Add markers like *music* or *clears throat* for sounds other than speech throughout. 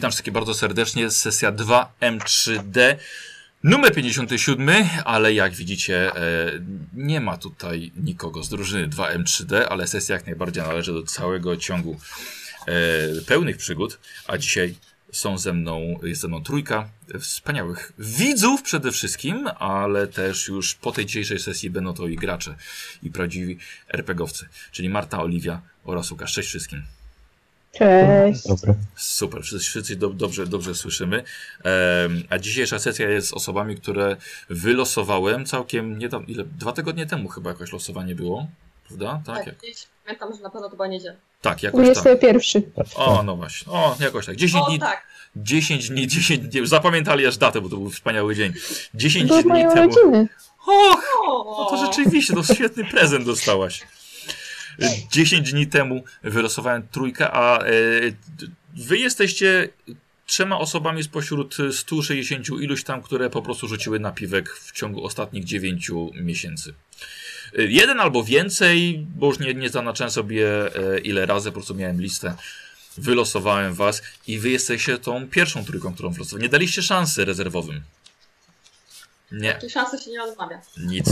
Witam wszystkich bardzo serdecznie. Sesja 2M3D. Numer 57, ale jak widzicie, e, nie ma tutaj nikogo z drużyny 2M3D, ale sesja jak najbardziej należy do całego ciągu e, pełnych przygód. A dzisiaj są ze mną, jest ze mną trójka wspaniałych widzów przede wszystkim, ale też już po tej dzisiejszej sesji będą to i gracze, i prawdziwi RPGowcy, czyli Marta, Oliwia oraz Łukasz. Cześć wszystkim. Cześć. Dobry. Super, wszyscy, wszyscy do, dobrze, dobrze słyszymy. A dzisiejsza sesja jest z osobami, które wylosowałem całkiem niedawno, ile? Dwa tygodnie temu chyba jakoś losowanie było, prawda? Tak, Tak, jak, gdzieś pamiętam, że na pewno to była niedziela. tak jakoś tak. 21. O, no właśnie. O, jakoś tak. 10 O dni, tak, 10 dni, 10 dni, zapamiętali aż datę, bo to był wspaniały dzień. 10 Do dni temu. urodziny. Och, no to rzeczywiście, to świetny prezent dostałaś. 10 dni temu wylosowałem trójkę, a e, wy jesteście trzema osobami spośród 160 iluś tam, które po prostu rzuciły napiwek w ciągu ostatnich 9 miesięcy. E, Jeden albo więcej, bo już nie, nie zaznaczyłem sobie e, ile razy, po prostu miałem listę. Wylosowałem was i wy jesteście tą pierwszą trójką, którą wylosowałem. Nie daliście szansy rezerwowym. Nie. Tu szansy się nie odmawia. Nic,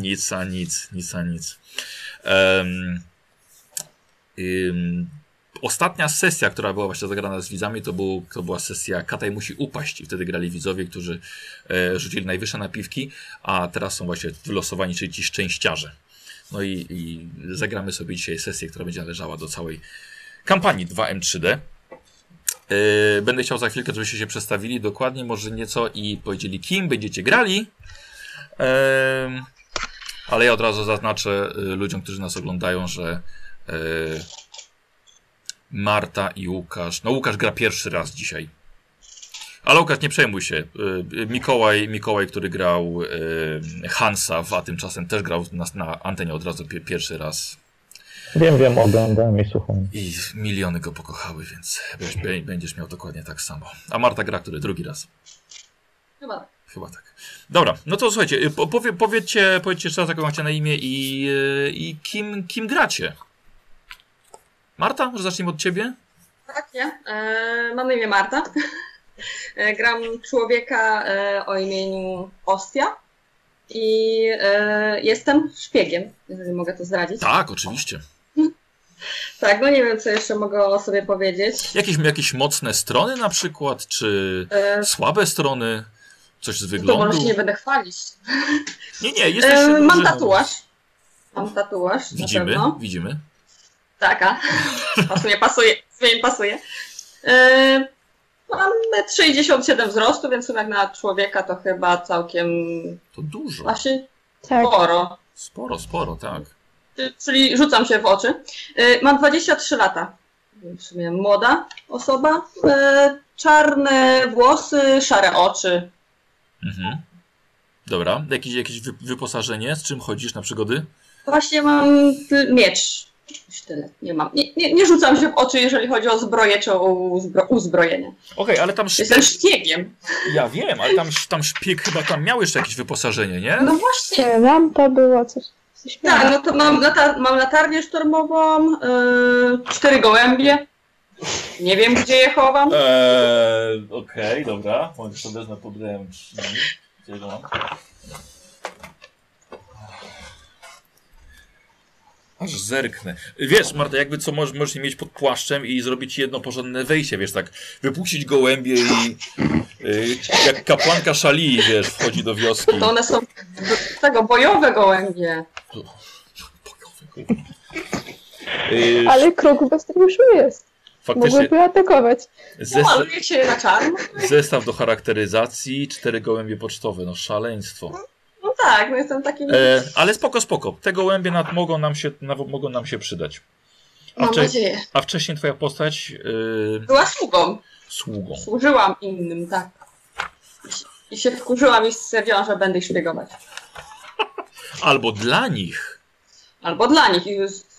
nic a nic, nic a nic. Ym, ostatnia sesja, która była właśnie zagrana z widzami, to, był, to była sesja Kataj musi upaść i wtedy grali widzowie, którzy e, rzucili najwyższe napiwki, a teraz są właśnie wylosowani, czyli ci szczęściarze. No i, i zagramy sobie dzisiaj sesję, która będzie należała do całej kampanii 2M3D. E, Będę chciał za chwilkę, żebyście się przedstawili dokładnie, może nieco i powiedzieli, kim będziecie grali. Em, ale ja od razu zaznaczę y, ludziom, którzy nas oglądają, że y, Marta i Łukasz. No, Łukasz gra pierwszy raz dzisiaj. Ale Łukasz, nie przejmuj się. Y, Mikołaj, Mikołaj, który grał Hansa, a tymczasem też grał na, na antenie od razu pie, pierwszy raz. Wiem, wiem, oglądam i słucham. I miliony go pokochały, więc będziesz, będziesz miał dokładnie tak samo. A Marta gra, który drugi raz. Chyba tak. Chyba tak. Dobra, no to słuchajcie, y, po- powie, powiedzcie, powiedzcie jeszcze raz, jaką macie na imię i, y, i kim, kim gracie. Marta, może zacznijmy od ciebie? Tak, ja. E, mam na imię Marta. E, gram człowieka e, o imieniu Ostia. I e, jestem szpiegiem, jeżeli mogę to zdradzić. Tak, oczywiście. Tak, no nie wiem, co jeszcze mogę o sobie powiedzieć. Jakieś, jakieś mocne strony na przykład, czy E, słabe strony? Coś z to wyglądu? może się nie będę chwalić. Nie, nie, jesteś... E, mam tatuaż. Mam tatuaż, Widzimy, na pewno. widzimy. Taka. *laughs* Pasuje, pasuje. Zmień pasuje. Yy, mam 67 wzrostu, więc jak na człowieka to chyba całkiem To dużo. właśnie Tak. sporo. Sporo, sporo, tak. Czy- Czyli rzucam się w oczy. Yy, mam 23 lata. W sumie młoda osoba. Yy, czarne włosy, szare oczy. Mhm. Dobra, jakieś, jakieś wy, wyposażenie? Z czym chodzisz na przygody? Właśnie mam miecz. Już tyle. Nie mam. Nie, nie, nie rzucam się w oczy, jeżeli chodzi o zbroję czy o uzbro, uzbrojenie. Okej, ale tam Jestem szpieg... szpiegiem. Ja wiem, ale tam, tam szpieg chyba tam miał jeszcze jakieś wyposażenie, nie? No właśnie. Nie, lampa była, coś. coś Tak, no to mam, latar mam latarnię sztormową, yy, cztery gołębie. Nie wiem, gdzie je chowam. Eee, Okej, dobra. Może sobie wezmę podałem Gdzie go mam? Aż zerknę. Wiesz, Marta, jakby co możesz, możesz mieć pod płaszczem i zrobić jedno porządne wejście, wiesz, tak wypuścić gołębie i y, jak kapłanka szali, wiesz, wchodzi do wioski. To one są z tego bojowe gołębie. Y, Ale krok bez już jest. Faktycznie Mogłyby atakować. zes Maluje się na czarno. zestaw do charakteryzacji, cztery gołębie pocztowe, no szaleństwo. No tak, no jestem takim. E, ale spoko, spoko. Te gołębie nad, mogą, nam się, naw, mogą nam się przydać. A, mam nadzieję. a wcześniej twoja postać yy, Była sługą. sługą. Służyłam innym, tak. I się- I się wkurzyłam i stwierdziłam, że będę ich szpiegować. Albo dla nich. Albo dla nich.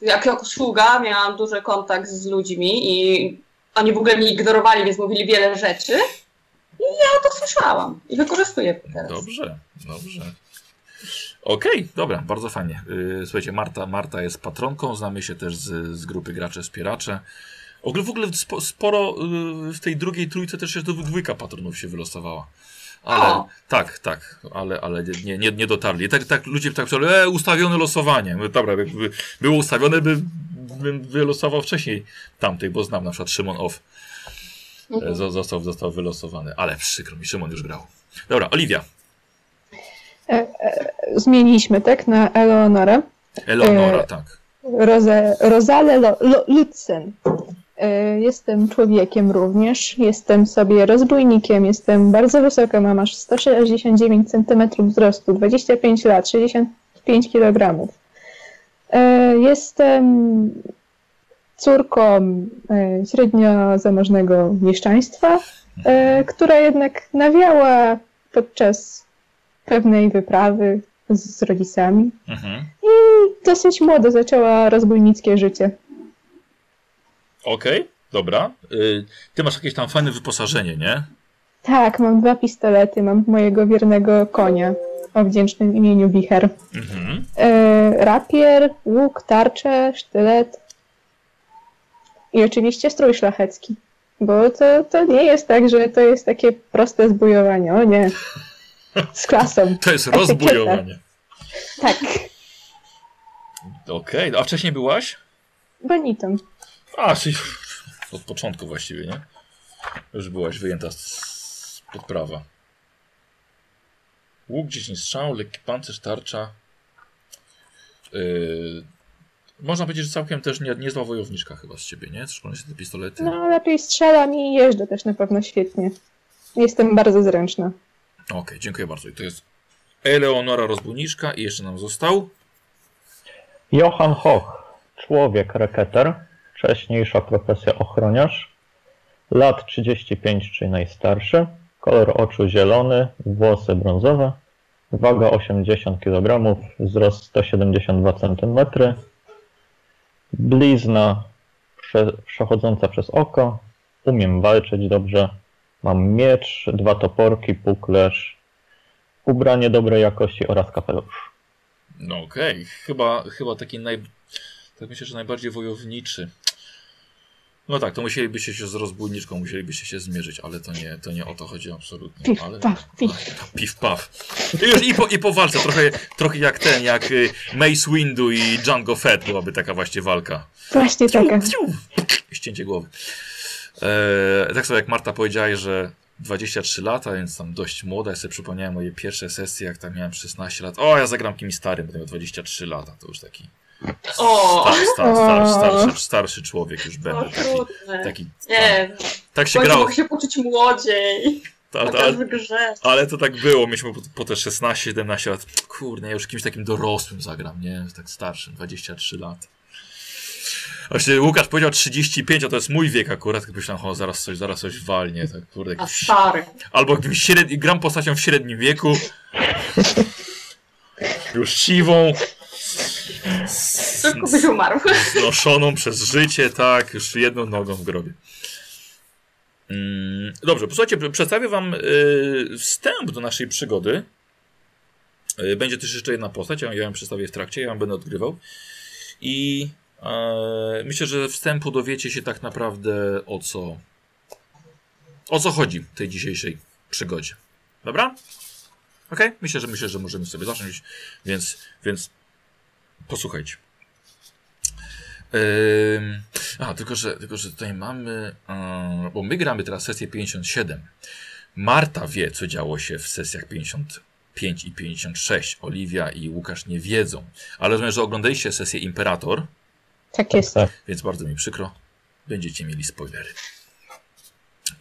Jak jako sługa miałam duży kontakt z ludźmi i oni w ogóle mnie ignorowali, więc mówili wiele rzeczy. I ja to słyszałam. I wykorzystuję teraz. Dobrze, dobrze. Okej, dobra, bardzo fajnie. Yy, słuchajcie, Marta, Marta jest patronką, znamy się też z, z grupy Gracze Wspieracze. W ogóle, sporo y, w tej drugiej trójce też jeszcze dwójka patronów się wylosowała. Ale O. tak, tak, ale, ale nie, nie, nie dotarli. Tak, tak ludzie tak pisali, e, ustawione losowanie. Mówię, Dobra, jakby było ustawione, by, bym wylosował wcześniej tamtej, bo znam na przykład Szymon Off. E, Mhm. zo- Został, został wylosowany, ale przykro mi, Szymon już grał. Dobra, Oliwia, Zmieniliśmy, tak? Na Eleonorę. Eleonora, E, tak. Roze, Lo- Lutzen. E, Jestem człowiekiem również. Jestem sobie rozbójnikiem. Jestem bardzo wysoka. Mam aż 169 cm wzrostu, 25 lat, 65 kg. E, Jestem córką e, średnio zamożnego mieszczaństwa, która jednak nawiała podczas pewnej wyprawy z, rodzicami Mhm. dosyć młodo zaczęła rozbójnickie życie. Okej, dobra. Y, ty masz jakieś tam fajne wyposażenie, nie? Tak, mam dwa pistolety, mam mojego wiernego konia o wdzięcznym imieniu Wicher. Mhm. E, rapier, łuk, tarczę, sztylet i oczywiście strój szlachecki. Bo to, to nie jest tak, że to jest takie proste zbujowanie. O nie. Z klasą. *laughs* To jest rozbujowanie. Tak. Okej, a wcześniej byłaś? Bonitą. A, czyli *laughs* od początku właściwie, nie? Już byłaś wyjęta z, z prawa. Łuk, 10 strzał, lekki pancerz, tarcza. Yy, można powiedzieć, że całkiem też nie, niezła wojowniczka chyba z ciebie, nie? Szczególnie te pistolety. No, lepiej strzelam i jeżdżę też na pewno świetnie. Jestem bardzo zręczna. Okej, dziękuję bardzo. I to jest Eleonora Rozbójniczka i jeszcze nam został. Johann Hoch, człowiek reketer, wcześniejsza profesja ochroniarz, lat 35 czy najstarszy, kolor oczu zielony, włosy brązowe, waga 80 kg, wzrost 172 cm, blizna prze, przechodząca przez oko, umiem walczyć dobrze, mam miecz, dwa toporki, puklerz, ubranie dobrej jakości oraz kapelusz. No okej, chyba, chyba taki naj... Tak myślę, że najbardziej wojowniczy. No tak, to musielibyście się z rozbójniczką, musielibyście się zmierzyć, ale to nie, to nie o to chodzi absolutnie. Pif, ale... paf. Piw, paf. I, już, i, po, I po walce, trochę, trochę jak ten, jak y, Mace Windu i Django Fett byłaby taka właśnie walka. Właśnie taka. Ciu, Ścięcie głowy. E, tak samo jak Marta powiedziała, że 23 lata, więc tam dość młoda. Ja sobie przypomniałem moje pierwsze sesje, jak tam miałem 16 lat. O, ja zagram kimś starym, bo miał 23 lata. To już taki O, star, star, star, starszy, starszy człowiek już o będę. Taki, taki, Nie, tak się w końcu grało. mogę się poczuć młodziej. Ta, ta, ale to tak było. Myśmy po, po te 16-17 lat. Kurde, ja już kimś takim dorosłym zagram, nie? Tak starszym, 23 lat. Właśnie Łukasz powiedział 35, a to jest mój wiek akurat. Tak myślałem, o, zaraz coś, zaraz coś walnie. Tak, kurde, A jakiś, stary. albo jakimś średni, gram postacią w średnim wieku. *laughs* Już siwą. Szybko byś umarł. Znoszoną przez życie, tak, już jedną nogą w grobie. Mm, Dobrze, posłuchajcie, przedstawię wam y, wstęp do naszej przygody. Y, Będzie też jeszcze jedna postać, ja ją przedstawię w trakcie, ja ją będę odgrywał. I e, myślę, że wstępu dowiecie się tak naprawdę o co o co chodzi w tej dzisiejszej przygodzie. Dobra? Okej? Myślę, że myślę, że możemy sobie zacząć, więc, więc posłuchajcie. Ym, a, tylko że, tylko, że tutaj mamy. Yy, bo my gramy teraz sesję 57. Marta wie, co działo się w sesjach 55 i 56. Oliwia i Łukasz nie wiedzą. Ale rozumiem, że oglądaliście sesję Imperator, Tak jest. Tak. więc bardzo mi przykro. Będziecie mieli spoilery.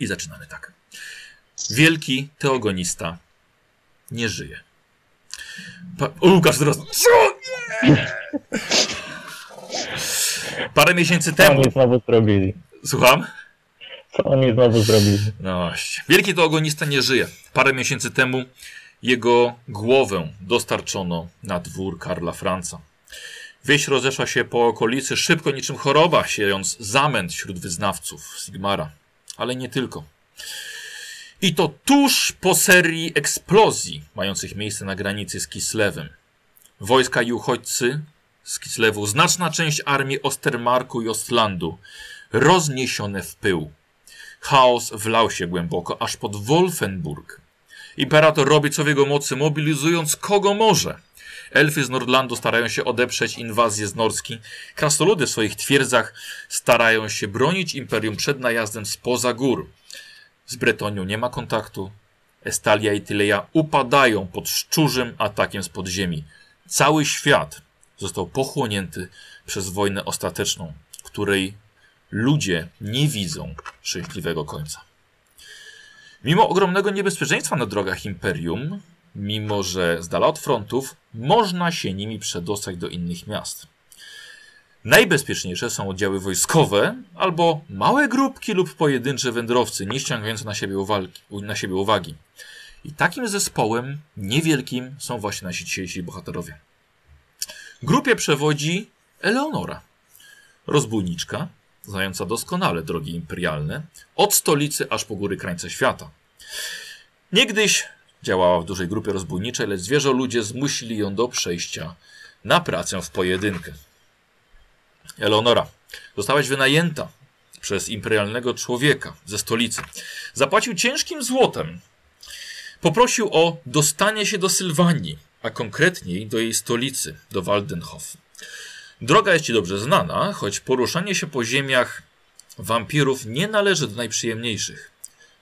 I zaczynamy tak. Wielki teogonista nie żyje. Pa o, Łukasz teraz. Co? Parę miesięcy Co temu. oni znowu zrobili? Słucham? Co oni znowu zrobili? No właśnie. Wielki teogonista nie żyje. Parę miesięcy temu jego głowę dostarczono na dwór Karla Franca. Wieść rozeszła się po okolicy szybko niczym choroba, siejąc zamęt wśród wyznawców Sigmara. Ale nie tylko. I to tuż po serii eksplozji mających miejsce na granicy z Kislewem. Wojska i uchodźcy z Kislewu, znaczna część armii Ostermarku i Ostlandu rozniesione w pył. Chaos wlał się głęboko, aż pod Wolfenburg. Imperator robi co w jego mocy, mobilizując kogo może. Elfy z Nordlandu starają się odeprzeć inwazję z Norski. Krasnoludy w swoich twierdzach starają się bronić Imperium przed najazdem spoza gór. Z Bretonią nie ma kontaktu. Estalia i Tyleja upadają pod szczurzym atakiem z podziemi. Cały świat został pochłonięty przez wojnę ostateczną, której ludzie nie widzą szczęśliwego końca. Mimo ogromnego niebezpieczeństwa na drogach Imperium, mimo że z dala od frontów, można się nimi przedostać do innych miast. Najbezpieczniejsze są oddziały wojskowe albo małe grupki lub pojedyncze wędrowcy, nie ściągające na siebie. Na siebie uwagi. I takim zespołem niewielkim są właśnie nasi dzisiejsi bohaterowie. Grupie przewodzi Eleonora, rozbójniczka, znająca doskonale drogi imperialne, od stolicy aż po góry krańce świata. Niegdyś działała w dużej grupie rozbójniczej, lecz zwierzę ludzie zmusili ją do przejścia na pracę w pojedynkę. Eleonora, zostałaś wynajęta przez imperialnego człowieka ze stolicy. Zapłacił ciężkim złotem. Poprosił o dostanie się do Sylwanii, a konkretniej do jej stolicy, do Waldenhof. Droga jest ci dobrze znana, choć poruszanie się po ziemiach wampirów nie należy do najprzyjemniejszych.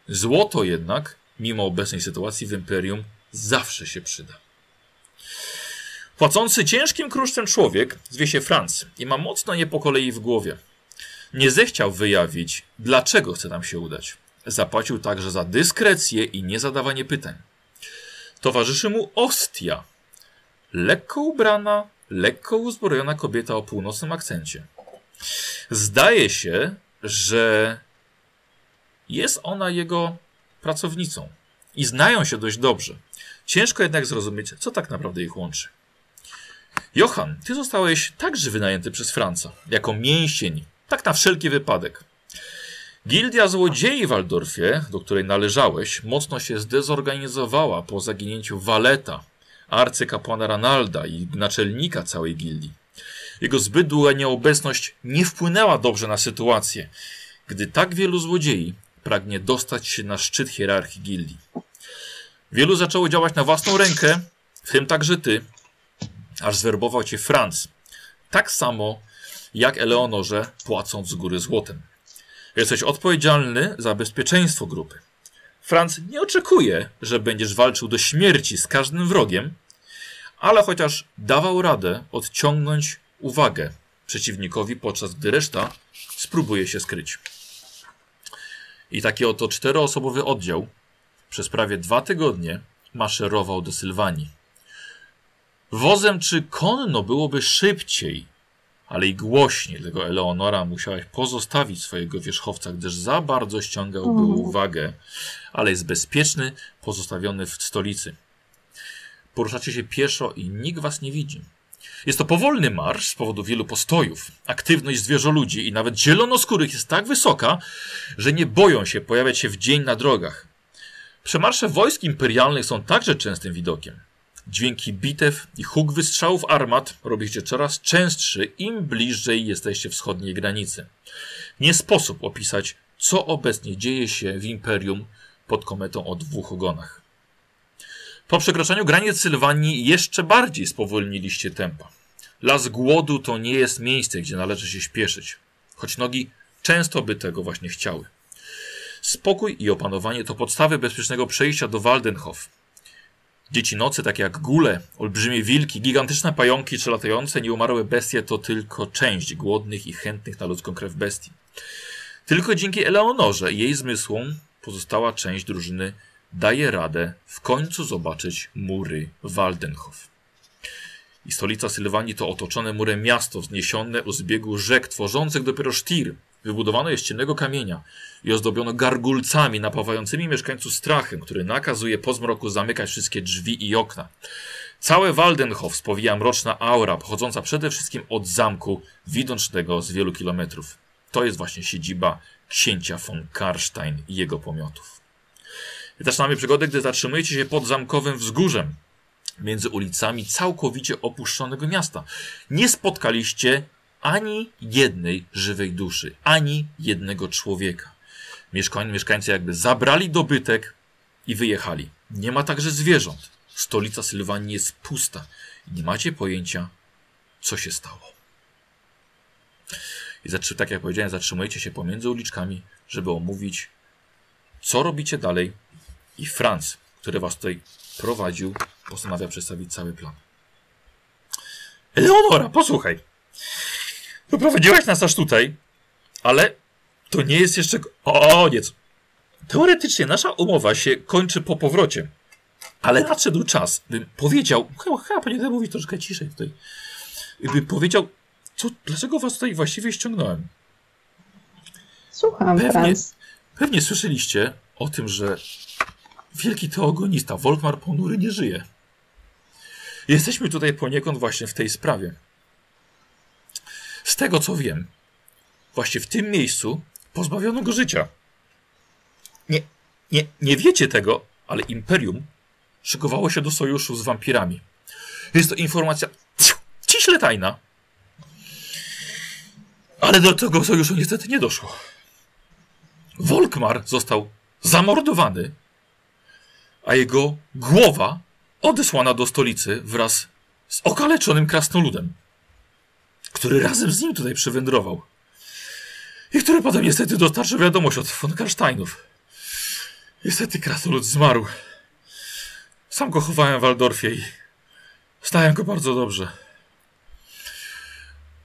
Złoto jednak, mimo obecnej sytuacji w Imperium, zawsze się przyda. Płacący ciężkim kruszcem człowiek zwie się Franz i ma mocno nie po kolei w głowie. Nie zechciał wyjawić, dlaczego chce tam się udać. Zapłacił także za dyskrecję i niezadawanie pytań. Towarzyszy mu Ostia, lekko ubrana, lekko uzbrojona kobieta o północnym akcencie. Zdaje się, że jest ona jego pracownicą i znają się dość dobrze. Ciężko jednak zrozumieć, co tak naprawdę ich łączy. Johan, ty zostałeś także wynajęty przez Franca, jako mięsień, tak na wszelki wypadek. Gildia Złodziei w Waldorfie, do której należałeś, mocno się zdezorganizowała po zaginięciu Waleta, arcykapłana Ranalda i naczelnika całej gildii. Jego zbyt długa nieobecność nie wpłynęła dobrze na sytuację, gdy tak wielu złodziei pragnie dostać się na szczyt hierarchii gildii. Wielu zaczęło działać na własną rękę, w tym także ty, aż zwerbował cię Franz. Tak samo jak Eleonorze, płacąc z góry złotem. Jesteś odpowiedzialny za bezpieczeństwo grupy. Franz nie oczekuje, że będziesz walczył do śmierci z każdym wrogiem, ale chociaż dawał radę odciągnąć uwagę przeciwnikowi, podczas gdy reszta spróbuje się skryć. I taki oto czteroosobowy oddział przez prawie dwa tygodnie maszerował do Sylwanii. Wozem czy konno byłoby szybciej, ale i głośniej, dlatego Eleonora musiałaś pozostawić swojego wierzchowca, gdyż za bardzo ściągałby Mhm. uwagę, ale jest bezpieczny, pozostawiony w stolicy. Poruszacie się pieszo i nikt was nie widzi. Jest to powolny marsz z powodu wielu postojów. Aktywność zwierzoludzi i nawet zielonoskórych jest tak wysoka, że nie boją się pojawiać się w dzień na drogach. Przemarsze wojsk imperialnych są także częstym widokiem. Dźwięki bitew i huk wystrzałów armat robi się coraz częstszy, im bliżej jesteście wschodniej granicy. Nie sposób opisać, co obecnie dzieje się w Imperium pod kometą o dwóch ogonach. Po przekroczeniu granic Sylwanii jeszcze bardziej spowolniliście tempa. Las głodu to nie jest miejsce, gdzie należy się śpieszyć, choć nogi często by tego właśnie chciały. Spokój i opanowanie to podstawy bezpiecznego przejścia do Waldenhof. Dzieci nocy, takie jak gule, olbrzymie wilki, gigantyczne pająki czy latające nieumarłe bestie to tylko część głodnych i chętnych na ludzką krew bestii. Tylko dzięki Eleonorze i jej zmysłom pozostała część drużyny daje radę w końcu zobaczyć mury Waldenhof. I stolica Sylwanii to otoczone murem miasto wzniesione u zbiegu rzek tworzących dopiero sztir. Wybudowano je z ciemnego kamienia i ozdobiono gargulcami napawającymi mieszkańców strachem, który nakazuje po zmroku zamykać wszystkie drzwi i okna. Całe Waldenhof spowija mroczna aura, pochodząca przede wszystkim od zamku, widocznego z wielu kilometrów. To jest właśnie siedziba księcia von Karstein i jego pomiotów. Zaczynamy przygodę, gdy zatrzymujecie się pod zamkowym wzgórzem, między ulicami całkowicie opuszczonego miasta. Nie spotkaliście ani jednej żywej duszy, ani jednego człowieka. Mieszkań, mieszkańcy jakby zabrali dobytek i wyjechali. Nie ma także zwierząt. Stolica Sylwanii jest pusta. Nie macie pojęcia, co się stało. I zatrzy, tak jak powiedziałem, zatrzymujecie się pomiędzy uliczkami, żeby omówić, co robicie dalej. I Franz, który was tutaj prowadził, postanawia przedstawić cały plan. Eleonora, posłuchaj. Doprowadziłaś nas aż tutaj, ale to nie jest jeszcze koniec. Teoretycznie nasza umowa się kończy po powrocie, ale nadszedł czas, bym powiedział, chyba, chyba powinienem mówić troszkę ciszej tutaj, bym powiedział, co, dlaczego was tutaj właściwie ściągnąłem. Słucham, Pewnie. Franz. Pewnie słyszeliście o tym, że wielki teogonista Volkmar Ponury nie żyje. Jesteśmy tutaj poniekąd właśnie w tej sprawie. Z tego co wiem, właśnie w tym miejscu pozbawiono go życia. Nie, nie, nie wiecie tego, ale Imperium szykowało się do sojuszu z wampirami. Jest to informacja *tsk* ciśle tajna. Ale do tego sojuszu niestety nie doszło. Volkmar został zamordowany, a jego głowa odesłana do stolicy wraz z okaleczonym krasnoludem, który razem z nim tutaj przywędrował i który potem niestety dostarczył wiadomość od von Karsteinów. Niestety krasnolud zmarł. Sam go chowałem w Waldorfie i znałem go bardzo dobrze.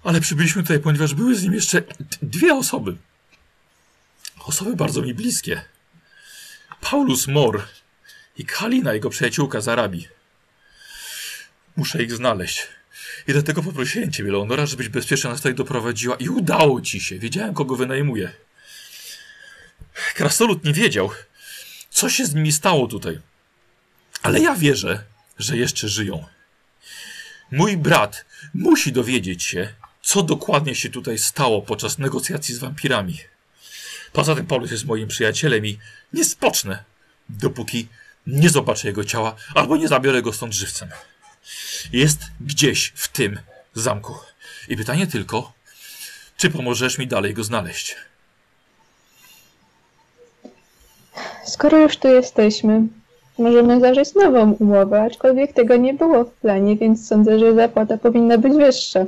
Ale przybyliśmy tutaj, ponieważ były z nim jeszcze dwie osoby. Osoby bardzo mi bliskie. Paulus Mor i Kalina, jego przyjaciółka z Arabii. Muszę ich znaleźć. I dlatego poprosiłem ciebie, Leonora, żebyś bezpiecznie nas tutaj doprowadziła. I udało ci się. Wiedziałem, kogo wynajmuję. Krasnolud nie wiedział, co się z nimi stało tutaj. Ale ja wierzę, że jeszcze żyją. Mój brat musi dowiedzieć się, co dokładnie się tutaj stało podczas negocjacji z wampirami. Poza tym Paulus jest moim przyjacielem i nie spocznę, dopóki nie zobaczę jego ciała albo nie zabiorę go stąd żywcem. Jest gdzieś w tym zamku. I pytanie tylko, czy pomożesz mi dalej go znaleźć? Skoro już tu jesteśmy, możemy zażyć nową umowę, aczkolwiek tego nie było w planie, więc sądzę, że zapłata powinna być wyższa.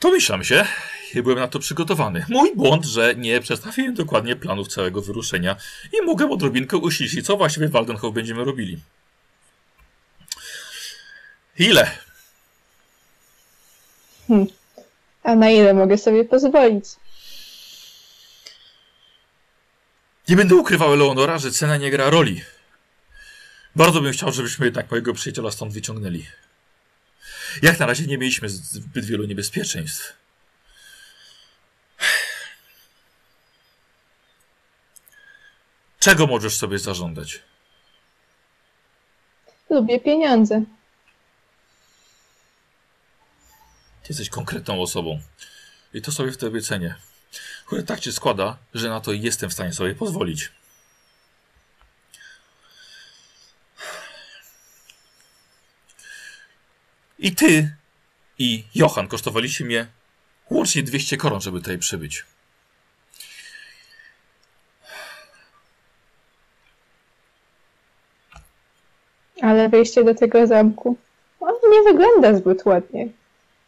Domyślam się i byłem na to przygotowany. Mój błąd, że nie przedstawiłem dokładnie planów całego wyruszenia i mogę odrobinkę uściślić, co właściwie w Waldenhof będziemy robili. Ile? A na ile mogę sobie pozwolić? Nie będę ukrywał, Eleonora, że cena nie gra roli. Bardzo bym chciał, żebyśmy jednak mojego przyjaciela stąd wyciągnęli. Jak na razie nie mieliśmy zbyt wielu niebezpieczeństw. Czego możesz sobie zażądać? Lubię pieniądze. Ty jesteś konkretną osobą. I to sobie w tobie cenię. Które tak się składa, że na to jestem w stanie sobie pozwolić. I ty i Johan kosztowaliście mnie łącznie 200 koron, żeby tutaj przybyć. Ale wejście do tego zamku, nie wygląda zbyt ładnie.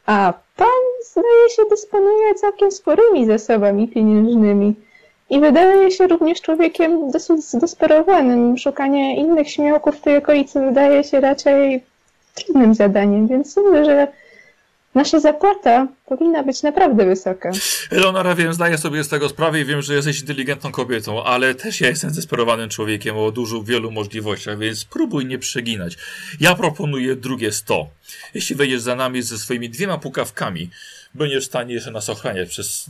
A pan, zdaje się, dysponuje całkiem sporymi zasobami pieniężnymi. I wydaje się również człowiekiem dosyć zdesperowanym. Szukanie innych śmiałków w tej okolicy wydaje się raczej trudnym zadaniem, więc sądzę, że nasza zapłata powinna być naprawdę wysoka. Eleonora, wiem, zdaję sobie z tego sprawę i wiem, że jesteś inteligentną kobietą, ale też ja jestem zdesperowanym człowiekiem o dużo, wielu możliwościach, więc spróbuj nie przeginać. Ja proponuję drugie 100. Jeśli wejdziesz za nami ze swoimi dwiema pukawkami, będziesz w stanie jeszcze nas ochraniać przez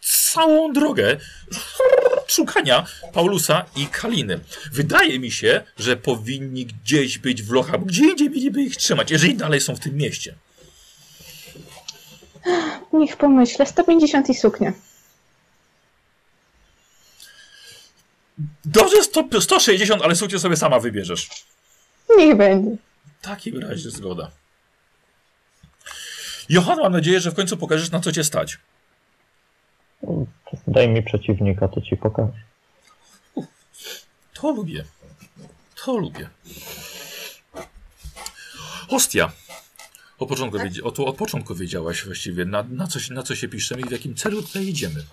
całą drogę szukania Paulusa i Kaliny. Wydaje mi się, że powinni gdzieś być w lochach, gdzie indziej mieliby ich trzymać, jeżeli dalej są w tym mieście. Niech pomyślę, 150 i suknia. Dobrze, 100, 160, ale sukces sobie sama wybierzesz. Niech będzie. W takim razie zgoda. Johan, mam nadzieję, że w końcu pokażesz, na co cię stać. Daj mi przeciwnika, to ci pokażę. To lubię. To lubię. Hostia. Od początku, Tak? wiedzie, od, od początku wiedziałaś właściwie, na, na, co, się- na co się piszemy i w jakim celu tutaj idziemy.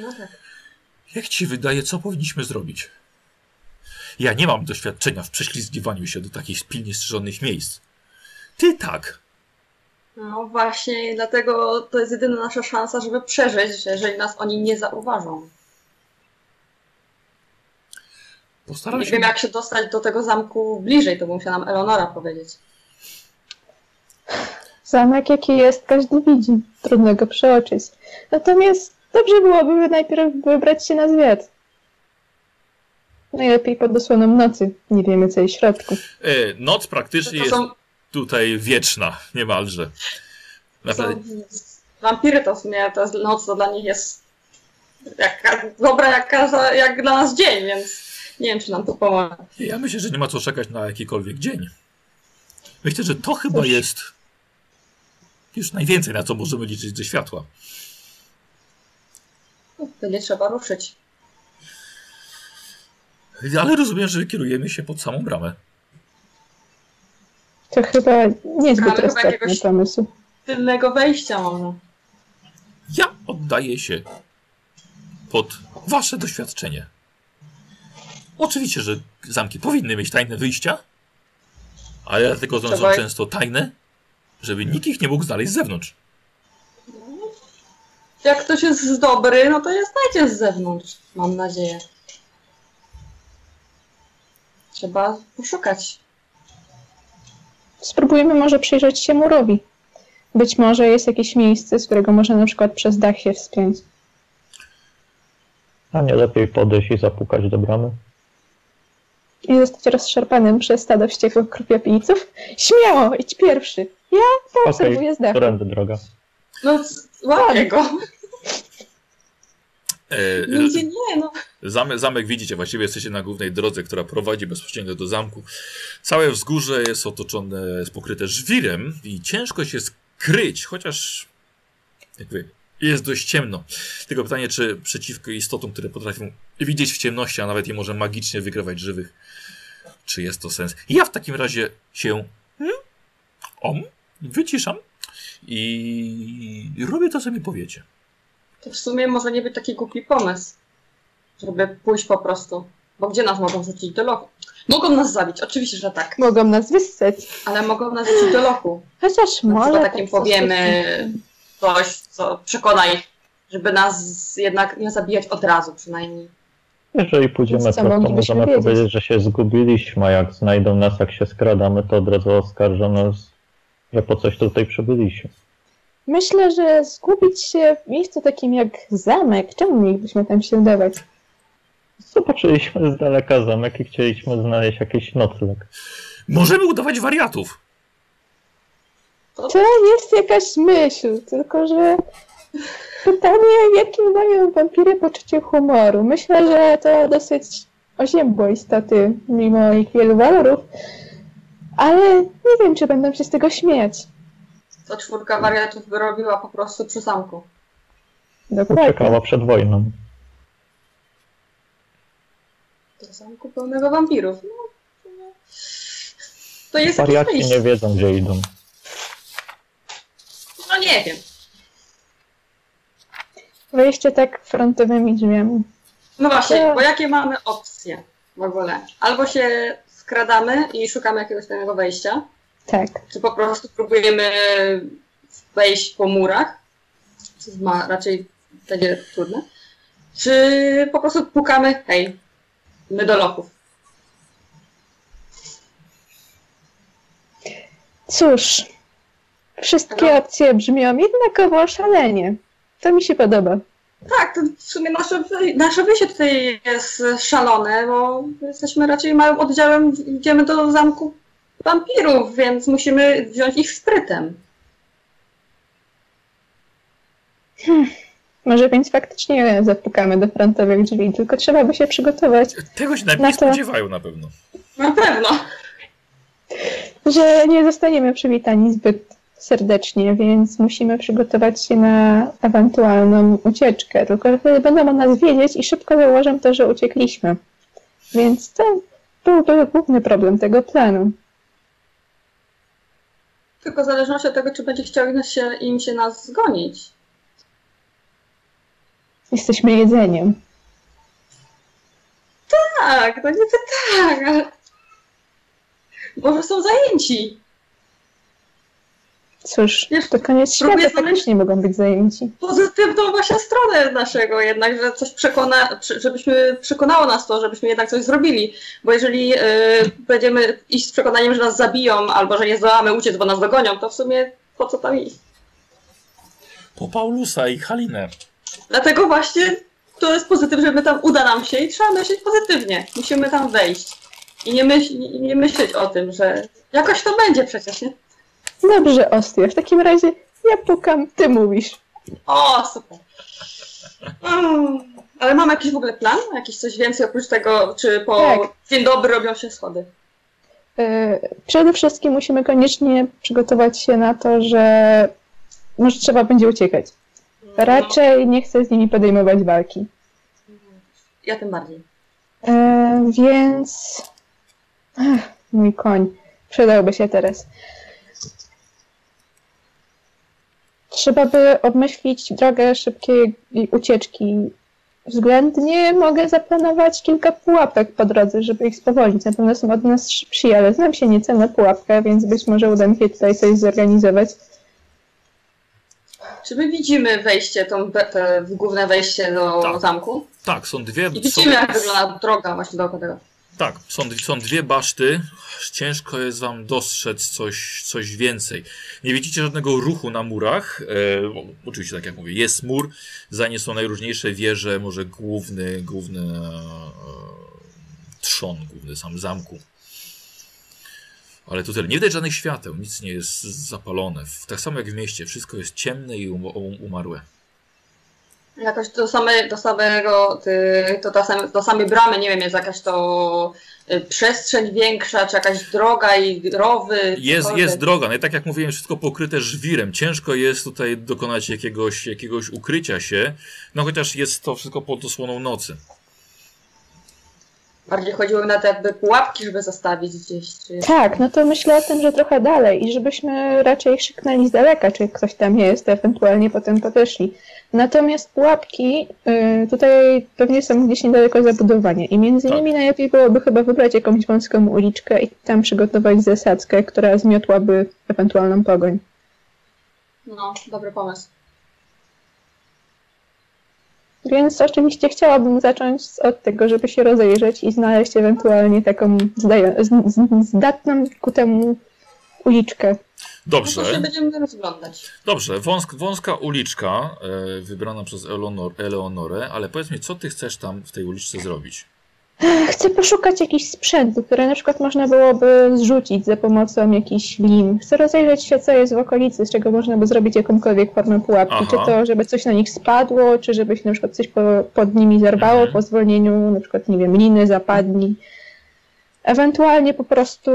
No tak. Jak ci wydaje, co powinniśmy zrobić? Ja nie mam doświadczenia w prześlizgiwaniu się do takich pilnie strzeżonych miejsc. Ty tak. No właśnie, dlatego to jest jedyna nasza szansa, żeby przeżyć, że jeżeli nas oni nie zauważą. Postaram Nie się. wiem, jak się dostać do tego zamku bliżej, to musiała nam Eleonora powiedzieć. Zamek jaki jest, każdy widzi. Trudno go przeoczyć. Natomiast dobrze byłoby najpierw wybrać się na zwiat. Najlepiej pod osłoną nocy. Nie wiemy, co jest w środku. E, noc praktycznie To jest są, tutaj wieczna, niemalże. Naprawdę, są wampiry, to w sumie to jest, noc to dla nich jest jak, dobra jak, każda, jak dla nas dzień, więc nie wiem, czy nam to pomoże. ja myślę, że nie ma co czekać na jakikolwiek dzień. Myślę, że to chyba Cóż. jest już najwięcej, na co możemy liczyć ze światła. Będzie trzeba ruszyć. Ale rozumiem, że kierujemy się pod samą bramę. To chyba niezbyt Ale chyba jakiegoś- pomysł. Tylnego wejścia może. Ja oddaję się pod wasze doświadczenie. Oczywiście, że zamki powinny mieć tajne wyjścia, ale dlatego są Trzeba- często tajne, żeby nikt ich nie mógł znaleźć z zewnątrz. Jak ktoś jest dobry, no to je znajdzie z zewnątrz, mam nadzieję. Trzeba poszukać. Spróbujmy może przyjrzeć się murowi. Być może jest jakieś miejsce, z którego można na przykład przez dach się wspiąć. A nie lepiej podejść i zapukać do bramy? I zostać rozszarpanym przez stado wściekłych krwiopijców? Śmiało, idź pierwszy. Ja poobserwuję z dachu. Którędy droga? No, łapię go. E, Nigdzie nie, no. Zamek, zamek widzicie, właściwie jesteście na głównej drodze, która prowadzi bezpośrednio do zamku. Całe wzgórze jest otoczone, jest pokryte żwirem i ciężko się skryć, chociaż jakby jest dość ciemno. Tylko pytanie, czy przeciwko istotom, które potrafią widzieć w ciemności, a nawet je może magicznie wygrywać żywych, czy jest to sens? Ja w takim razie się hmm, om, wyciszam i robię to, co mi powiecie. To w sumie może nie być taki głupi pomysł, żeby pójść po prostu. Bo gdzie nas mogą wrzucić do lochu? Mogą nas zabić, oczywiście, że tak. Mogą nas wyssać. Ale mogą nas wrzucić do lochu. Chociaż No, może. takim tak powiemy coś, co przekona ich, żeby nas jednak nie zabijać od razu przynajmniej. Jeżeli pójdziemy prosto, moglibyśmy możemy wiedzieć? powiedzieć, że się zgubiliśmy, a jak znajdą nas, jak się skradamy, to od razu oskarżą nas, że po coś tutaj przybyliśmy. Myślę, że zgubić się w miejscu takim jak zamek. Czemu mielibyśmy tam się udawać? Zobaczyliśmy z daleka zamek i chcieliśmy znaleźć jakiś nocleg. Możemy udawać wariatów. To jest jakaś myśl, tylko że pytanie, jakim mają wampiry poczucie humoru. Myślę, że to dosyć oziębłe istoty, mimo ich wielu walorów, ale nie wiem, czy będą się z tego śmiać. To czwórka wariatów wyrobiła po prostu przy zamku. Dokładnie. Uciekała przed wojną. Do zamku pełnego wampirów. No, to jest jakieś Wariaci nie wiedzą, gdzie idą. No nie wiem. Wejście tak frontowymi drzwiami. No właśnie, bo jakie mamy opcje w ogóle? Albo się skradamy i szukamy jakiegoś tajnego wejścia, Tak. czy po prostu próbujemy wejść po murach, co ma raczej będzie trudne, czy po prostu pukamy, hej, my do lochów. Cóż, wszystkie opcje brzmią jednakowo szalenie. To mi się podoba. Tak, to w sumie nasze, nasze wyjście tutaj jest szalone, bo jesteśmy raczej małym oddziałem, idziemy do zamku wampirów, więc musimy wziąć ich sprytem. Może więc faktycznie zapukamy do frontowych drzwi, tylko trzeba by się przygotować, Tego się najpierw No to- spodziewają na pewno. Na pewno. że nie zostaniemy przywitani zbyt serdecznie, więc musimy przygotować się na ewentualną ucieczkę. Tylko wtedy będą o nas wiedzieć i szybko założę to, że uciekliśmy. Więc to byłby główny problem tego planu. Tylko w zależności od tego, czy będzie chciał im się, im się nas zgonić. Jesteśmy jedzeniem. Tak, to nie to tak. Może są zajęci. Cóż, Wiesz, to koniec świata, znaleźć- faktycznie mogą być zajęci. Pozytywną właśnie stronę naszego jednak, że coś przekona, żebyśmy przekonało nas to, żebyśmy jednak coś zrobili. Bo jeżeli y, będziemy iść z przekonaniem, że nas zabiją, albo że nie zdołamy uciec, bo nas dogonią, to w sumie po co tam iść? Po Paulusa i Halinę. Dlatego właśnie to jest pozytyw, że my tam uda nam się i trzeba myśleć pozytywnie. Musimy tam wejść. I nie, myśl, nie myśleć o tym, że jakoś to będzie przecież, nie? Dobrze, Ostia, w takim razie ja pukam, ty mówisz. O, super. Mm, ale mam jakiś w ogóle plan? Jakiś coś więcej oprócz tego, czy po Tak. dzień dobry robią się schody? E, Przede wszystkim musimy koniecznie przygotować się na to, że może trzeba będzie uciekać. Raczej nie chcę z nimi podejmować walki. Ja tym bardziej. E, więc. Ach, mój koń. Przydałby się teraz. Trzeba by obmyślić drogę szybkiej ucieczki. Względnie mogę zaplanować kilka pułapek po drodze, żeby ich spowolnić. Na pewno są od nas szybsi, ale znam się nieco na pułapkę, więc być może uda mi się tutaj coś zorganizować. Czy my widzimy wejście, tą, główne wejście do Tak. zamku? Tak, są dwie. I Są, widzimy, jak wygląda droga właśnie dookoła tego. Tak, są, są dwie baszty. Ciężko jest wam dostrzec coś, coś więcej. Nie widzicie żadnego ruchu na murach. E, oczywiście, tak jak mówię, jest mur. Za nie są najróżniejsze wieże, może główny, główny e, trzon, główny sam zamku. Ale tutaj nie widać żadnych świateł, nic nie jest zapalone. Tak samo jak w mieście, wszystko jest ciemne i um, um, umarłe. Jakoś do, same, do samego, to do, same, do samej bramy, nie wiem, jest jakaś to y, przestrzeń większa, czy jakaś droga i rowy. Jest, cokolwiek. jest droga, no i tak jak mówiłem, wszystko pokryte żwirem. Ciężko jest tutaj dokonać jakiegoś, jakiegoś ukrycia się, no chociaż jest to wszystko pod osłoną nocy. Bardziej chodziło mi na te jakby pułapki, żeby zostawić gdzieś. Czy... Tak, no to myślę o tym, że trochę dalej i żebyśmy raczej krzyknęli z daleka, czy ktoś tam jest, ewentualnie potem podeszli. Natomiast pułapki y, tutaj pewnie są gdzieś niedaleko zabudowania i między Tak. nimi najlepiej byłoby chyba wybrać jakąś wąską uliczkę i tam przygotować zasadzkę, która zmiotłaby ewentualną pogoń. No, dobry pomysł. Więc oczywiście chciałabym zacząć od tego, żeby się rozejrzeć i znaleźć ewentualnie taką zdają- z- z- zdatną ku temu uliczkę. No to się Dobrze, będziemy rozglądać. dobrze. Wąsk, wąska uliczka, e, wybrana przez Eleonor, Eleonorę, ale powiedz mi, co ty chcesz tam w tej uliczce zrobić? Chcę poszukać jakichś sprzętu, które na przykład można byłoby zrzucić za pomocą jakichś lin. Chcę rozejrzeć się, co jest w okolicy, z czego można by zrobić jakąkolwiek formę pułapki. Aha. Czy to, żeby coś na nich spadło, czy żeby się na przykład coś po, pod nimi zerwało Mhm. po zwolnieniu, na przykład, nie wiem, liny zapadli. Ewentualnie po prostu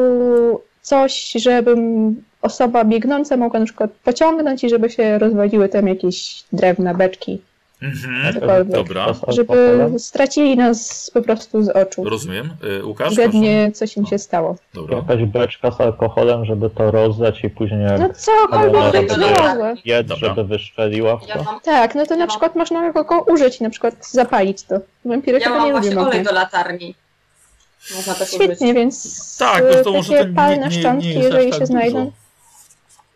coś, żebym osoba biegnąca mogła na przykład pociągnąć i żeby się rozwodziły tam jakieś drewna, beczki, Mhm, dobra, żeby stracili nas po prostu z oczu. rozumiem. E, Łukasz, Zgodnie, coś im się stało. Dobra. Jakaś beczka z alkoholem, żeby to rozdać i później No cokolwiek Ale by dobra. było. jedz, Dobra. żeby wyszczeliła w Ja to. mam, Tak, no to na Ja przykład można go użyć, na przykład zapalić to. Wampiry ja mam nie właśnie olej do latarni. Można też użyć. Świetnie, więc Tak, no to może takie palne nie, szczątki, nie jeżeli tak się znajdą, dużo.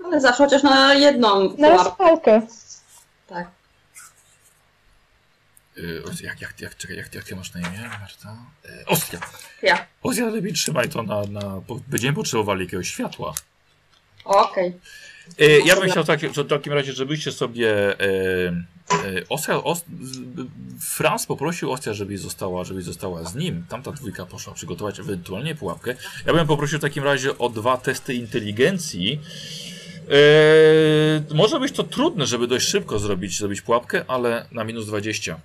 Ale zawsze chociaż na jedną na rozpałkę. Tak. O, Jak, jak, jak, czekaj, jak, jak ty masz na imię, Marta? E, Ostia. Ja. Ostia, lepiej trzymaj to na, na... bo Będziemy potrzebowali jakiegoś światła. Okej. E, ja bym chciał tak, w takim razie, żebyście sobie. E, Ostia, Os, Franz poprosił Ostia, żeby została, żeby została z nim. Tamta dwójka poszła przygotować ewentualnie pułapkę. Ja bym poprosił w takim razie o dwa testy inteligencji. E, może być to trudne, żeby dość szybko zrobić, zrobić pułapkę, ale na minus 20.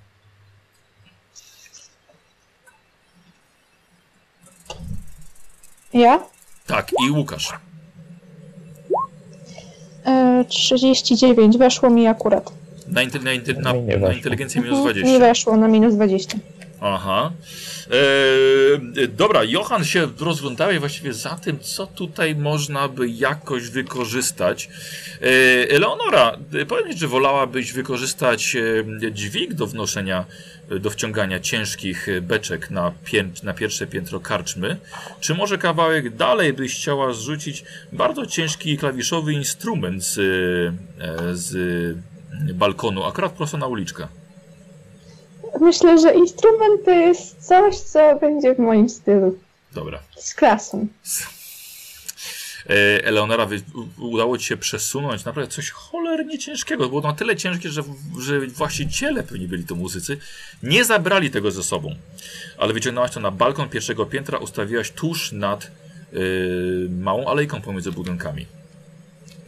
Ja? Tak, i Łukasz. E, 39, weszło mi akurat. Na, inte, na, inte, na, nie na weszło. inteligencję minus Mhm, 20. Mi weszło na minus 20. Aha. E, dobra, Johan się rozglądałeś właściwie za tym, co tutaj można by jakoś wykorzystać. E, Eleonora, e, powiedz, czy wolałabyś wykorzystać e, dźwig do wnoszenia, e, do wciągania ciężkich beczek na, pię- na pierwsze piętro karczmy? Czy może kawałek dalej byś chciała zrzucić bardzo ciężki klawiszowy instrument z, e, z balkonu, akurat prosto na uliczkę? Myślę, że instrument to jest coś, co będzie w moim stylu. Dobra. Z klasą. E, Eleonora, wy, u- udało ci się przesunąć naprawdę coś cholernie ciężkiego. Było na tyle ciężkie, że, że właściciele pewnie byli to muzycy. Nie zabrali tego ze sobą. Ale wyciągnęłaś to na balkon pierwszego piętra, ustawiłaś tuż nad y, małą alejką pomiędzy budynkami.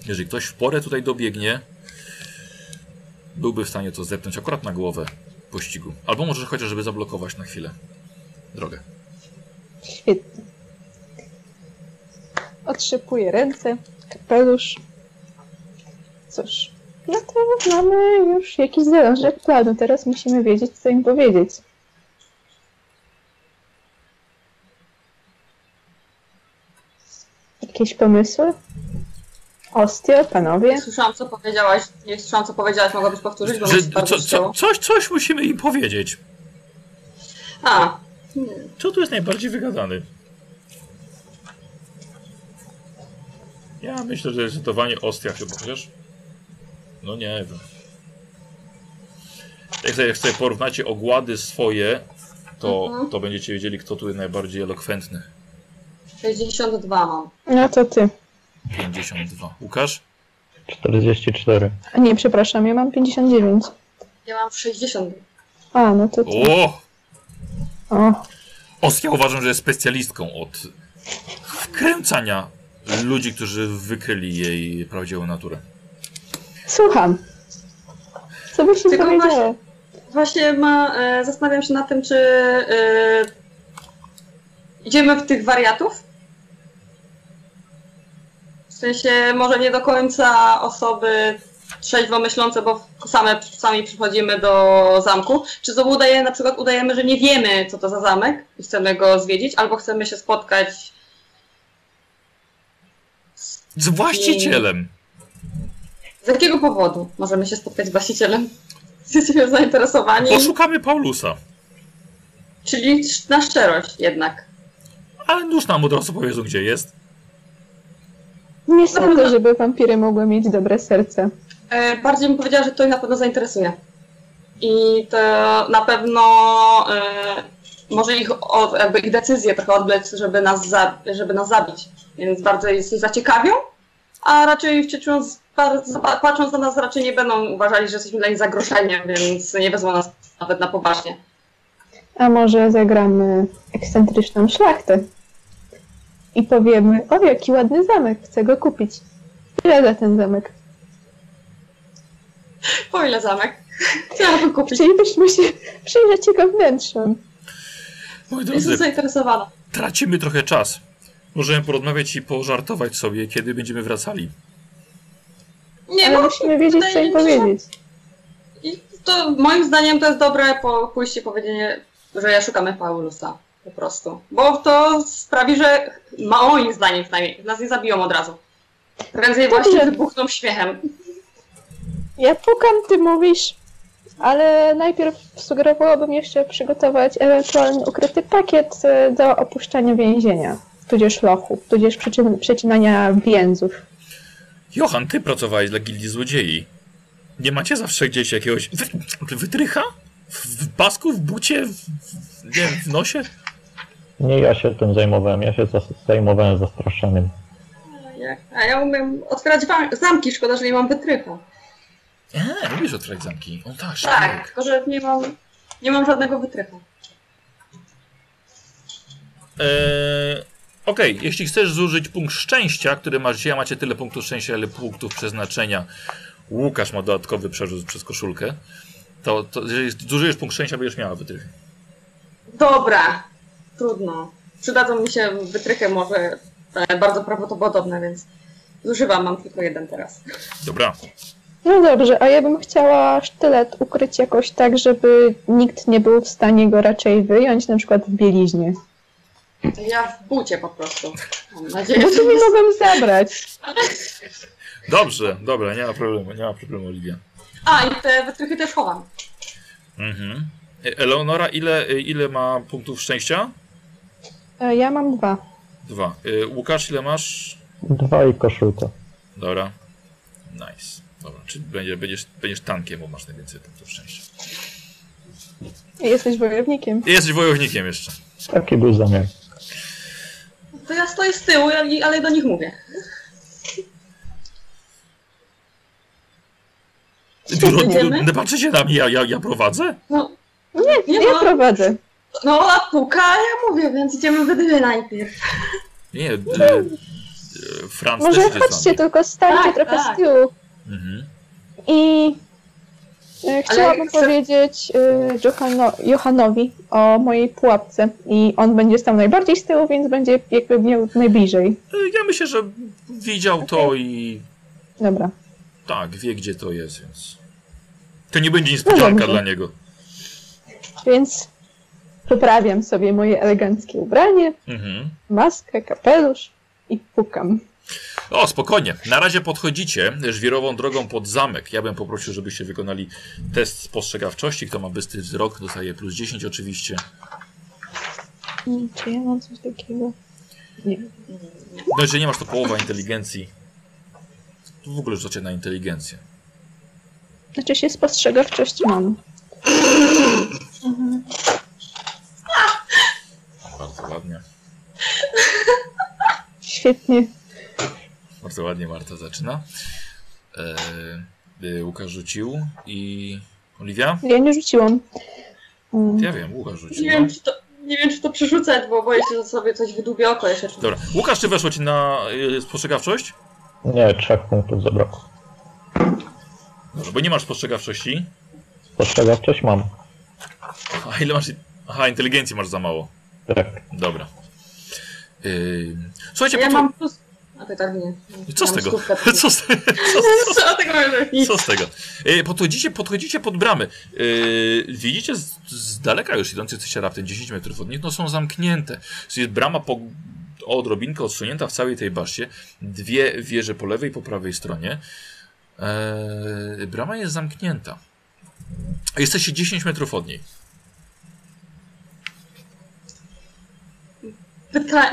Jeżeli ktoś w porę tutaj dobiegnie, byłby w stanie to zepnąć akurat na głowę pościgu. Albo może chociaż, żeby zablokować na chwilę drogę. Świetnie. Otrzepuję ręce, kapelusz. Cóż, no to mamy już jakiś zalążek planu. Teraz musimy wiedzieć, co im powiedzieć. Jakieś pomysły? Ostie, panowie? Nie słyszałam, co powiedziałaś. Nie słyszałam, co powiedziałaś. Mogłabyś powtórzyć, bo Że, co, co, coś, coś musimy im powiedzieć. A, Kto tu jest najbardziej wygadany? Ja myślę, że zdecydowanie Ostia chyba, wiesz? No nie wiem. Jak sobie, jak sobie porównacie ogłady swoje, to, Mhm. to będziecie wiedzieli, kto tu jest najbardziej elokwentny. 62 mam. No to ty. 52. Łukasz? 44. A nie, przepraszam, ja mam 59. Ja mam 60. A, no to ty. O! O, Ostia uważam, że jest specjalistką od wkręcania ludzi, którzy wykryli jej prawdziwą naturę. słucham. Co byś się Tylko powiedziała? Właśnie ma, e, zastanawiam się nad tym, czy e, idziemy w tych wariatów. W sensie może nie do końca osoby trzeźwo myślące, bo same, sami przychodzimy do zamku. Czy to udaje, na przykład udajemy, że nie wiemy, co to za zamek i chcemy go zwiedzić, albo chcemy się spotkać Z właścicielem. z jakiego powodu możemy się spotkać z właścicielem? *laughs* Jesteśmy zainteresowani, Poszukamy Paulusa. czyli na szczerość jednak. Ale już nam od razu powiedzą, gdzie jest. Nie sądzę, żeby wampiry mogły mieć dobre serce. E, bardziej bym powiedziała, że to ich na pewno zainteresuje. I to na pewno e, może ich, od, jakby ich decyzję trochę odbleć, żeby nas, za, żeby nas zabić. Więc bardzo jest zaciekawią, a raczej wciąż, bardzo- patrząc na nas raczej nie będą uważali, że jesteśmy dla nich zagrożeniem, więc nie wezmą nas nawet na poważnie. A może zagramy ekscentryczną szlachtę i powiemy, o jaki ładny zamek, chcę go kupić. Ile za ten zamek? Po ile zamek? Chciałabym kupić. Chcielibyśmy się przyjrzeć jego wnętrzom. Jestem zainteresowana. tracimy trochę czas. Możemy porozmawiać i pożartować sobie, kiedy będziemy wracali. Nie, Ale no, musimy wiedzieć, co im powiedzieć. I to moim zdaniem to jest dobre po, pójście i powiedzenie, że ja szukamy Paulusa. Po prostu. Bo to sprawi, że moim zdaniem przynajmniej nas nie zabiją od razu. Prędzej właśnie wybuchną śmiechem. Ja pukam, ty mówisz, ale najpierw sugerowałabym jeszcze przygotować ewentualny ukryty pakiet e, do opuszczania więzienia, tudzież lochu, tudzież przecin- przecinania więzów. Johan, ty pracowałeś dla Gildii Złodziei. Nie macie zawsze gdzieś jakiegoś wy, wytrycha? W, w pasku, w bucie, w, w, nie w nosie? Nie ja się tym zajmowałem, ja się zajmowałem zastraszeniem. A ja umiem otwierać zamki, szkoda, że nie mam wytrychu. Eee, lubisz otwierać zamki. O tak, Tak, szlak. tylko że nie mam, nie mam żadnego wytrychu. Eee, Okej, jeśli chcesz zużyć punkt szczęścia, który masz dzisiaj, macie tyle punktów szczęścia, ile punktów przeznaczenia. Łukasz ma dodatkowy przerzut przez koszulkę. To, to jeżeli zużyjesz punkt szczęścia, będziesz miała wytrych. Dobra, trudno. Przydadzą mi się wytrychy może e, bardzo prawdopodobne, więc Zużywam, mam tylko jeden teraz. Dobra. No dobrze, a ja bym chciała sztylet ukryć jakoś tak, żeby nikt nie był w stanie go raczej wyjąć, na przykład w bieliźnie. Ja w bucie po prostu. Mam nadzieję, Bo że to mi nie mogą zabrać. Dobrze, dobra, nie ma problemu, nie ma problemu, Oliwia. A, i te wytrychy też chowam. Mhm. E, Eleonora, ile, ile ma punktów szczęścia? E, Ja mam dwa. Dwa. E, Łukasz, ile masz? Dwa i koszulka. Dobra. Nice. Dobra, czyli będzie, będziesz, będziesz tankiem, bo masz najwięcej punktów szczęścia. Jesteś wojownikiem. I jesteś wojownikiem jeszcze. Taki był zamiar. To ja stoję z tyłu, ale- do nich mówię. Duro, Idziemy? duro, patrzycie na mnie, ja, ja, ja prowadzę? No, Nie, Nie ja ma. prowadzę. no a puka, a ja mówię, więc idziemy we dwie najpierw. Nie, e, e, Franz Może też chodźcie, tylko stańcie Tak, trochę tak. z tyłu. Mhm. I chciałabym chcę- powiedzieć e, Johano, Johanowi o mojej pułapce. I on będzie stał najbardziej z tyłu, więc będzie jakby miał najbliżej. E, Ja myślę, że widział to i Dobra. tak, wie gdzie to jest, więc... To nie będzie niespodzianka dobrze. dla niego. Więc poprawiam sobie moje eleganckie ubranie, Mhm. maskę, kapelusz i pukam. O, spokojnie. Na razie podchodzicie żwirową drogą pod zamek. Ja bym poprosił, żebyście wykonali test spostrzegawczości. Kto ma bystry wzrok, dostaje plus 10 oczywiście. Czy ja mam coś takiego? Nie. No jeżeli nie masz, to połowa inteligencji. To w ogóle rzucacie na inteligencję. Znaczy się spostrzegawczość mam. Bardzo ładnie. Świetnie. Bardzo ładnie Marta zaczyna. Eee, Łukasz rzucił i... Oliwia? Ja nie rzuciłam. Ja wiem, Łukasz rzucił. Nie no. wiem, czy to, nie wiem, czy to przerzucać, bo boję się, że sobie coś wydłubię oko jeszcze. Czy... Dobra. Łukasz, czy weszło ci na y, spostrzegawczość? Nie, trzech punktów zabrakło. Dobra, bo nie masz spostrzegawczości. Spostrzegawczość mam. A ile masz... Aha, inteligencji masz za mało. Tak. Dobra. Yy... Słuchajcie, Ja podcho- mam plus... A ty tak nie. *laughs* co z tego? Co z, tego *laughs* co z tego? Yy, podchodzicie, podchodzicie pod bramy. Yy, widzicie z, z daleka już idąc, jesteście raptem 10 metrów od nich, no są zamknięte. Jest brama po, odrobinkę odsunięta w całej tej baszcie. Dwie wieże po lewej i po prawej stronie. Yy, brama jest zamknięta. Jesteście 10 metrów od niej.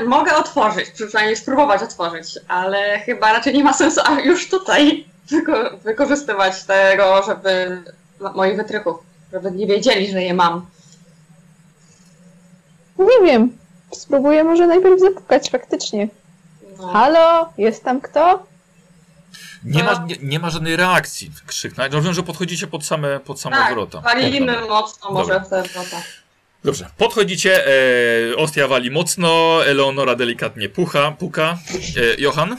Mogę otworzyć, przynajmniej spróbować otworzyć, ale chyba raczej nie ma sensu a już tutaj wyko- wykorzystywać tego, żeby moich wytrychów, żeby nie wiedzieli, że je mam. Nie wiem. Spróbuję może najpierw zapukać faktycznie. No. Halo? Jest tam kto? Nie No. ma, nie, nie ma żadnej reakcji. Krzyknąć. Rozumiem, że podchodzicie pod same, pod same Tak, wrota. walimy Dobra. mocno może Dobra. w te wrota. Dobrze, podchodzicie, e, Ostia wali mocno, Eleonora delikatnie pucha, puka. E, Johan?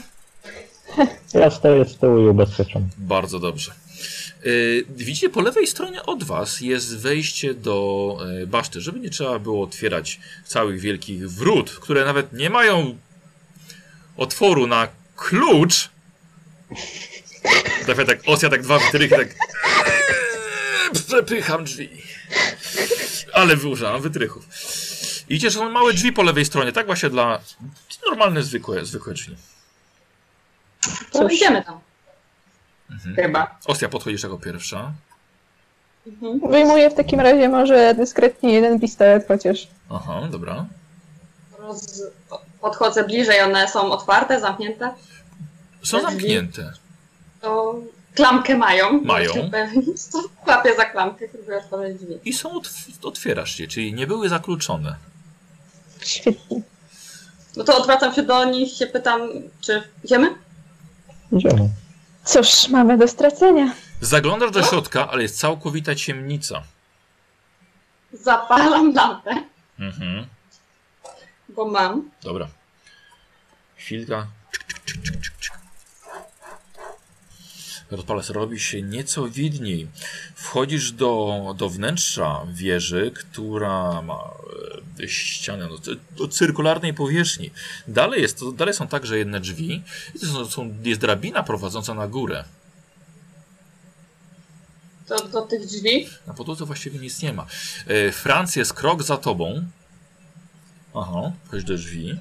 *laughs* Ja stoję z tyłu i ubezpieczam. Bardzo dobrze. E, widzicie, po lewej stronie od was jest wejście do e, baszty, żeby nie trzeba było otwierać całych wielkich wrót, które nawet nie mają otworu na klucz. Tak, tak, Ostia tak dwa wytrychy, tak *laughs* przepycham drzwi. Ale używam wytrychów. Idzie, że są małe drzwi po lewej stronie, tak właśnie dla normalne, zwykłe, zwykłe drzwi. To Cóż. idziemy tam. Mhm. Chyba. Ostia, podchodzisz jako pierwsza. Mhm. Wyjmuję w takim razie może dyskretnie jeden pistolet chociaż. Aha, dobra. Roz... Podchodzę bliżej, one są otwarte, zamknięte. Są zamknięte. To klamkę mają. Mają. *laughs* Łapię za klamkę, próbuję otworzyć drzwi. I są otw otwierasz je, czyli nie były zakluczone. Świetnie. No to odwracam się do nich, się pytam, czy idziemy? Idziemy. Cóż, mamy do stracenia. Zaglądasz do środka, ale jest całkowita ciemnica. Zapalam lampę, Mhm. bo mam. Dobra. Chwilka. Rozpalasz, robi się nieco widniej. Wchodzisz do, do wnętrza wieży, która ma e, ścianę no, do cyrkularnej powierzchni. Dalej, jest, to, dalej są także jedne drzwi. Są, są, jest drabina prowadząca na górę. Do, do tych drzwi. Na podłodze właściwie nic nie ma. E, Franc jest krok za tobą. Aha, chodź do drzwi.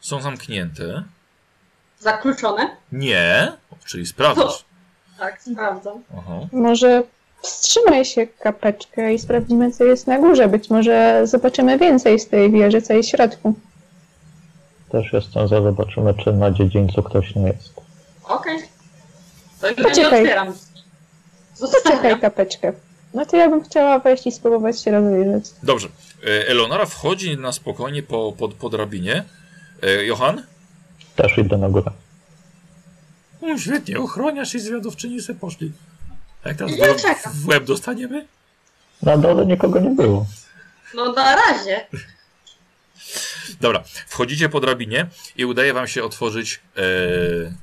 Są zamknięte. Zakluczone. Nie, czyli sprawdzasz. Tak, sprawdzam. Aha. Może wstrzymaj się kapeczkę i sprawdzimy, co jest na górze. Być może zobaczymy więcej z tej wieży, co jest w środku. Też jestem za, zobaczymy, czy na dziedzińcu ktoś nie jest. Okej. To już Poczekaj. nie otwieram. Poczekaj Zostawiam. kapeczkę. No to ja bym chciała wejść i spróbować się rozejrzeć. Dobrze. E, Eleonora wchodzi na spokojnie po, po, po drabinie. E, Johan? Też idę na górę. No, świetnie, ochroniarz i zwiadowczyni se poszli. A jak teraz Ja w, czekam. w łeb dostaniemy? Na dole nikogo nie było. No na razie. Dobra, wchodzicie po drabinie i udaje wam się otworzyć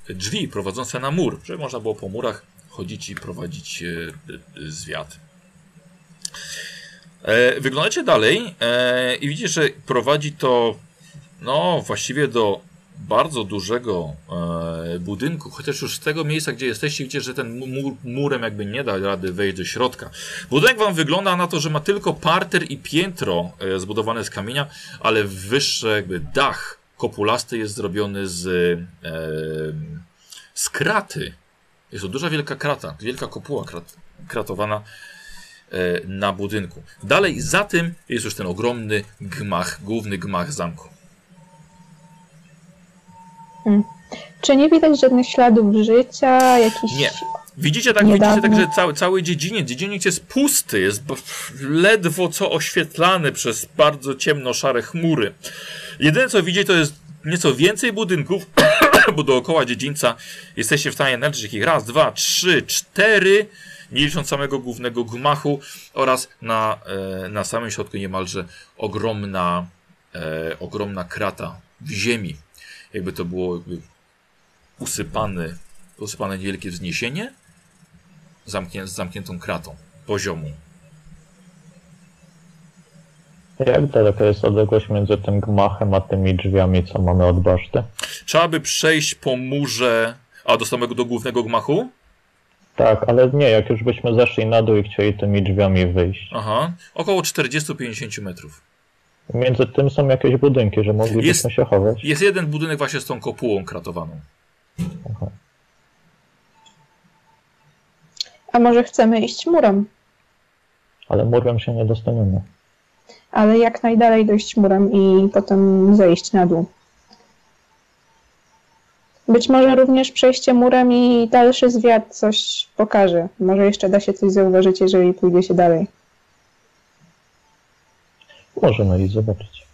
e, drzwi prowadzące na mur, żeby można było po murach chodzić i prowadzić e, e, zwiat. E, wyglądacie dalej e, i widzicie, że prowadzi to no właściwie do bardzo dużego e, budynku, chociaż już z tego miejsca, gdzie jesteście, widzicie, że ten mur, murem jakby nie da rady wejść do środka. Budynek wam wygląda na to, że ma tylko parter i piętro e, zbudowane z kamienia, ale wyższy jakby dach kopulasty jest zrobiony z, e, z kraty. Jest to duża wielka krata, wielka kopuła krat, kratowana na budynku. Dalej za tym jest już ten ogromny gmach, główny gmach zamku. Czy nie widać żadnych śladów życia, jakichś... Nie. Widzicie tak, Niedawno. widzicie tak, że cały, cały dziedziniec, dziedziniec jest pusty, jest ledwo co oświetlany przez bardzo ciemno-szare chmury. Jedyne co widzicie to jest nieco więcej budynków, *coughs* bo dookoła dziedzińca jesteście w stanie naliczyć ich raz, dwa, trzy, cztery, nie licząc samego głównego gmachu oraz na, e, na samym środku niemalże ogromna, e, ogromna krata w ziemi. Jakby to było jakby usypane, usypane niewielkie wzniesienie zamknię, z zamkniętą kratą poziomu. Jak daleka jest odległość między tym gmachem a tymi drzwiami, co mamy od baszty? Trzeba by przejść po murze, a do samego do głównego gmachu? Tak, ale nie, jak już byśmy zeszli na dół i chcieli tymi drzwiami wyjść. Aha, około 40-50 metrów. Między tym są jakieś budynki, że moglibyśmy się chować. Jest jeden budynek właśnie z tą kopułą kratowaną. A może chcemy iść murem? Ale murem się nie dostaniemy. Ale jak najdalej dojść murem i potem zejść na dół. Być może również przejście murem i dalszy zwiat coś pokaże. Może jeszcze da się coś zauważyć, jeżeli pójdzie się dalej. Możemy iść zobaczyć.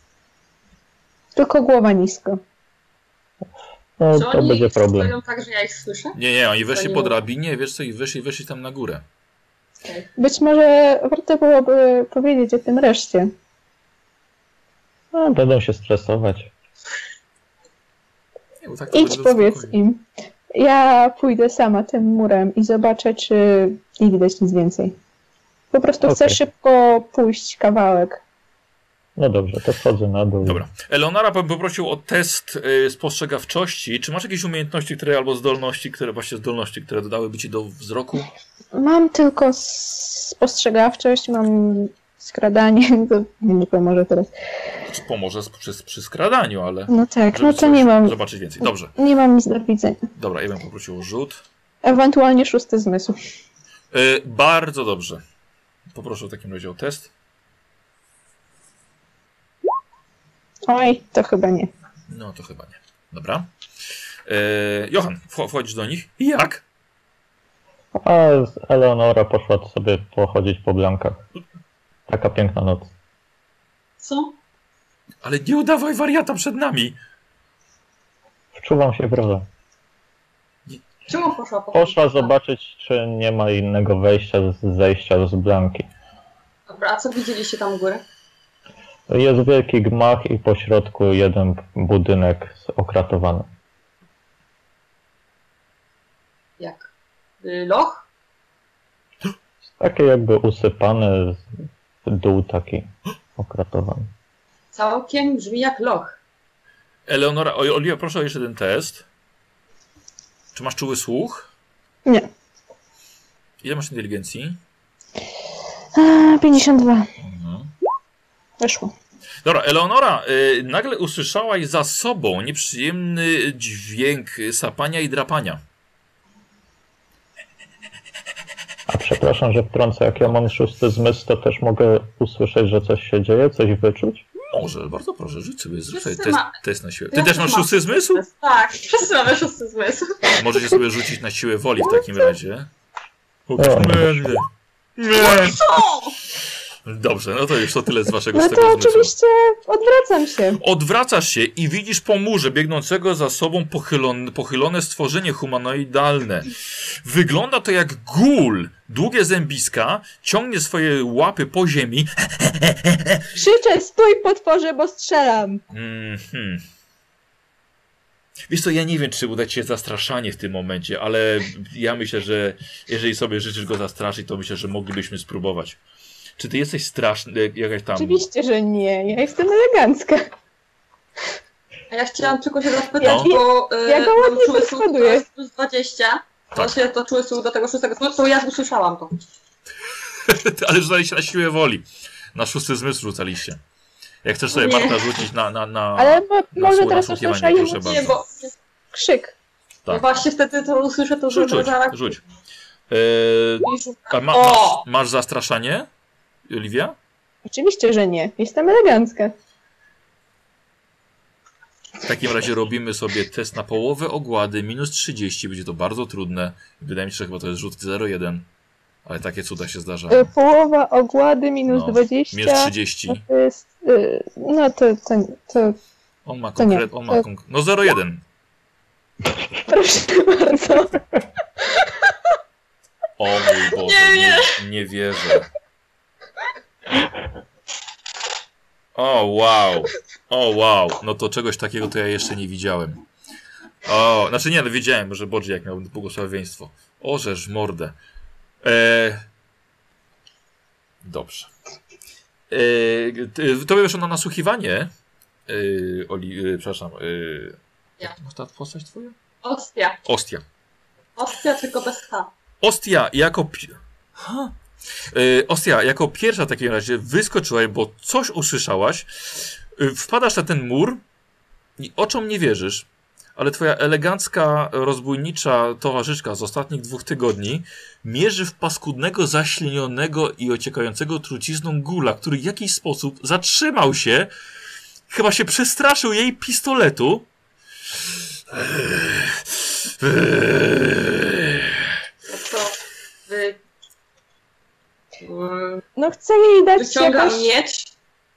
Tylko głowa nisko. No, Czy to oni będzie problem. tak, że ja ich słyszę? Nie, nie, oni weszli po drabinie, wiesz co, i weszli, weszli tam na górę. Okej. Być może warto byłoby powiedzieć o tym reszcie. No, będą się stresować. Nie, tak Idź powiedz spokojnie. im. Ja pójdę sama tym murem i zobaczę, czy nie widać nic więcej. Po prostu chcę Okej. szybko pójść kawałek. No dobrze, to wchodzę na dół. Dobra. Eleonora bym poprosił o test y, spostrzegawczości. Czy masz jakieś umiejętności, które albo zdolności, które właśnie zdolności, które dodałyby ci do wzroku? Mam tylko spostrzegawczość, mam skradanie, *laughs* to nie pomoże teraz. Pomoże przy, przy skradaniu, ale. No tak, no to nie mam, Zobaczyć więcej. Dobrze. nie mam nic do widzenia. Dobra, ja bym poprosił o rzut. Ewentualnie szósty zmysł. Y, bardzo dobrze. Poproszę w takim razie o test. Oj, to chyba nie. No to chyba nie. Dobra. E, Johan, wch- wchodzisz do nich. I jak? A Eleonora poszła sobie pochodzić po blankach. Taka piękna noc. Co? Ale nie udawaj wariata przed nami. Wczuwam się w rolę. Czemu poszła po Poszła zobaczyć, czy nie ma innego wejścia, z zejścia z blanki. Dobra, a co widzieliście tam u góry? Jest wielki gmach i po środku jeden budynek okratowany. Jak? y, loch? Takie jakby usypane, dół taki okratowany. Całkiem brzmi jak loch. Eleonora, Oliwia, proszę o jeszcze jeden test. Czy masz czuły słuch? Nie. Ile masz inteligencji? A, 52. Weszło. Dobra, Eleonora, y, nagle usłyszałaś za sobą nieprzyjemny dźwięk sapania i drapania. A przepraszam, że wtrącę, jak ja mam szósty zmysł, to też mogę usłyszeć, że coś się dzieje, coś wyczuć? Może, bardzo proszę, rzuć sobie, Wszyscy test, ma- test na siłę. Ty Ja też masz szósty zmysł? Tak, wszyscy mamy szósty zmysł. Możecie sobie rzucić na siłę woli w takim razie. O, O, nie. Nie. Dobrze, no to już to tyle z waszego No to oczywiście odwracam się. Odwracasz się i widzisz po murze biegnącego za sobą pochylone, pochylone stworzenie humanoidalne. Wygląda to jak gul. Długie zębiska, ciągnie swoje łapy po ziemi. *laughs* Krzyczę, stój potworze, bo strzelam. Mhm. Wiesz co, ja nie wiem, czy uda ci się zastraszanie w tym momencie, ale ja myślę, że jeżeli sobie życzysz go zastraszyć, to myślę, że moglibyśmy spróbować. Czy ty jesteś straszny, jakaś tam... Oczywiście, że nie. Ja jestem elegancka. A ja chciałam tylko się zapytać, No. bo y, Ja go ładnie to jest plus 20. Tak. Właśnie to czuły słuch do tego szóstego zmysłu, to ja usłyszałam to. *laughs* ale rzucaliście na siłę woli. Na szósty zmysł rzucaliście. Jak chcesz sobie Nie. Marta rzucić na... na, na Ale bo, na może słowa teraz usłyszę proszę Nie, bardzo. bo krzyk. no Tak. właśnie wtedy to usłyszę, to Rzuć, rzuć, zaraz... rzuć. Eee, a ma, masz, O! masz zastraszanie, Oliwia? Oczywiście, że nie. Jestem elegancka. W takim razie robimy sobie test na połowę ogłady, minus 30, będzie to bardzo trudne. Wydaje mi się, że chyba to jest rzut 0,1, ale takie cuda się zdarzają. Y, Połowa ogłady minus No, 20. Minus 30. No to jest. y, No to, to, to On ma konkret, on ma to- konk- No 0,1. proszę bardzo. O mój Boże, Nie, nie, nie wierzę. O wow, o wow, no to czegoś takiego to ja jeszcze nie widziałem. O, znaczy nie, no wiedziałem, że Bodziak miał błogosławieństwo. O, żeż mordę. E... Dobrze. E... ty- Tobie wyszło na nasłuchiwanie. E... Oli... E... Przepraszam. E... Ja. Jak ta postać twoja? Ostia. Ostia. Ostia tylko bez H. Ostia jako. pi- Ha? Yy, Ostia, jako pierwsza w takim razie wyskoczyłaś, bo coś usłyszałaś. Yy, wpadasz na ten mur i oczom nie wierzysz, ale twoja elegancka, rozbójnicza towarzyszka z ostatnich dwóch tygodni mierzy w paskudnego, zaślinionego i ociekającego trucizną gula, który w jakiś sposób zatrzymał się, chyba się przestraszył jej pistoletu. No to wy... No chcę jej dać Wyciągam jakoś, miecz,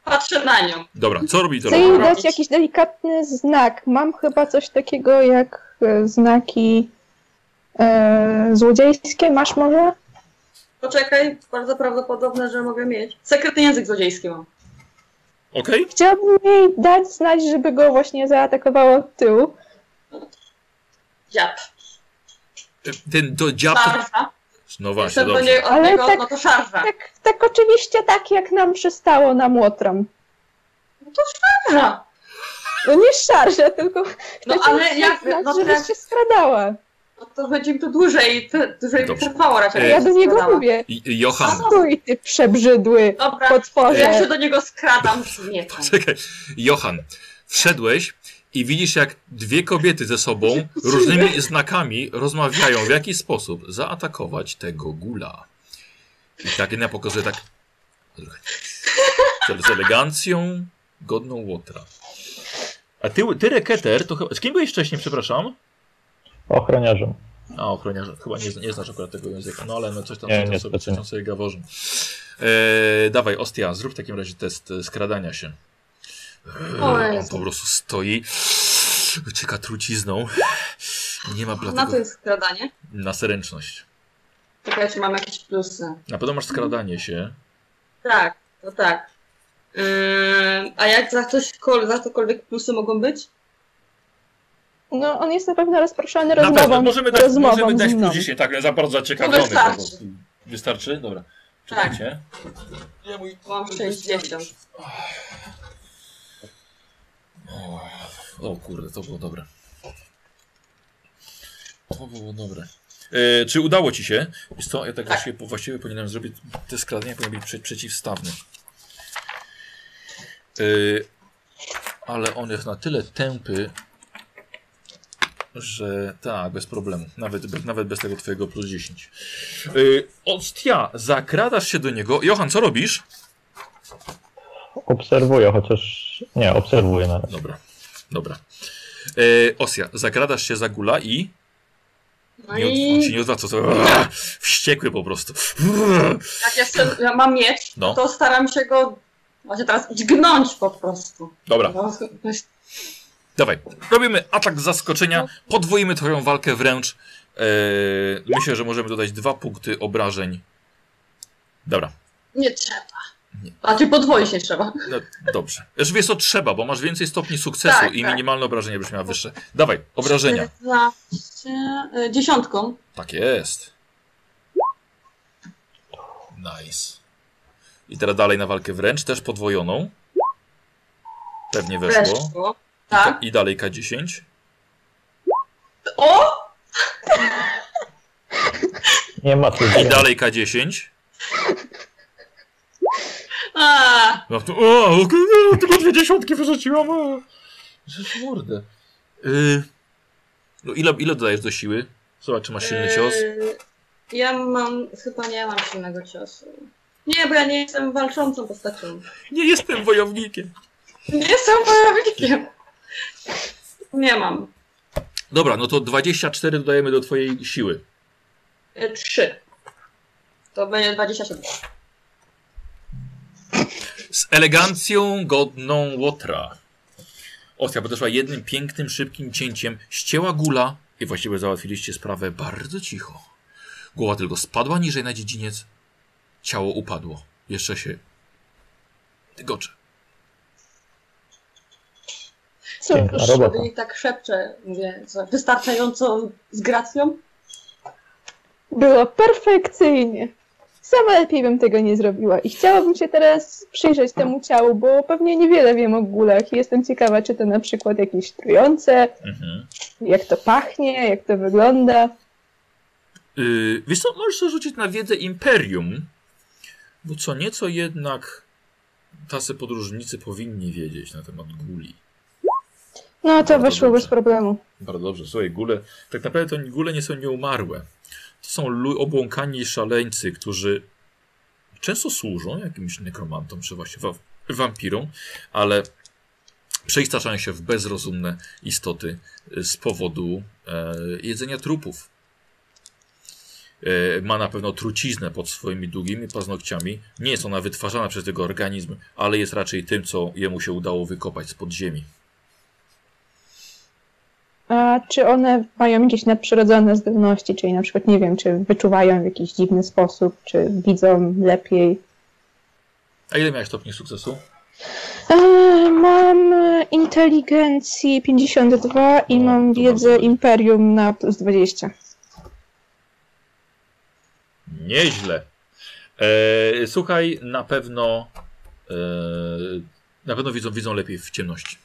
patrzę na nią. Dobra, co robi to? chcę jej dać jakiś delikatny znak. Mam chyba coś takiego jak e, znaki e, złodziejskie. Masz może? Poczekaj, bardzo prawdopodobne, że mogę mieć. Sekretny język złodziejski mam. Okej? Chciałabym jej dać znać, żeby go właśnie zaatakowało od tyłu. Dziad. Ten do dziab. to- Szarża. No właśnie, dobrze. nie, od Ale niego, tak- no to szarża. Tak, tak oczywiście tak, jak nam przystało na Młotram. Szarża. No nie szarżę, tylko No ale jak, no to, żebyś się skradała. no to będzie mi to dłużej, to, dłużej mi Dobrze. trwało raczej. Ej. Ja do niego skradała. mówię. I- Johan, Stój, ty przebrzydły Dobra, potworze. ja się do niego skradam z mieczem. *laughs* czekaj. Johan, wszedłeś i widzisz, jak dwie kobiety ze sobą różnymi znakami rozmawiają, w jaki sposób zaatakować tego gula. I tak jedna pokazuje tak. Z elegancją, godną łotra. A ty, ty Reketer, to chyba. Z kim byłeś wcześniej, przepraszam? Ochroniarzem. A, ochroniarze. Chyba nie, nie znasz akurat tego języka. No ale no coś tam, Nie, coś tam, nie, sobie, coś tam sobie gaworzą. E, dawaj, Ostia, zrób w takim razie test skradania się. O on po prostu stoi, cieka trucizną. Nie ma Na to dlatego jest skradanie. na seręczność. Czekaj, czy mam jakieś plusy. Na pewno masz skradanie się. Tak, to tak. Ym, a jak za coś, za cokolwiek plusy mogą być? No, on jest na pewno rozproszony Na rozmową, pewno, możemy dać, rozmową możemy dać plus 10, tak, za bardzo zaciekawiony. wystarczy. po prostu. Wystarczy? Dobra. Czekajcie. Ja mój... Mam 60. O kurde, to było dobre. To było dobre. E, czy udało ci się? Wiesz co, ja tak właściwie, właściwie powinienem zrobić, te skradania powinien być prze, przeciwstawny. E, ale on jest na tyle tępy, że tak, bez problemu. Nawet, bez, nawet bez tego twojego plus 10. Yy, Ostia, zakradasz się do niego. Johan, co robisz? Obserwuję, chociaż nie, obserwuję na razie. Dobra, dobra. Yy, Ostia, zakradasz się za gula i... No Nie, od- on się i nie odwraca, to wściekły po prostu. jak jestem, ja mam miecz, No. to staram się go właśnie teraz dźgnąć po prostu. Dobra, No, jest- dawaj. Robimy atak z zaskoczenia, podwoimy twoją walkę wręcz. Yy, myślę, że możemy dodać dwa punkty obrażeń. Dobra, Nie trzeba. Nie. Znaczy podwoić nie trzeba. no, dobrze. Już wiesz co trzeba, bo masz więcej stopni sukcesu Tak, i tak. minimalne obrażenie byś miała wyższe. Dawaj, obrażenia. 14, y, dziesiątką. Tak jest. Nice. I teraz dalej na walkę wręcz, też podwojoną. Pewnie weszło. Weszło. I, ta, Tak. I dalej K10. O! Nie ma tu I dalej K10. A, No to, o, no, tylko dwie dziesiątki wyrzuciłam. o. Rzecz mordę. Y, no ile, ile dodajesz do siły? Zobacz, czy masz silny cios. y, Ja mam, chyba nie mam silnego ciosu. Nie, bo ja nie jestem walczącą postacią. Nie jestem wojownikiem. Nie jestem wojownikiem. Nie mam. Dobra, no to 24 dodajemy do twojej siły. Y, Trzy. To będzie 27. Z elegancją godną Łotra. Ostia podeszła jednym pięknym, szybkim cięciem, ścięła gula i właściwie załatwiliście sprawę bardzo cicho. Głowa tylko spadła niżej na dziedziniec. Ciało upadło. Jeszcze się tygocze. Cóż, Piękna robota. Dominik tak szepcze, mówię, co, wystarczająco z gracją? było perfekcyjnie. Sama lepiej bym tego nie zrobiła i chciałabym się teraz przyjrzeć temu ciału, bo pewnie niewiele wiem o gulach i jestem ciekawa, czy to na przykład jakieś trujące, Mhm. jak to pachnie, jak to wygląda. Yy, wiesz co, możesz rzucić na wiedzę Imperium, bo co nieco jednak tacy podróżnicy powinni wiedzieć na temat guli. No to Bardzo weszło dobrze. bez problemu. Bardzo dobrze, słuchaj, gule, tak naprawdę to gule nie są nieumarłe. To są obłąkani szaleńcy, którzy często służą jakimś nekromantom, czy właśnie wa- wampirom, ale przeistaczają się w bezrozumne istoty y, z powodu e, jedzenia trupów. E, ma na pewno truciznę pod swoimi długimi paznokciami. Nie jest ona wytwarzana przez jego organizm, ale jest raczej tym, co jemu się udało wykopać z podziemi. A czy one mają jakieś nadprzyrodzone zdolności, czyli na przykład, nie wiem, czy wyczuwają w jakiś dziwny sposób, czy widzą lepiej? A ile miałeś stopni sukcesu? Mam inteligencji 52 i mam wiedzę Imperium na plus 20. Nieźle. E, słuchaj, na pewno e, na pewno widzą, widzą lepiej w ciemności,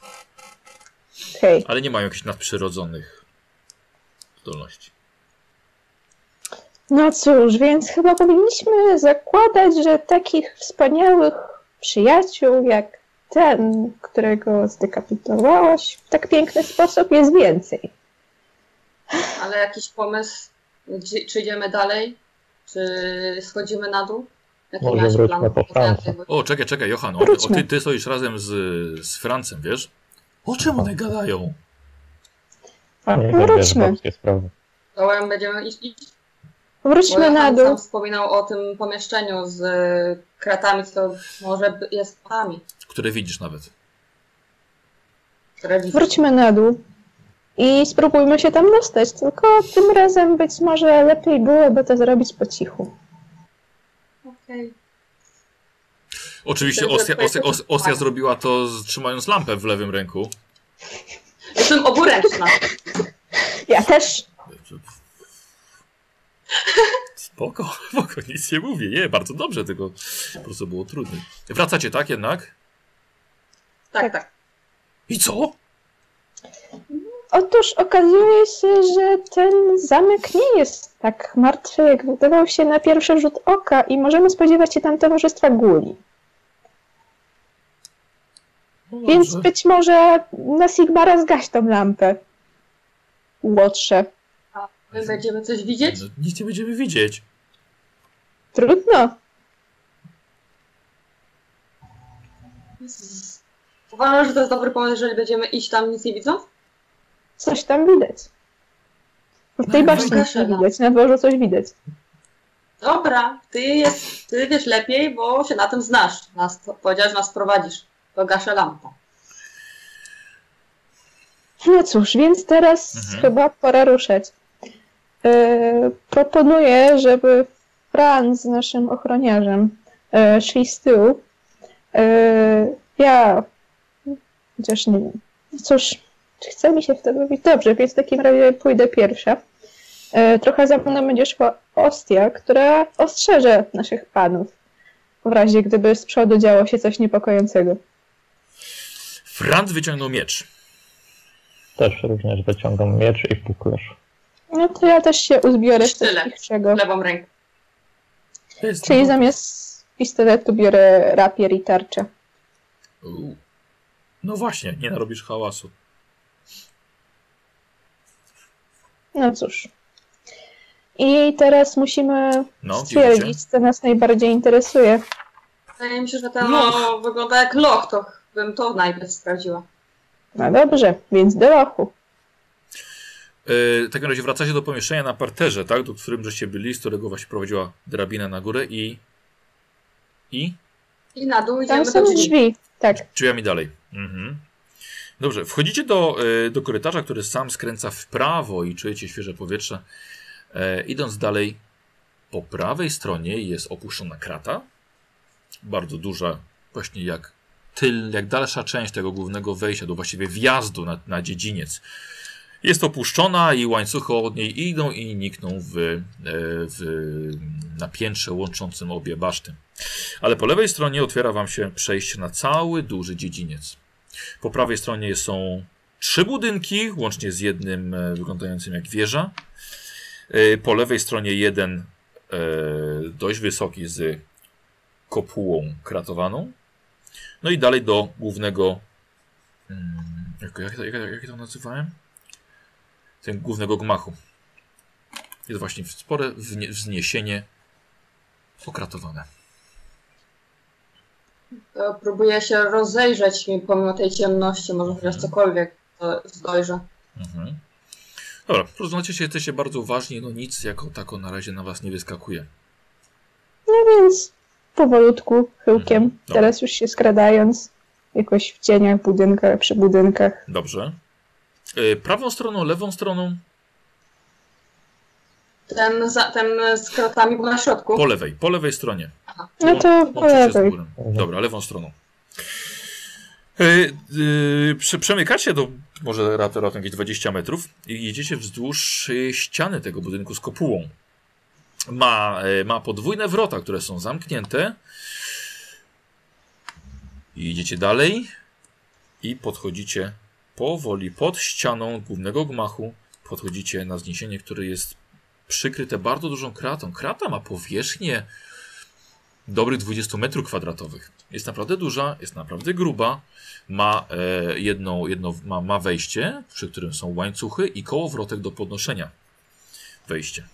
Hej. ale nie mają jakichś nadprzyrodzonych zdolności. No cóż, więc chyba powinniśmy zakładać, że takich wspaniałych przyjaciół jak ten, którego zdekapitowałaś w tak piękny sposób jest więcej. Ale jakiś pomysł, gdzie, czy idziemy dalej? Czy schodzimy na dół? Jaki Może wróćmy plan? po Franca. O, czekaj, czekaj, Johan, o, o, ty, ty stoisz razem z, z Francem, wiesz? O czym one gadają? A nie, No, wróćmy. sprawy. Dołem będziemy iść, iść? Wróćmy na dół. sam wspominał o tym pomieszczeniu z y, kratami, co może jest kratami, Które widzisz nawet. które widzę. Wróćmy na dół i spróbujmy się tam dostać. Tylko tym razem być może lepiej byłoby to zrobić po cichu. Okej. Oczywiście Ostia, Ostia, zrobiła to trzymając lampę w lewym ręku. Jestem oburęczna. Ja też. Spoko, *laughs* spoko, nic nie mówię. Nie, bardzo dobrze, tylko po prostu było trudniej. Wracacie, tak jednak? Tak, tak. I co? Otóż okazuje się, że ten zamek nie jest tak martwy, jak wydawał się na pierwszy rzut oka i możemy spodziewać się tam towarzystwa guli. Więc być może na Sigmara zgaś tą lampę. Łotrze. My będziemy coś widzieć? No, nic nie będziemy widzieć. Trudno. Uważam, że to jest dobry pomysł, jeżeli będziemy iść tam nic nie widząc? Coś tam widać. W tej No, baszcie nic nie widać, na dworzu coś widać. Dobra, ty, jest, ty wiesz lepiej, bo się na tym znasz. Nas, powiedziałeś, że nas prowadzisz. To gaszę lampę. No cóż, więc teraz Mhm. chyba pora ruszać. Yy, proponuję, żeby Franz z naszym ochroniarzem yy, szli z tyłu. Yy, ja chociaż nie wiem. Cóż, czy chce mi się w to bawić? Dobrze, więc w takim razie pójdę pierwsza. Trochę za mną będzie szła Ostia, która ostrzeże naszych panów w razie gdyby z przodu działo się coś niepokojącego. Franz wyciągnął miecz. Też również wyciągam miecz i puklerz. No to ja też się uzbiorę z wszystkiego. Lewą ręką. To Czyli zamiast pistoletu biorę rapier i tarczę. No właśnie, nie narobisz hałasu. No cóż. I teraz musimy No, stwierdzić, co nas najbardziej interesuje. Wydaje mi się, że Loch. no, wygląda jak loch, to bym to najpierw sprawdziła. No dobrze, więc do lochu. Yy, w takim razie wracacie do pomieszczenia na parterze, tak? Do którym żeście byli, z którego właśnie prowadziła drabina na górę i... I? I na dół Tam idziemy do są drzwi. drzwi. Tak. Drzwiami dalej. Mhm. Dobrze, wchodzicie do, y, do korytarza, który sam skręca w prawo i czujecie świeże powietrze. E, idąc dalej, po prawej stronie jest opuszczona krata. Bardzo duża, właśnie jak tyl, jak dalsza część tego głównego wejścia, do właściwie wjazdu na, na dziedziniec. Jest opuszczona i łańcuchy od niej idą i nikną w, e, w, na piętrze łączącym obie baszty. Ale po lewej stronie otwiera wam się przejście na cały duży dziedziniec. Po prawej stronie są trzy budynki, łącznie z jednym e, wyglądającym jak wieża. E, Po lewej stronie jeden dość wysoki z kopułą kratowaną. No i dalej do głównego. mm, Jak, jak, jak, jak ja to nazywałem? Ten głównego gmachu. Jest właśnie spore wzniesienie okratowane. To próbuję się rozejrzeć mi pomimo tej ciemności, może chociaż cokolwiek to dojrzę. Mhm. Dobra, rozglądacie się, jesteście bardzo uważni, no nic jako tako na razie na was nie wyskakuje. No więc powolutku, chyłkiem, Mhm, teraz już się skradając, jakoś w cieniach budynkach, przy budynkach. Dobrze. Yy, prawą stroną, lewą stroną, Ten, za, ten z kratami był na środku. po lewej, po lewej stronie. No to po lewej. Dobra, lewą stroną. Yy, yy, prze- przemykacie do może raptem, raptem jakieś 20 metrów i jedziecie wzdłuż yy, ściany tego budynku z kopułą. Ma, yy, ma podwójne wrota, które są zamknięte. I idziecie dalej i podchodzicie powoli pod ścianą głównego gmachu. Podchodzicie na wzniesienie, które jest przykryte bardzo dużą kratą. Krata ma powierzchnię dobrych 20 metrów kwadratowych. Jest naprawdę duża, jest naprawdę gruba. Ma, e, jedno, jedno, ma, ma wejście, przy którym są łańcuchy i kołowrotek do podnoszenia. Wejście.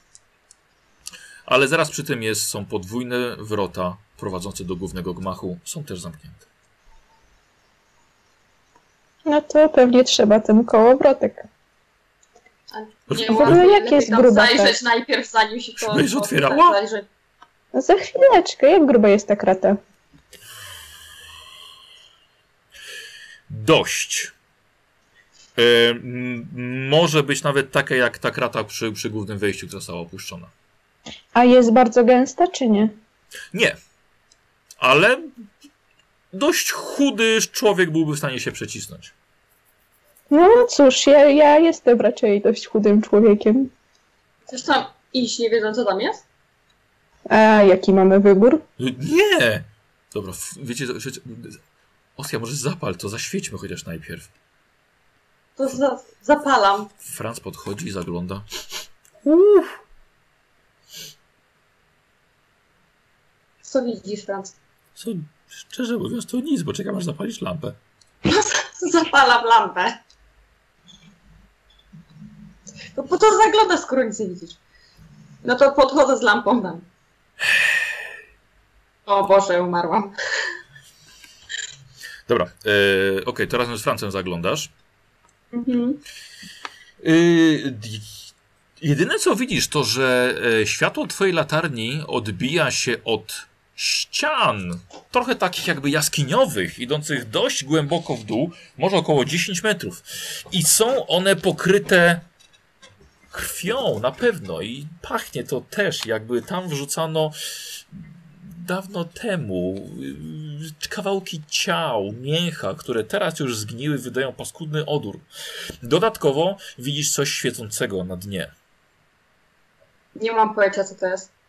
Ale zaraz przy tym jest, są podwójne wrota prowadzące do głównego gmachu. Są też zamknięte. No to pewnie trzeba ten kołowrotek. Nie W ogóle jak jest tam gruba zajrzeć najpierw, zanim się to... Otwierała? Zajrzeć. No za chwileczkę, jak gruba jest ta krata? Dość. E, może być nawet taka jak ta krata przy, przy głównym wejściu, która została opuszczona. A jest bardzo gęsta, czy nie? Nie. Ale dość chudy człowiek byłby w stanie się przecisnąć. No cóż, ja, ja jestem raczej dość chudym człowiekiem. Chcesz tam iść, nie wiedząc co tam jest? A jaki mamy wybór? Nie! Dobra, wiecie. Osja, może zapal to, zaświećmy chociaż najpierw. To za, zapalam. Franz podchodzi i zagląda. Co widzisz, Franc? Co, szczerze mówiąc, to nic, bo czekam aż zapalisz lampę. *laughs* Zapalam lampę. To po co zaglądasz, skoro nic nie widzisz? No to podchodzę z lampą tam. O Boże, umarłam. Dobra, e, okej, to razem z Francem zaglądasz. Mhm. Yy, d- jedyne co widzisz to, że e, światło twojej latarni odbija się od ścian, trochę takich jakby jaskiniowych, idących dość głęboko w dół, może około 10 metrów. I są one pokryte krwią na pewno i pachnie to też jakby tam wrzucano dawno temu yy, kawałki ciał, mięcha, które teraz już zgniły, wydają paskudny odór. Dodatkowo widzisz coś świecącego na dnie. Nie mam pojęcia, co to jest.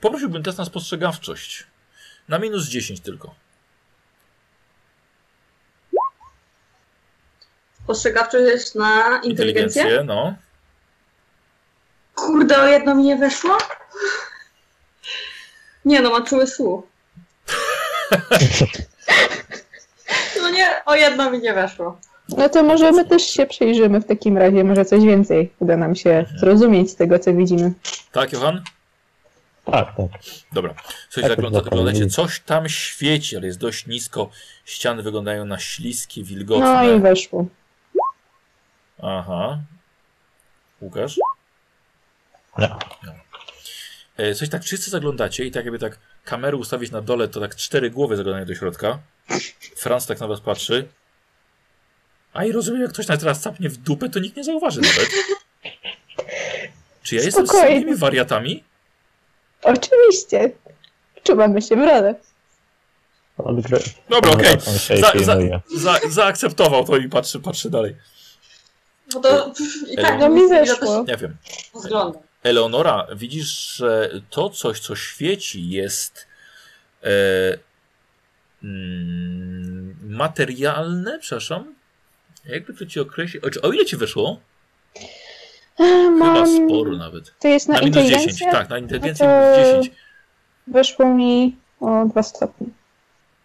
Poprosiłbym test na spostrzegawczość. Na minus 10 tylko. Postrzegawczość jest na inteligencję? no. Kurde, o jedno mi nie weszło? Nie no, mam czuły słuch. *laughs* No nie, o jedno mi nie weszło. No to może my też się przyjrzymy w takim razie, może coś więcej uda nam się zrozumieć z tego, co widzimy. Tak, Johan? Tak, tak. Dobra. Coś Tak, zagląda, tak, zaglądacie. tak. Coś tam świeci, ale jest dość nisko. Ściany wyglądają na śliskie, wilgotne. No i weszło. Aha. Łukasz? Nie. E, Coś tak wszyscy zaglądacie i tak jakby tak kamerę ustawić na dole, to tak cztery głowy zaglądają do środka. Franz tak na was patrzy. A i rozumiem, jak ktoś nas teraz capnie w dupę, to nikt nie zauważy nawet. Czy ja jestem z Spokojnie. samymi wariatami? Oczywiście. Czuwamy się w rolę. Odgry... Dobra, okej. Się Za, za, pilnuje. za, zaakceptował to i patrzy, patrzy dalej. No to i tak No mi nic nie wiem. Eleonora, widzisz, że to coś, co świeci, jest e, mm, materialne, przepraszam. Jakby to ci określić? O ile ci wyszło? Chyba Mam... sporo nawet. To jest na, Na minus inteligencję? 10, tak, na inteligencję No minus 10. Weszło mi o 2 stopnie.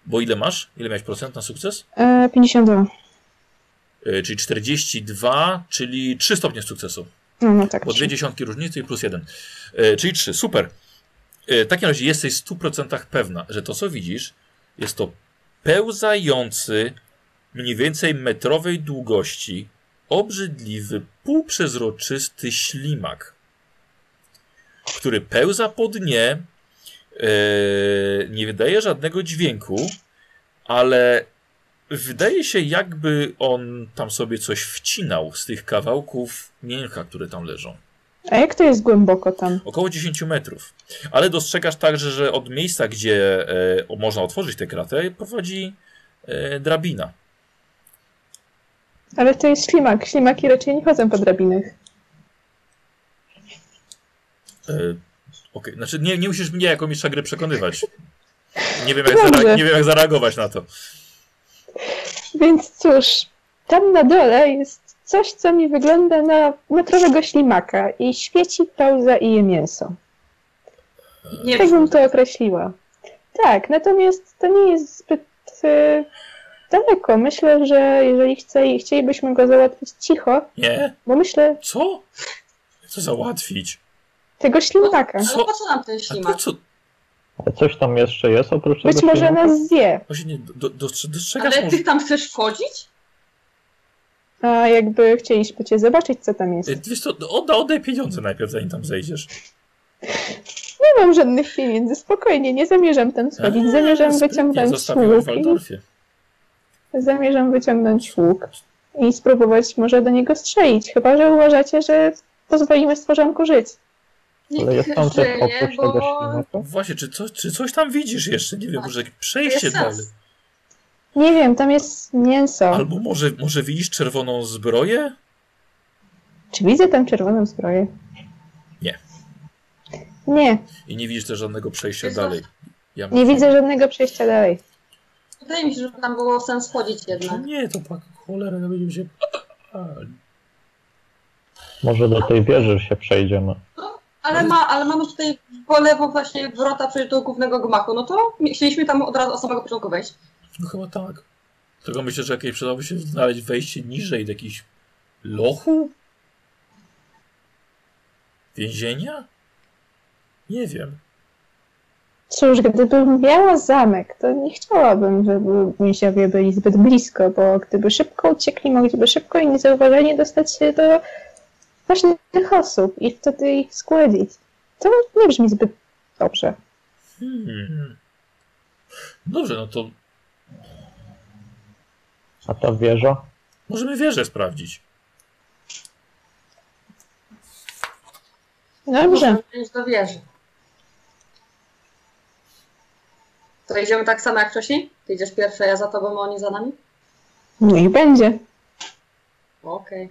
Bo ile masz? Ile miałeś procent na sukces? E, 52. E, czyli 42, czyli 3 stopnie sukcesu. No, no tak. Bo dwie dziesiątki różnicy i plus jeden. E, czyli 3, super. E, w takim razie jesteś w 100% pewna, że to co widzisz jest to pełzający, mniej więcej metrowej długości, obrzydliwy, półprzezroczysty ślimak, który pełza po dnie, e, nie wydaje żadnego dźwięku, ale wydaje się jakby on tam sobie coś wcinał z tych kawałków mięcha, które tam leżą. A jak to jest głęboko tam? Około 10 metrów. Ale dostrzegasz także, że od miejsca, gdzie e, można otworzyć tę kratę, prowadzi e, drabina. Ale to jest ślimak. Ślimaki raczej nie chodzą po drabinach. E, Okej, znaczy nie, nie musisz mnie jako mistrza gry przekonywać. *laughs* Nie wiem, jak, nie wiem jak zareagować na to. Więc cóż, tam na dole jest coś, co mi wygląda na metrowego ślimaka i świeci, pełza i je mięso. Nie Tak bym to określiła. Tak, natomiast to nie jest zbyt e, daleko. Myślę, że jeżeli chce, chcielibyśmy go załatwić cicho, Nie? bo myślę Co? Co załatwić? tego ślimaka. Ale po co nam ten ślimak? co? Coś tam jeszcze jest oprócz Być tego może ślimaka? nas zje, Właśnie nie, do, dostrzegasz Ale może... ty tam chcesz wchodzić? a jakby chcieliśmy cię zobaczyć, co tam jest. Wiesz co, odda, oddaj pieniądze najpierw, zanim tam zejdziesz. Nie mam żadnych pieniędzy, spokojnie, nie zamierzam tam schodzić. Zamierzam wyciągnąć zostawiłem w Waldorfie. Zamierzam wyciągnąć łuk i spróbować może do niego strzelić, chyba że uważacie, że pozwolimy stworzonku żyć. Ale jest tam coś żyje, oprócz tego bo ślimaka? Właśnie, czy, co, czy coś tam widzisz jeszcze? Nie wiem, może przejście dalej. Nie wiem, tam jest mięso. Albo może, może widzisz czerwoną zbroję? Czy widzę tam czerwoną zbroję? Nie. Nie, I nie widzisz też żadnego przejścia dalej. Ja nie widzę żadnego przejścia dalej. Wydaje mi się, że tam było sens chodzić No jednak. nie, to pak cholera, no będziemy się... Może do tej wieży się przejdziemy. Ale, ma, ale mamy tutaj po lewo właśnie wrota przejść do głównego gmachu. No to chcieliśmy tam od razu od samego początku wejść. No chyba tak. Tylko myślę, że jakieś przydałoby się znaleźć wejście niżej do jakichś lochu? Więzienia? Nie wiem. Cóż, gdybym miała zamek, to nie chciałabym, żeby więźniowie byli zbyt blisko, bo gdyby szybko uciekli, mogliby szybko i niezauważenie dostać się do ważnych osób i wtedy ich skłędzić. To nie brzmi zbyt dobrze. Hmm. Dobrze, no to A ta wieża? możemy wieżę sprawdzić. Dobrze. Możemy do wieży. To idziemy tak samo jak wcześniej? Ty idziesz pierwsza, ja za tobą, a oni za nami? Niech będzie. Okej.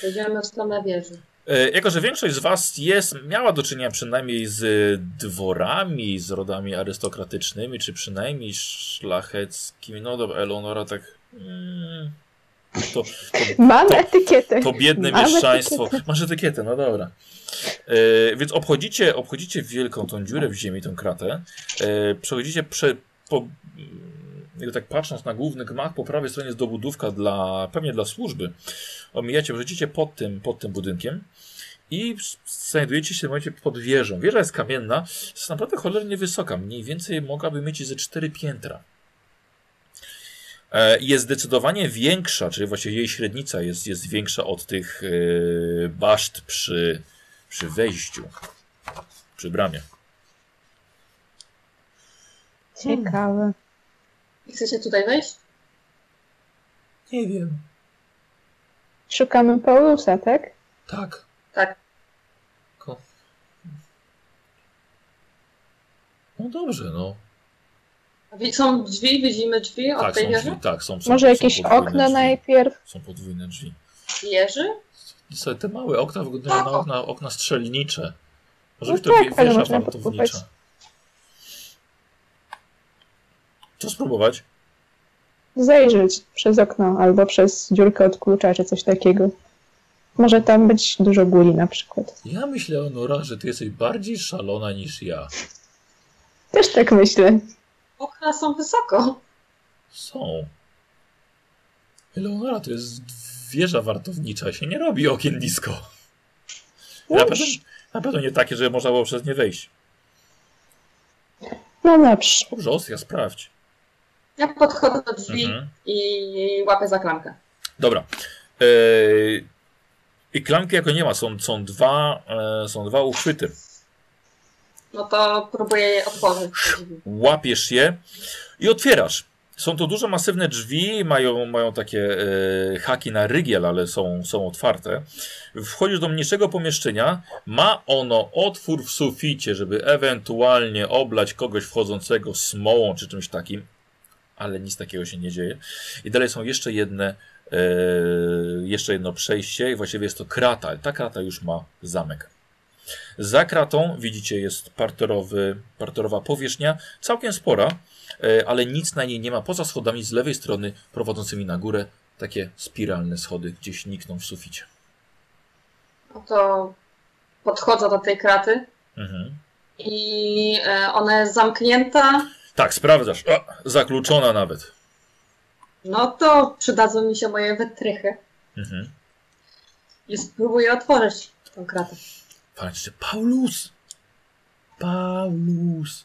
To Idziemy w stronę wieży. E, jako, że większość z Was jest, miała do czynienia przynajmniej z dworami, z rodami arystokratycznymi, czy przynajmniej szlacheckimi, no dobra, Eleonora tak... Mm, to, to, Mam To- etykietę. to biedne Mam mieszczaństwo. etykietę. Masz etykietę, no dobra. E, więc obchodzicie, obchodzicie wielką tą dziurę w ziemi, tą kratę. E, przechodzicie prze, po, jakby tak patrząc na główny gmach, po prawej stronie jest dobudówka dla, pewnie dla służby. Omijacie, przechodzicie pod tym, pod tym budynkiem i znajdujecie się w tym momencie pod wieżą. Wieża jest kamienna, jest naprawdę cholernie wysoka. Mniej więcej mogłaby mieć ze cztery piętra. E, Jest zdecydowanie większa, czyli właściwie jej średnica jest, jest większa od tych e, baszt przy, przy wejściu, przy bramie. Ciekawe. Chcecie tutaj wejść? Nie wiem. Szukamy Paulusa, tak? Tak. Tak. Ko... No dobrze, no. Są drzwi, widzimy drzwi od Tak, tej są wieży? drzwi, tak, są, są Może są jakieś okno drzwi. najpierw? Są podwójne drzwi. Wieży? Są te małe okna wyglądają na Tak. okna, okna strzelnicze. Może No być to tak, ale wieża wartownicza. Co spróbować? Zajrzeć przez okno albo przez dziurkę od klucza, czy coś takiego. Może tam być dużo guli na przykład. Ja myślę, Onora, że ty jesteś bardziej szalona niż ja. Też tak myślę. Okna są wysoko. Są. Eleonora, to jest wieża wartownicza, się nie robi okien disco. Na No, pewno, na pewno nie takie, że można było przez nie wejść. no dobrze. Dobrze, Ostria, sprawdź. Ja podchodzę do drzwi Mhm. i łapię za klamkę. Dobra. Eee, I klamki jako nie ma, są, są, dwa, e, są dwa uchwyty. No to próbuję je otworzyć. Łapiesz je i otwierasz. Są to duże, masywne drzwi, mają, mają takie e, haki na rygiel, ale są, są otwarte. Wchodzisz do mniejszego pomieszczenia, ma ono otwór w suficie, żeby ewentualnie oblać kogoś wchodzącego smołą czy czymś takim, ale nic takiego się nie dzieje. I dalej są jeszcze jedne, e, jeszcze jedno przejście i właściwie jest to krata, ale ta krata już ma zamek. Za kratą widzicie jest parterowy, parterowa powierzchnia, całkiem spora, e, ale nic na niej nie ma poza schodami z lewej strony prowadzącymi na górę. Takie spiralne schody gdzieś nikną w suficie. No to podchodzę do tej kraty Mhm. i e, ona jest zamknięta. Tak, sprawdzasz. O, zakluczona nawet. No to przydadzą mi się moje wytrychy. Mhm. I spróbuję otworzyć tą kratę. Patrzcie, Paulus! Paulus!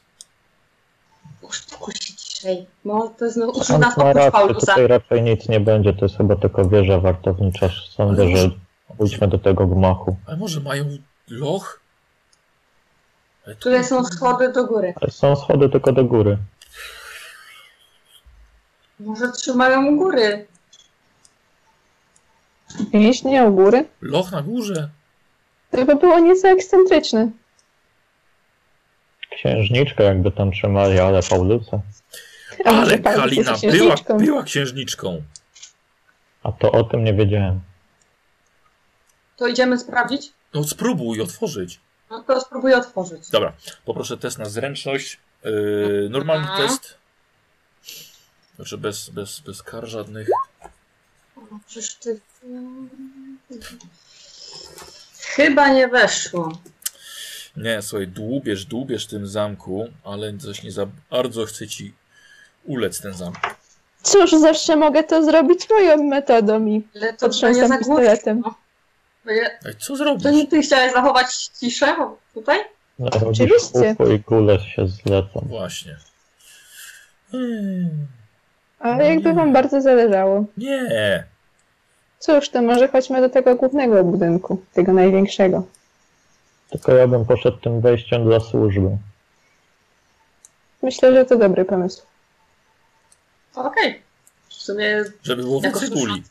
Uspokój się ciszej. No to jest no, uszy On na ma spokój rację, Paulusa. tutaj raczej nic nie będzie, to jest chyba tylko wieża wartownicza. Sądzę, Ale że może- pójdźmy do tego gmachu. Ale może mają loch? Ale tu- Tutaj są schody do góry. Ale są schody tylko do góry. Może trzymają u góry. Mięśnie u góry? Loch na górze. To by było nieco ekscentryczne. Księżniczkę jakby tam trzymali, ale Paulusa. A może Ale Paulus jest Kalina była, księżniczką? była księżniczką. A to o tym nie wiedziałem. To idziemy sprawdzić? No spróbuj otworzyć. No to spróbuję otworzyć. Dobra, poproszę test na zręczność. Yy, normalny test. Znaczy bez, bez, bez kar żadnych. Czyż ty... Chyba nie weszło. Nie, słuchaj, dłubiesz, dłubiesz w tym zamku, ale coś nie za bardzo chce ci ulec ten zamek. Cóż, zawsze mogę to zrobić moją metodą i Ale to Potrząsam nie pistoletem. Ja- Ej, co zrobisz? To nie ty chciałeś zachować ciszę tutaj? Robisz Oczywiście. i kule się zlecą. Właśnie. Hmm, ale jakby wam bardzo zależało. nie. Cóż, to może chodźmy do tego głównego budynku, tego największego. Tylko ja bym poszedł tym wejściem dla służby. Myślę, że to dobry pomysł. To Okej. W sumie... Żeby było służba. kuli.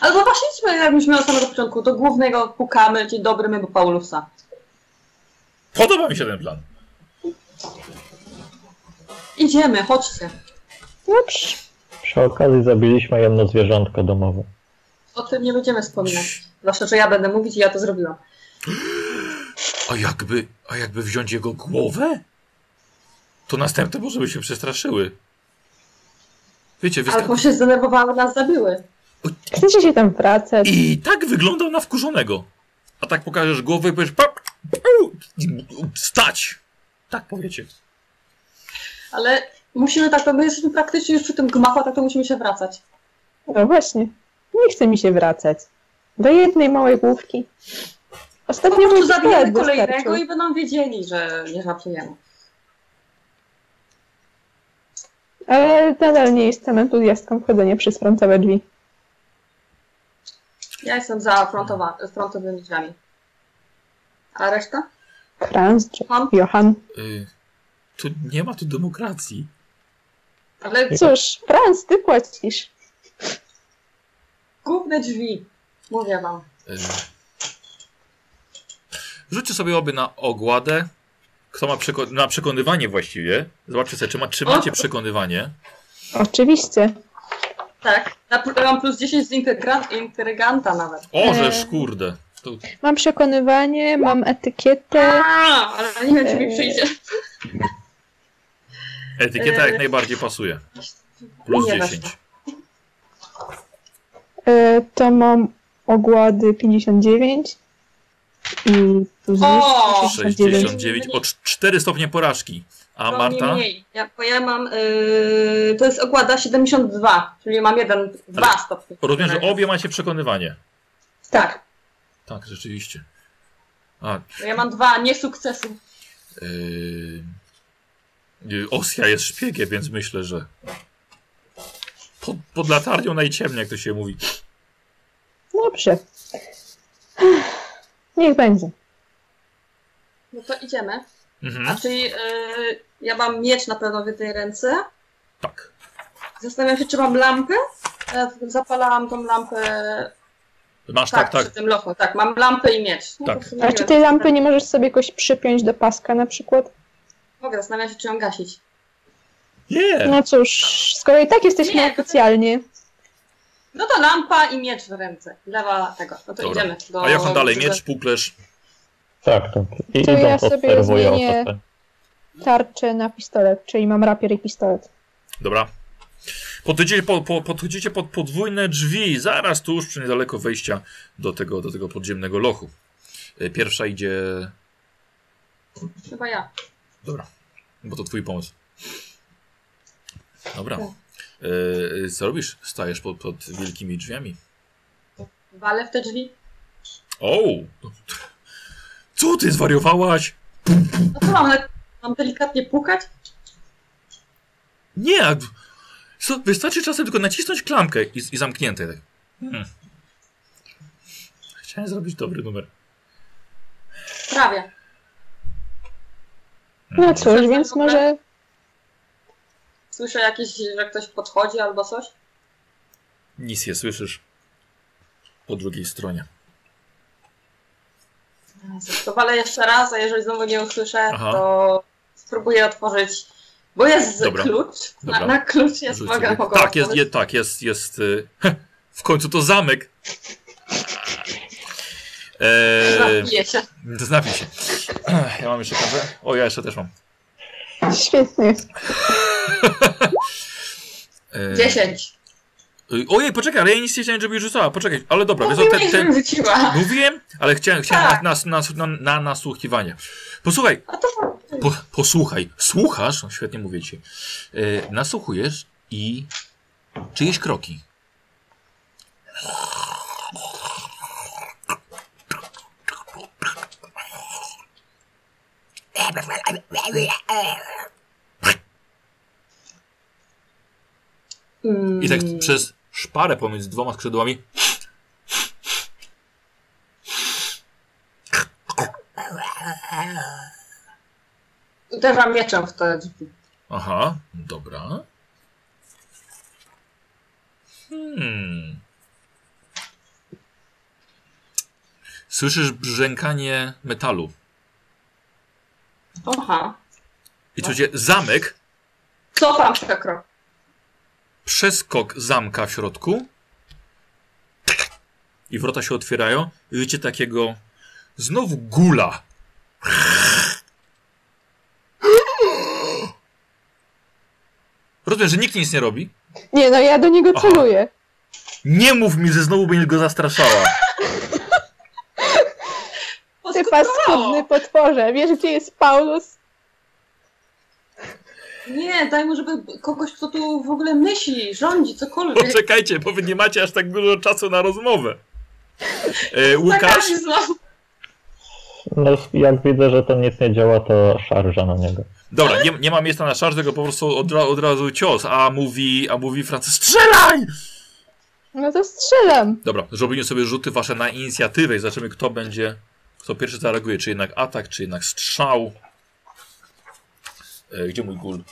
Albo właśnie idźmy, jakbyśmy od samego początku, do głównego pukamy, dzień dobry, my Paulusa. Podoba mi się ten plan. Idziemy, chodźcie. Dobrze. Przy okazji zabiliśmy jedno zwierzątko domowe. O tym nie będziemy wspominać. Zwłaszcza, że ja będę mówić i ja to zrobiłam. A jakby, a jakby wziąć jego głowę? To następne może by się przestraszyły. Wiecie, Albo wyskakuj. się zdenerwowały, nas zabiły. Chcecie się tam wracać? I tak wyglądał na wkurzonego. A tak pokażesz głowę i powiesz pap, stać. Tak powiecie. Ale musimy tak, my jesteśmy praktycznie już przy tym gmachu, tak to musimy się wracać. No właśnie. Nie chce mi się wracać. Do jednej małej główki. Po Ostatnio prostu mój zabijemy kolejnego wystarczył. i będą wiedzieli, że nie żartujemy. Ale nadal nie jestem entuzjastką wchodzenia przez frontowe drzwi. Ja jestem za frontowa, frontowymi drzwiami. A reszta? Franz, Mam? Johan. Y, tu nie ma tu demokracji. Ale Cóż, Franz, ty płacisz. główne drzwi. Mówię wam. Rzućcie sobie obie na ogładę. Kto ma przeko- na przekonywanie właściwie. Zobaczcie sobie, czy, ma, czy macie przekonywanie. Oczywiście. Tak. Na, pl- mam plus 10 z integra- intryganta nawet. O, E. żeż kurde. To, Mam przekonywanie, mam etykietę. A, ale nie wiem, czy mi przyjdzie. Etykieta jak najbardziej pasuje. Plus Nie 10. weszło. E, to mam ogłady 59 i plus O! 269. 69. O 4 stopnie porażki. A To Marta? mniej, mniej. Ja, bo ja mam. Yy, to jest okłada 72, czyli mam jeden, dwa stopnie. Rozumiem, że obie macie przekonywanie. Tak. Tak, rzeczywiście. A, Ja mam dwa niesukcesy. Yy... yy, Osja jest szpiegiem, więc myślę, że pod, pod latarnią najciemniej, jak to się mówi. Dobrze. Niech będzie. No to idziemy. A Mhm, czyli yy, ja mam miecz na pewno w tej ręce. tak. Zastanawiam się, czy mam lampę. Ja zapalałam tą lampę. Masz Tak, tak, tak. przy tym lochu. Tak, mam lampę i miecz. No Tak. A czy tej lampy nie możesz sobie jakoś przypiąć do paska na przykład? Mogę, zastanawiam się, czy ją gasić. Nie! No cóż, skoro i tak jesteśmy Nie, oficjalnie, No to lampa i miecz w ręce. Lewa tego. No to Dobra. idziemy. Do, A Johan dalej, do- miecz, puklerz. Tak, tak. I To ja idąc sobie obserwuję zmienię- tarczę na pistolet, czyli mam rapier i pistolet. Dobra. Podchodzicie, po, po, podchodzicie pod podwójne drzwi, zaraz tuż przy niedaleko wejścia do tego, do tego podziemnego lochu. Yy, Pierwsza idzie. Chyba ja. Dobra, bo to twój pomysł. Dobra. Yy, co robisz? Stajesz pod, pod wielkimi drzwiami. Walę w te drzwi. O! Co ty zwariowałaś? No to mam, ale mam delikatnie pukać? Nie! Co, wystarczy czasem tylko nacisnąć klamkę i, i zamknięte. Tak. Hmm. Chciałem zrobić dobry numer. Prawie. No cóż, więc może Słyszę jakieś, że ktoś podchodzi albo coś. Nic nie słyszysz. Po drugiej stronie. To walę jeszcze raz, a jeżeli znowu nie usłyszę, Aha. to spróbuję otworzyć Bo jest Dobra. klucz. Dobra. Na, na klucz jest mogę Tak, jest, je, tak, jest, jest. y, *laughs* W końcu to zamek. Eee, Napiję się. Znapij się. *clears throat* Ja mam jeszcze kawę. O, ja jeszcze też mam. Świetnie. Eee, Dziesięć. Ojej, poczekaj, ale ja nic nie chciałem, żeby rzucała. Poczekaj, ale dobra, wiesz, ten, ten, rzuciła. Mówiłem, ale chciałem, chciałem Tak. na, na, na, na, na nasłuchiwanie. Posłuchaj, to po, posłuchaj, słuchasz, no świetnie mówię ci. E, nasłuchujesz i czyjeś kroki. I tak przez szparę pomiędzy dwoma skrzydłami. Uderzam mieczem w te drzwi. Aha, dobra. Hmm. Słyszysz brzękanie metalu. Aha. I słuchajcie, zamek, Cofam się krok. przeskok zamka w środku. I wrota się otwierają. I widzicie takiego znowu gula. Rozumiem, że nikt nic nie robi. Nie, no ja do niego Aha. celuję. Nie mów mi, że znowu będziesz go zastraszała. Ty paskudny potworze. Wiesz, gdzie jest Paulus? Nie, daj mu, żeby kogoś, kto tu w ogóle myśli, rządzi, cokolwiek. Poczekajcie, bo wy nie macie aż tak dużo czasu na rozmowę. E, Łukasz? Zagadzi znowu. No, jak widzę, że to nic nie działa, to szarża na niego. Dobra, nie, nie ma miejsca na szarż, tylko po prostu od, od razu cios, a mówi, a mówi Francis, strzelaj! No to strzelam. Dobra, zrobimy sobie rzuty wasze na inicjatywę i zobaczymy, kto będzie, kto pierwszy zareaguje, czy jednak atak, czy jednak strzał. E, gdzie mój gul?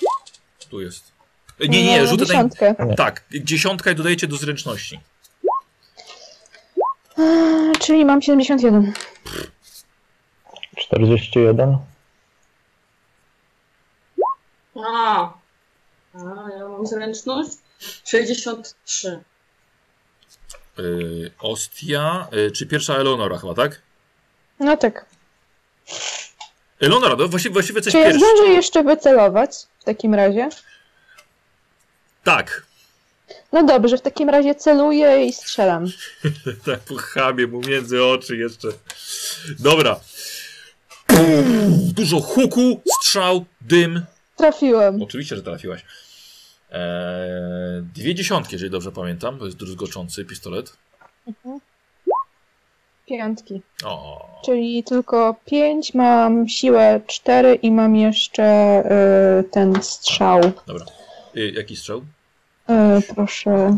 Tu jest. E, nie, nie, No, na... dziesiątkę. Tak, dziesiątka i dodajecie do zręczności. Eee, Czyli mam 71. 41. A. A, ja mam zręczność. 63. E, Ostia, e, czy pierwsza Eleonora chyba, tak? No tak. Eleonora, no właściwie, właściwie coś Czy ja pierwszy. zdążę jeszcze wycelować w takim razie? Tak, No dobrze, w takim razie celuję i strzelam. *laughs* tak po chamie mu między oczy jeszcze. Dobra. Dużo huku, strzał, dym. Trafiłem. Oczywiście, że trafiłaś. Eee, dwie dziesiątki, jeżeli dobrze pamiętam. To jest druzgoczący pistolet. Piątki. O, Czyli tylko 5, mam siłę 4 i mam jeszcze y, ten strzał. dobra. Y, jaki strzał? Y, proszę.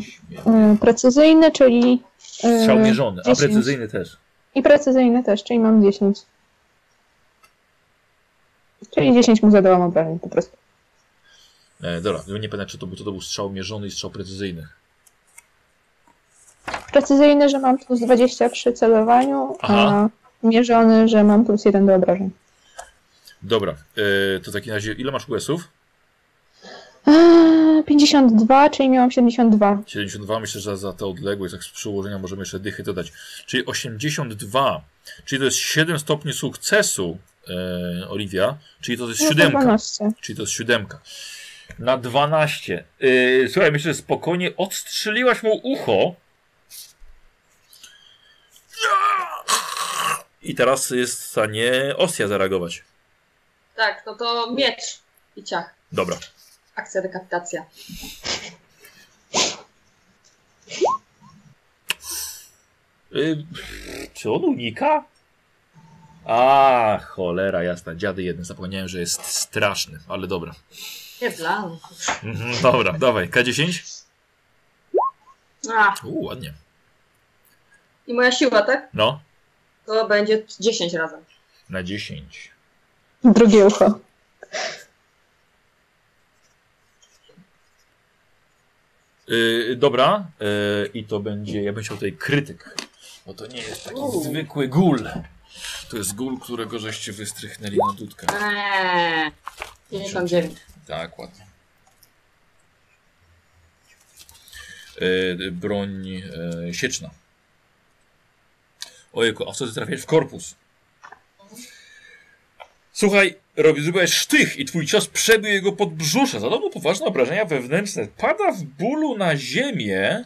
Y, precyzyjny, czyli. Strzał mierzony, a 10. precyzyjny też. I precyzyjny też, czyli mam 10. Czyli 10 mu zadałam obrażeń po prostu. E, dobra, nie pamiętam, czy to był, to był strzał mierzony i strzał precyzyjny. Precyzyjny, że mam plus 20 przy celowaniu, Aha. a mierzony, że mam plus 1 do obrażeń. Dobra, e, to w takim razie, ile masz US-ów? Eee, 52, czyli miałam 72. 72, myślę, że za tę odległość, tak z przełożenia możemy jeszcze dychy dodać. Czyli 82, czyli to jest 7 stopni sukcesu, e, Oliwia, czyli to jest No siódemka. 12. Czyli to jest siódemka. Na 12. Yy, słuchaj, myślę, że spokojnie odstrzeliłaś mu ucho. I teraz jest w stanie Ostia zareagować. Tak, no to miecz i ciach. Dobra. Akcja dekapitacja. Yy, czy on unika? A, cholera jasna, dziady jeden. Zapomniałem, że jest straszny, ale dobra. Nie mnie. Mhm, dobra, dawaj. K10? A, U, ładnie. I moja siła, tak? No, To będzie 10 razem. na 10. Drugie ucho. Yy, dobra, yy, i to będzie, ja bym chciał tutaj krytyk, bo to nie jest taki Uuu. zwykły gul. To jest gul, którego żeście wystrychnęli na dudkę. Eee, 59. Tak, ładnie. E, broń e, sieczna. Ojejku, a co ty trafiasz w korpus? Słuchaj, robi, zrobiłeś sztych i twój cios przebił jego podbrzusze. Zadał poważne obrażenia wewnętrzne. Pada w bólu na ziemię.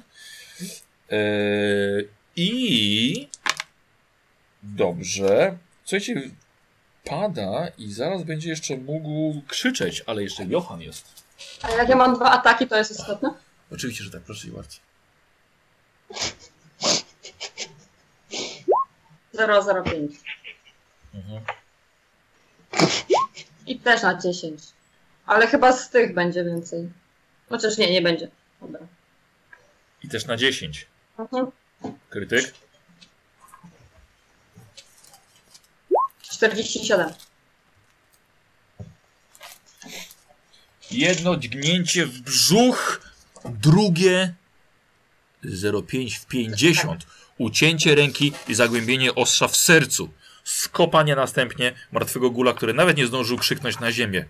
E, I... Dobrze. Słuchajcie, pada i zaraz będzie jeszcze mógł krzyczeć, ale jeszcze Johan jest. A jak ja mam dwa ataki, to jest istotne? Oczywiście, że tak, proszę bardzo. 005. Mhm. I też na 10. Ale chyba z tych będzie więcej. Chociaż nie, nie będzie. Dobra. I też na 10. Mhm. Krytyk. 47. Jedno dźgnięcie w brzuch, drugie 0,5 w 50. Ucięcie ręki i zagłębienie ostrza w sercu. Skopanie następnie martwego gula, który nawet nie zdążył krzyknąć na ziemię.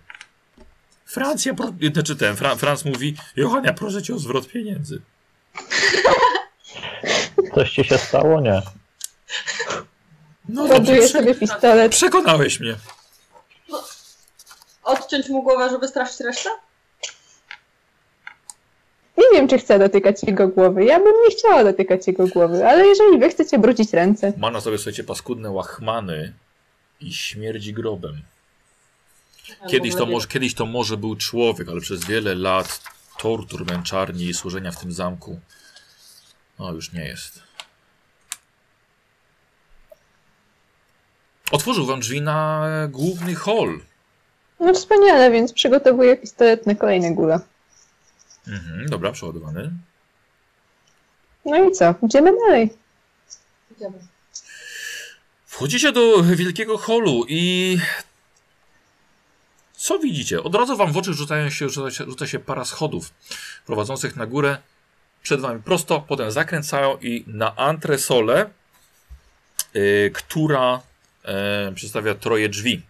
Francja, pro... znaczy ten, Fra... Franc mówi, Johania, proszę cię o zwrot pieniędzy. Coś ci się stało? Nie. No dobrze, Ładuję prze... sobie pistolet. przekonałeś mnie. Odciąć mu głowę, żeby straszyć resztę? Nie wiem, czy chcę dotykać jego głowy. Ja bym nie chciała dotykać jego głowy, ale jeżeli wy chcecie brudzić ręce, Ma na sobie, słuchajcie, paskudne łachmany i śmierdzi grobem. Kiedyś to, może, kiedyś to może był człowiek, ale przez wiele lat tortur, męczarni i służenia w tym zamku, no już nie jest. Otworzył wam drzwi na główny hol. no wspaniale, więc przygotowuję pistolet na kolejne gule. Mhm, dobra, przeładowany. No i co? Idziemy dalej. Idziemy. Wchodzicie do wielkiego holu i co widzicie? Od razu wam w oczy rzucają się, rzuca, się, rzuca się para schodów prowadzących na górę. Przed wami prosto, potem zakręcają i na antresolę, y, która e, przedstawia troje drzwi.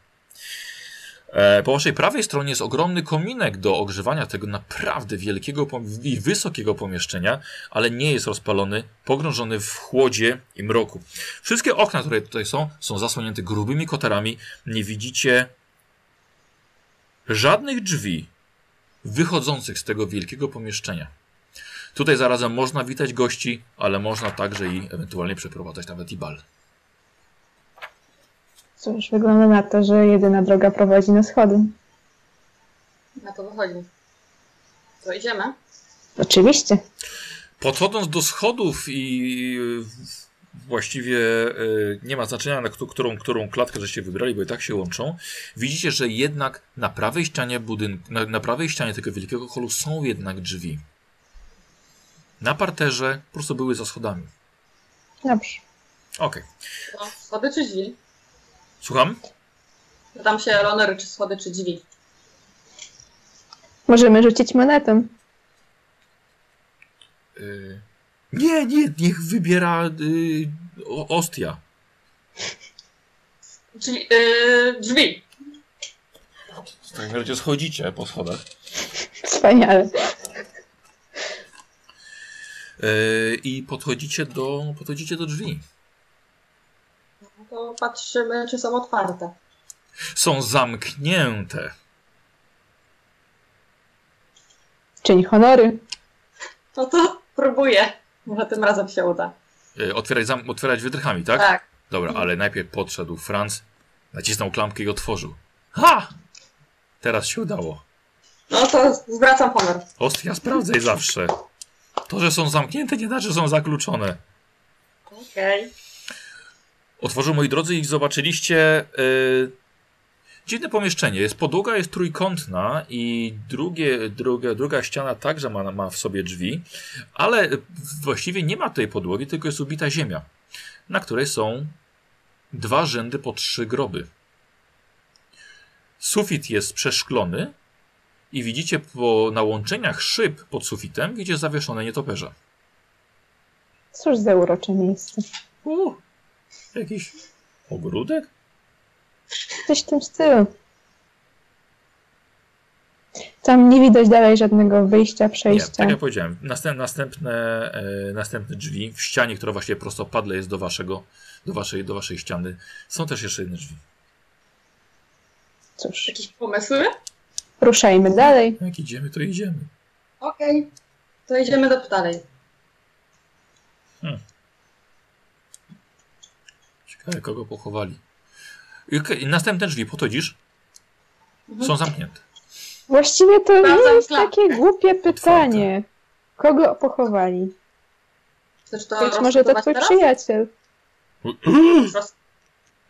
E, po waszej prawej stronie jest ogromny kominek do ogrzewania tego naprawdę wielkiego i wysokiego pomieszczenia, ale nie jest rozpalony, pogrążony w chłodzie i mroku. Wszystkie okna, które tutaj są, są zasłonięte grubymi kotarami. Nie widzicie żadnych drzwi wychodzących z tego wielkiego pomieszczenia. Tutaj zarazem można witać gości, ale można także i ewentualnie przeprowadzać nawet i bal. Cóż, wygląda na to, że jedyna droga prowadzi na schody. Na to wychodzi. To idziemy? Oczywiście. Podchodząc do schodów i właściwie e, nie ma znaczenia, na któ- którą, którą klatkę żeście wybrali, bo i tak się łączą, widzicie, że jednak na prawej ścianie budynku, na, na prawej ścianie tego wielkiego holu są jednak drzwi. Na parterze po prostu były za schodami. Dobrze. Okej. To schody czy drzwi? Słucham? Pytam się Lonery, czy schody czy drzwi. Możemy rzucić monetą. Y, Nie, nie, niech wybiera y, o- Ostia. Czyli yy, drzwi. W takim razie schodzicie po schodach. Wspaniale. Y, I podchodzicie do, podchodzicie do drzwi. No to patrzymy, czy są otwarte. Są zamknięte. Czyń honory. No to próbuję. Może tym razem się uda. Y, Otwierać, zam, otwierać wydrychami, tak? Tak. Dobra, ale najpierw podszedł Franz, nacisnął klamkę i otworzył. Ha! Teraz się udało. No to zwracam honor. Ostia, sprawdzaj zawsze. To, że są zamknięte, nie znaczy, że są zakluczone. Okej. Otworzył, moi drodzy, i zobaczyliście yy, dziwne pomieszczenie. Jest podłoga jest trójkątna i drugie, druga, druga ściana także ma, ma w sobie drzwi, ale właściwie nie ma tej podłogi, tylko jest ubita ziemia, na której są dwa rzędy po trzy groby. Sufit jest przeszklony i widzicie po nałączeniach szyb pod sufitem, widzicie zawieszone nietoperze. Cóż za urocze miejsce. U, jakiś ogródek? Coś w tym stylu. Tam nie widać dalej żadnego wyjścia, Nie, przejścia. tak jak powiedziałem, następ, następne, e, następne drzwi w ścianie, która właściwie prostopadle jest do waszego, do waszej, do waszej ściany. Są też jeszcze jedne drzwi. Cóż, Jakieś pomysły? ruszajmy dalej. Jak idziemy, to idziemy. Okej. To idziemy do dalej. Ciekawe, kogo pochowali. I i następne drzwi, podchodzisz? Mhm. Są zamknięte. Właściwie to nie Sprawdzam jest klatkę. takie głupie pytanie. Kogo pochowali? Chcesz to Być może to rozpytować twój teraz? przyjaciel. Roz-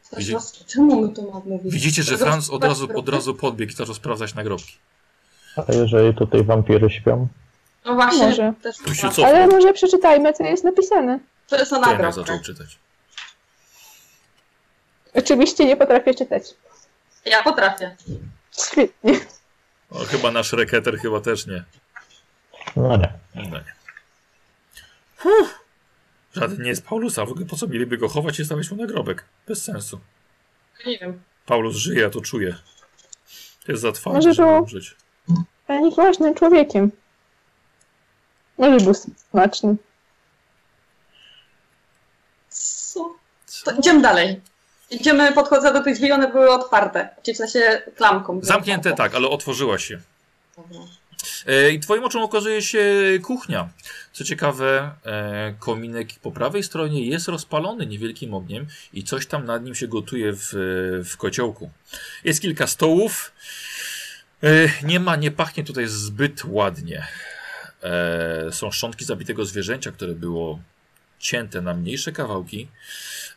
Chcesz Widzi- roz- Czemu my to mamy mówić? Widzicie, że Franz od razu, od razu podbiegł i zaczął sprawdzać nagrobki. A jeżeli tutaj wampiry śpią? No właśnie, Może. też Tu się. Ale może przeczytajmy, co jest napisane. To jest na Ten nagrobkę. zaczął czytać. Oczywiście nie potrafię czytać. Ja potrafię. Świetnie. O, chyba nasz reketer chyba też nie. No nie. No nie. Fuh. Żaden nie jest Paulusa. W ogóle po co mieliby go chować i stawiać mu nagrobek? Bez sensu. Nie wiem. Paulus żyje, ja to czuję. Jest za twardy, Może żeby umrzeć. Ale nieważnym człowiekiem. Może był smaczny. Co? To idziemy dalej. Idziemy, podchodzę do tych drzwi, one były otwarte. Czyli w sensie klamką. Zamknięte tak, ale otworzyła się. Dobra. E, I twoim oczom okazuje się kuchnia. Co ciekawe, e, kominek po prawej stronie jest rozpalony niewielkim ogniem i coś tam nad nim się gotuje w, w kociołku. Jest kilka stołów. E, nie ma, nie pachnie tutaj zbyt ładnie. Są szczątki zabitego zwierzęcia, które było cięte na mniejsze kawałki.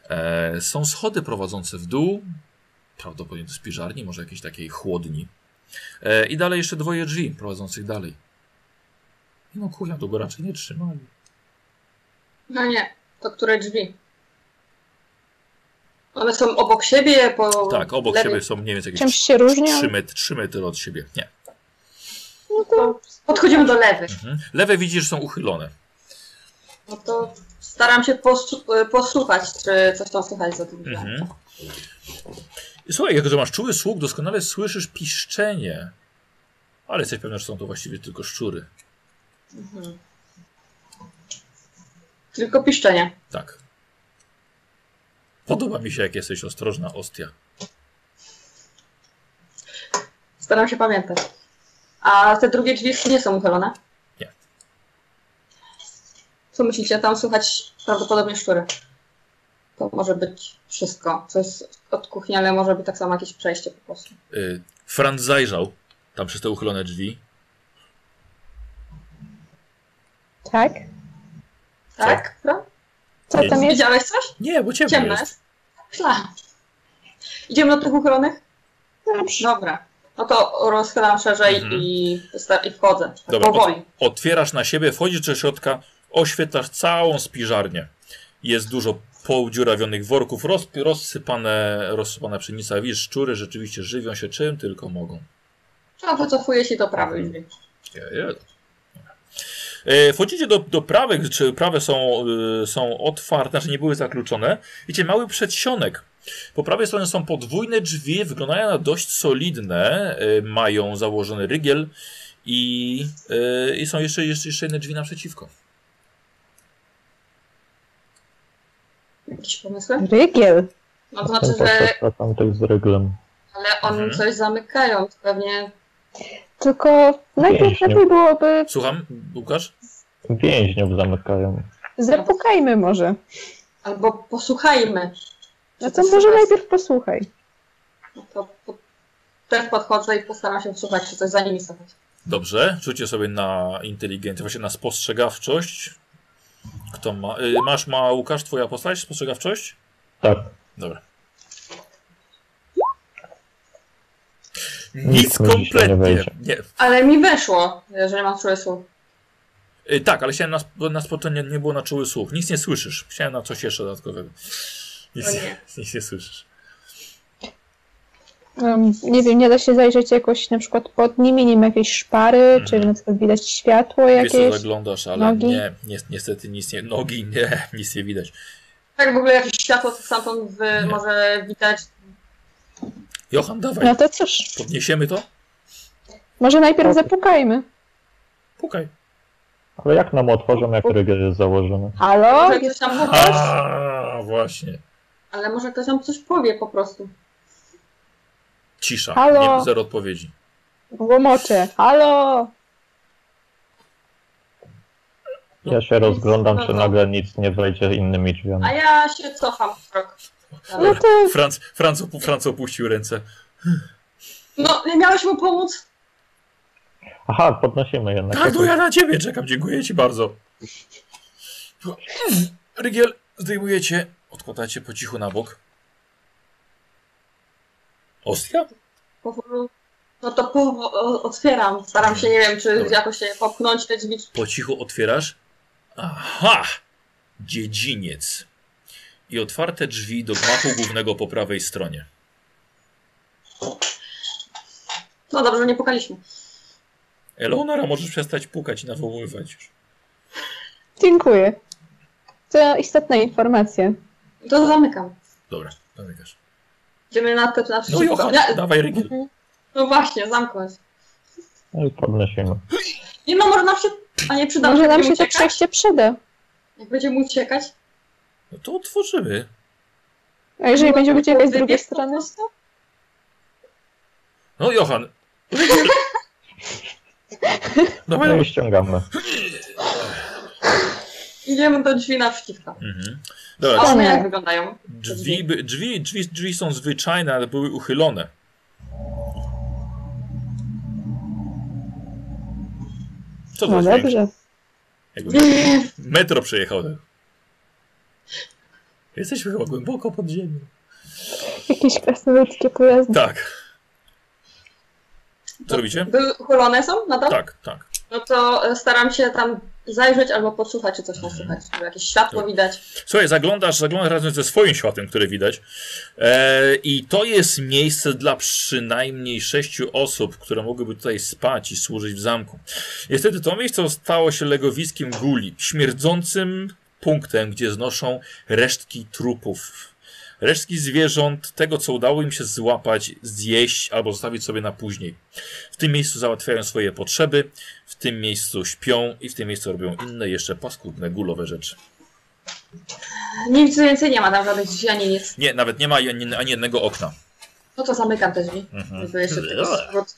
E, są schody prowadzące w dół. Prawdopodobnie do spiżarni, może jakiejś takiej chłodni. E, I dalej jeszcze dwoje drzwi prowadzących dalej. No kuchnia długo raczej nie trzymali. No nie, to które drzwi? One są obok siebie, po Tak, obok lewej- siebie są mniej więcej Czymś jakieś się różnią? 3 metry, 3 metry od siebie. Nie. No to Podchodzimy do lewych. Mhm. Lewe widzisz, że są uchylone. No to staram się posłu- posłuchać, czy coś tam słychać za tym. Mhm. Słuchaj, jako że masz czuły słuch, doskonale słyszysz piszczenie. Ale jesteś pewny, że są to właściwie tylko szczury. Mhm. Tylko piszczenie. Tak. Podoba mi się, jak jesteś ostrożna, Ostia. Staram się pamiętać. A te drugie drzwi nie są uchylone? Co myślicie? Tam słychać prawdopodobnie szczury. To może być wszystko. Co jest od kuchni, ale może być tak samo jakieś przejście po prostu. Y, Franz zajrzał tam przez te uchylone drzwi. tak? Tak? Fran? Co tam jest? Widziałeś coś? Nie, bo ciemno, Ciemno jest. Idziemy do tych uchylonych? Dobrze. Dobra. No to rozchylam szerzej Mhm. i, sta- i wchodzę. Tak Dobra, powoli. Otwierasz na siebie, wchodzisz do środka, oświetlasz całą spiżarnię. Jest dużo podziurawionych worków, roz, rozsypane, rozsypana pszenica. Widzisz, szczury rzeczywiście żywią się czym tylko mogą. No wycofuję się do prawej drzwi. Je. E, Wchodzicie do, do prawych, czy prawe są, y, są otwarte, znaczy nie były zakluczone. Widzicie, mały przedsionek. Po prawej stronie są podwójne drzwi, wyglądają na dość solidne, y, mają założony rygiel i, i są jeszcze, jeszcze, jeszcze jedne drzwi naprzeciwko. Jakieś pomysły? Rygiel. No to znaczy, że tamtych z ryglem. ale oni Mhm. coś zamykają. To pewnie Tylko najpierw lepiej byłoby Słucham, Łukasz? Więźniów zamykają. zapukajmy może. albo posłuchajmy. No to może najpierw posłuchaj. No to po, też podchodzę i postaram się wsłuchać, czy coś za nimi słychać. Dobrze, rzućcie sobie na inteligencję, właśnie na spostrzegawczość. Kto ma? Y, masz, ma Łukasz, twoja postać, spostrzegawczość? Tak. Dobra. Nic nie kompletnie. wejdzie. Nie. Ale mi weszło, jeżeli mam czuły słuch. Y, tak, ale chciałem na, na spotkanie nie było na czuły słuch. Nic nie słyszysz. Chciałem na coś jeszcze dodatkowego. Nic, nie. nie. nic nie słyszysz. Nie wiem, nie da się zajrzeć jakoś na przykład pod nimi, nie ma jakiejś szpary, czy na przykład widać światło Wiesz co, jakieś. zaglądasz, ale nogi? nie, nie, niestety nic nie, nogi nie, *laughs* nic nie widać. Tak w ogóle jakieś światło stamtąd Nie. może widać. Johan, dawaj, No to cóż, podniesiemy to? Może najpierw Okej. zapukajmy. Pukaj. Ale jak nam otworzą, jak rygiel jest założony? Halo? Może ktoś tam A, właśnie. ale może ktoś tam coś powie po prostu. Cisza. Halo? Nie, zero odpowiedzi. Łomocze. Halo? Ja się rozglądam, czy nagle nic nie wejdzie innymi drzwiami. A ja się cofam krok. No to Franc, Franc, opu- Franc opuścił ręce. No, nie miałeś mu pomóc? Aha, podnosimy jednak. Tak, to ja na ciebie czekam, dziękuję ci bardzo. Rygiel, zdejmujecie, odkładacie po cichu na bok. Ostia? Powolu- No to po, o, otwieram. Staram się, nie wiem, czy Dobra. jakoś się popchnąć te drzwi. Po cichu otwierasz. Aha! Dziedziniec. I otwarte drzwi do gmachu głównego po prawej stronie. No dobrze, nie pukaliśmy. Eleonora, możesz przestać pukać i nawoływać już. dziękuję. To istotna informacja. To zamykam. Dobra, zamykasz. Idziemy na te na No przeciwko. Johan, Nie, dawaj Rygiel. No właśnie, zamknąć. No i podnosimy. Nie no, może nam się... A nie przyda Może nam się to uciekać? przejście przyda. Jak będziemy uciekać? No to otworzymy. A jeżeli No, będziemy uciekać z drugiej po strony? prostu? No Johan. *laughs* Dawaj, No i ściągamy. Idziemy do drzwi naprzeciwko. Mhm. A Dobra, one nie. jak wyglądają? drzwi, drzwi, drzwi, drzwi są zwyczajne, ale były uchylone. Co to No dobrze. Jakby metro przejechał. Jesteśmy chyba głęboko pod ziemią. Jakieś krasnoludzkie pojazdy. Tak. Co robicie? Uchylone są nadal? Tak, tak. No to e, staram się tam zajrzeć albo podsłuchać, czy coś tam słychać. Czy jakieś światło Tak. widać. Słuchaj, zaglądasz, zaglądasz razem ze swoim światłem, które widać. E, I to jest miejsce dla przynajmniej sześciu osób, które mogłyby tutaj spać i służyć w zamku. Niestety to miejsce stało się legowiskiem guli, śmierdzącym punktem, gdzie znoszą resztki trupów. Resztki zwierząt, tego co udało im się złapać, zjeść albo zostawić sobie na później. W tym miejscu załatwiają swoje potrzeby, w tym miejscu śpią i w tym miejscu robią inne jeszcze paskudne, gulowe rzeczy. Nic więcej nie ma tam żadnych drzwi ani nic. Nie, nawet nie ma ani, ani jednego okna. No to zamykam te drzwi. Mhm. Żeby jeszcze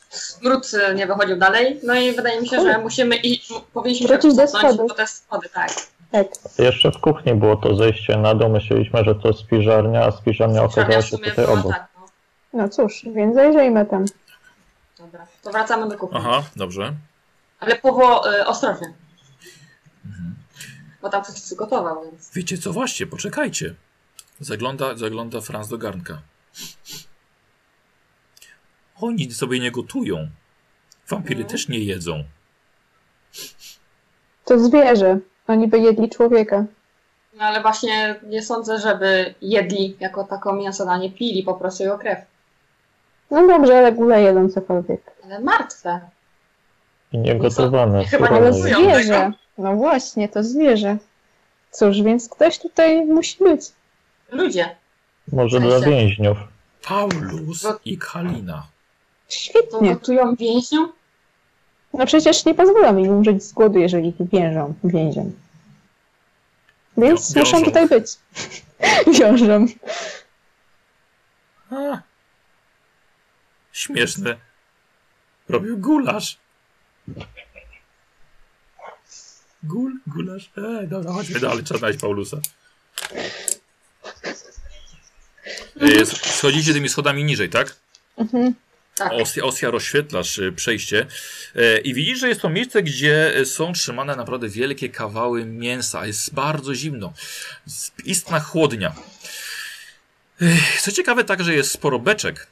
smród e, nie wychodził dalej. No i wydaje mi się, że musimy i powinniśmy Wrócić do po te schody, tak. Tak. Jeszcze w kuchni było to zejście na dół. Myśleliśmy, że to spiżarnia, a spiżarnia okazała się tutaj obok. tak, no. No cóż, więc zajrzyjmy tam. Dobra, to wracamy do kuchni. Aha, dobrze. Ale powo y, ostrożnie, Mhm. bo tam coś przygotował, więc. Wiecie co, właśnie, poczekajcie. Zagląda, zagląda Franz do garnka. Oni sobie nie gotują. Wampiry No. też nie jedzą. To zwierzę. Oni by jedli człowieka. No ale właśnie nie sądzę, żeby jedli jako taką mięso, a nie pili po prostu jego krew. No dobrze, ale góle jedzą cokolwiek. Ale martwe. I nie No. Chyba nie Ale zwierzę. No właśnie, to zwierzę. Cóż, więc ktoś tutaj musi być. Ludzie. Może dla więźniów. Paulus i Kalina. To Świetnie. gotują więźniom? No przecież nie pozwolą im umrzeć z głodu, jeżeli ich więżą, więzią. Więc Wiążą. muszą tutaj być. *laughs* Wiążą. A, śmieszne. Robił gulasz. Gul, gulasz. Ej, dobra, chodźmy dalej, trzeba znaleźć Paulusa. E, Schodzicie tymi schodami niżej, tak? Mhm. Tak. Osja, Osja rozświetlasz y, przejście e, i widzisz, że jest to miejsce, gdzie są trzymane naprawdę wielkie kawały mięsa. Jest bardzo zimno. Istna chłodnia. Co ciekawe, także jest sporo beczek.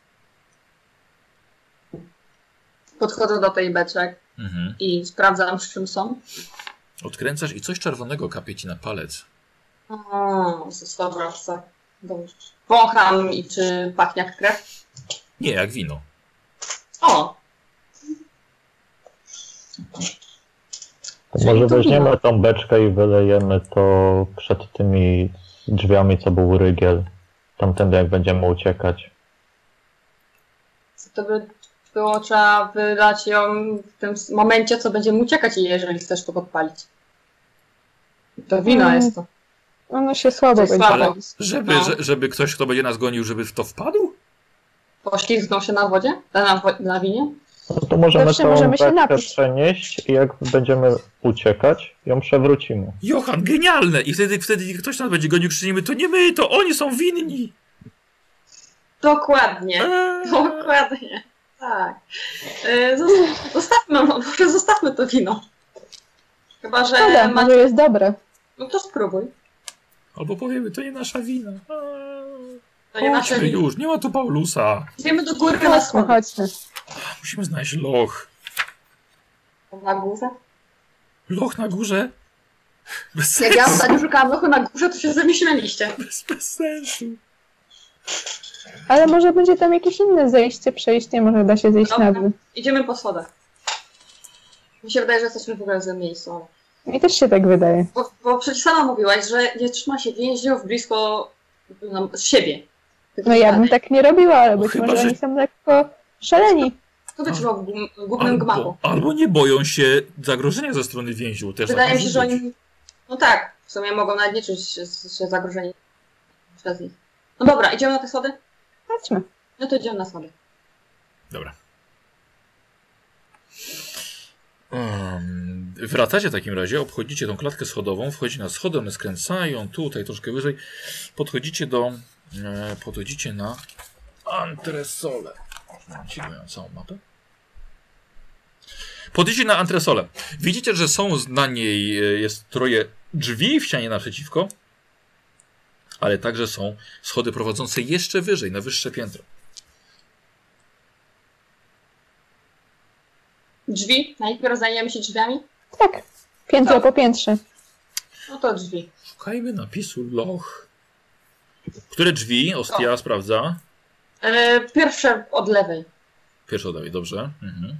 Podchodzę do tej beczek Mhm. i sprawdzam, z czym są. Odkręcasz i coś czerwonego kapie ci na palec. O, dobra. Dobrze. Wącham i czy pachnie jak krew? Nie, jak wino. O, To może weźmiemy tą beczkę i wylejemy to przed tymi drzwiami, co był rygiel. Tamtędy jak będziemy uciekać. to by było trzeba wydać ją w tym momencie, co będziemy uciekać, jeżeli chcesz to podpalić. To wino Mm. jest to. Ono się słabo To jest będzie słabo. Żeby, No. że, żeby ktoś, kto będzie nas gonił, żeby w to wpadł? Poślizgnął się na wodzie? Na, wo- na winie? No to możemy Zawsze całą możemy przenieść i jak będziemy uciekać, ją przewrócimy. Johan, genialne! I wtedy, wtedy ktoś nas będzie gonił, krzyczymy, to nie my, to oni są winni! Dokładnie. Eee. Dokładnie. Tak. E, zos- Zostawmy, może zostawmy to wino. Chyba, że Szkoda, ma... może jest dobre. No to spróbuj. Albo powiemy, to nie nasza wina. Eee. Nie Chodźmy wino. już, nie ma tu Paulusa. Idziemy do góry na schody. chodźmy. Musimy znaleźć loch. Na górze. Loch na górze? Bez Jak ja sensu. ostatnio szukałam lochu na górze, to się śmialiście. Bez, bez sensu. Ale może będzie tam jakieś inne zejście, przejście, może da się zejść Dobra. na dół. Idziemy po schodach. Mi się wydaje, że jesteśmy w ogóle w złym miejscu. ale- Mi też się tak wydaje. Bo, bo przecież sama mówiłaś, że nie trzyma się więźniów blisko no, siebie. No ja bym tak nie robiła, ale być Chyba, może że- oni są lekko szaleni. Kto by trzymał w, głównym Albo, gmachu? albo nie boją się zagrożenia ze strony więźniów. Też tak Wydaje mi może się, że oni... No tak, w sumie mogą nawet nie czuć się, się zagrożeni przez nich. No dobra, idziemy na te schody? Chodźmy. No to idziemy na schody. Dobra. Um, wracacie w takim razie, obchodzicie tą klatkę schodową, wchodzi na schody, one skręcają, tutaj troszkę wyżej. Podchodzicie do, e, podchodzicie na antresolę. Mam całą mapę. Podchodzicie na antresolę. Widzicie, że są na niej, e, jest troje drzwi w ścianie naprzeciwko, ale także są schody prowadzące jeszcze wyżej, na wyższe piętro. Drzwi? Najpierw zajmiemy się drzwiami? Tak. Piętro Tak. po piętrze. No to drzwi. Szukajmy napisu loch. Które drzwi? Ostia sprawdza. E, pierwsze od lewej. Pierwsze oddaję, dobrze. Mhm.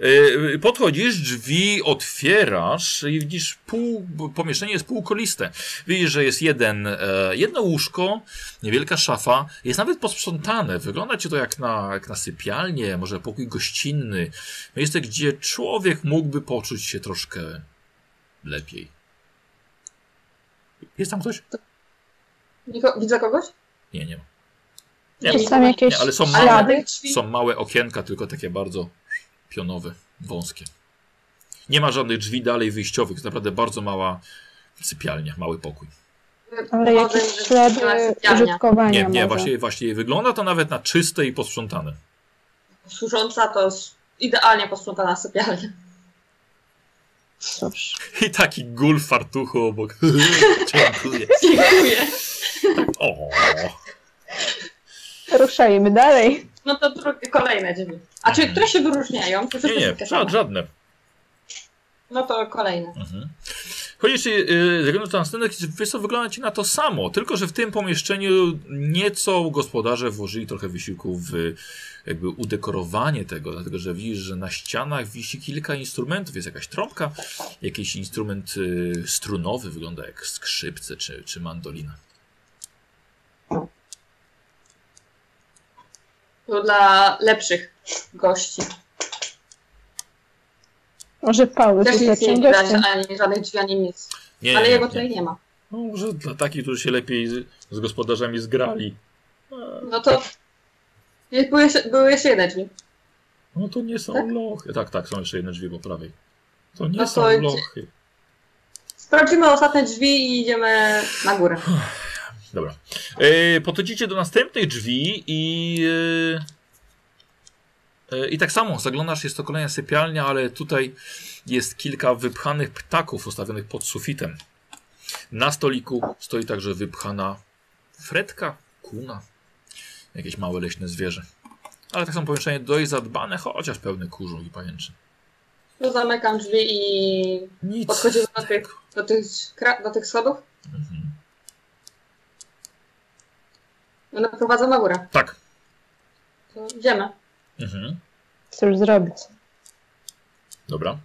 Yy, Podchodzisz, drzwi otwierasz i widzisz pół, pomieszczenie jest półkoliste. Widzisz, że jest jeden, e, jedno łóżko, niewielka szafa, jest nawet posprzątane. Wygląda ci to jak na, jak na sypialnię, może pokój gościnny. Miejsce, gdzie człowiek mógłby poczuć się troszkę lepiej. Jest tam ktoś? Niko- Widzę kogoś? Nie, nie ma. Nie, są nie. jakieś Nie, ale są małe, ślady. Są małe okienka, tylko takie bardzo pionowe, wąskie. Nie ma żadnych drzwi dalej wyjściowych. Jest naprawdę bardzo mała sypialnia, mały pokój. Ale Może jakieś jest ślady sypialnia. użytkowania Nie, nie, może. właśnie, właśnie wygląda to nawet na czyste i posprzątane. Służąca to jest idealnie posprzątana sypialnia. Cóż. I taki gul w fartuchu obok. *laughs* Dziękuję. Dziękuję. O, Ruszajmy dalej. No to drugie, kolejne drzwi. A czy które się wyróżniają? Nie, nie, żadne. No to kolejne. Mhm. Chociaż yy, ze względu na następnych, wiesz co, wygląda ci na to samo, tylko że w tym pomieszczeniu nieco gospodarze włożyli trochę wysiłku w jakby udekorowanie tego, dlatego że widzisz, że na ścianach wisi kilka instrumentów, jest jakaś trąbka, jakiś instrument y, strunowy, wygląda jak skrzypce czy, czy mandolina. To dla lepszych gości. Może Paulus Też jest nic nie widać, ani żadnych drzwi, ani nic. Nie, Ale nie, jego nie. tutaj nie ma. No, może dla takich, którzy się lepiej z, z gospodarzami zgrali. No to były jeszcze, były jeszcze jedne drzwi. No to nie są Tak? lochy. Tak, tak, są jeszcze jedne drzwi po prawej. To nie No to są lochy. Sprawdzimy ostatnie drzwi i idziemy na górę. Dobra. E, podchodzicie do następnych drzwi i. E, I tak samo, zaglądasz, jest to kolejna sypialnia, ale tutaj jest kilka wypchanych ptaków ustawionych pod sufitem. Na stoliku stoi także wypchana fredka, kuna, jakieś małe leśne zwierzę. Ale tak samo pomieszczenie dość zadbane, chociaż pełne kurzu i pajęczy. Tu zamykam drzwi i Nic. podchodzimy do tych, do tych, do tych schodów. Mhm. One prowadzą na górę. Tak. To idziemy. Mhm. Cóż zrobić? Dobra.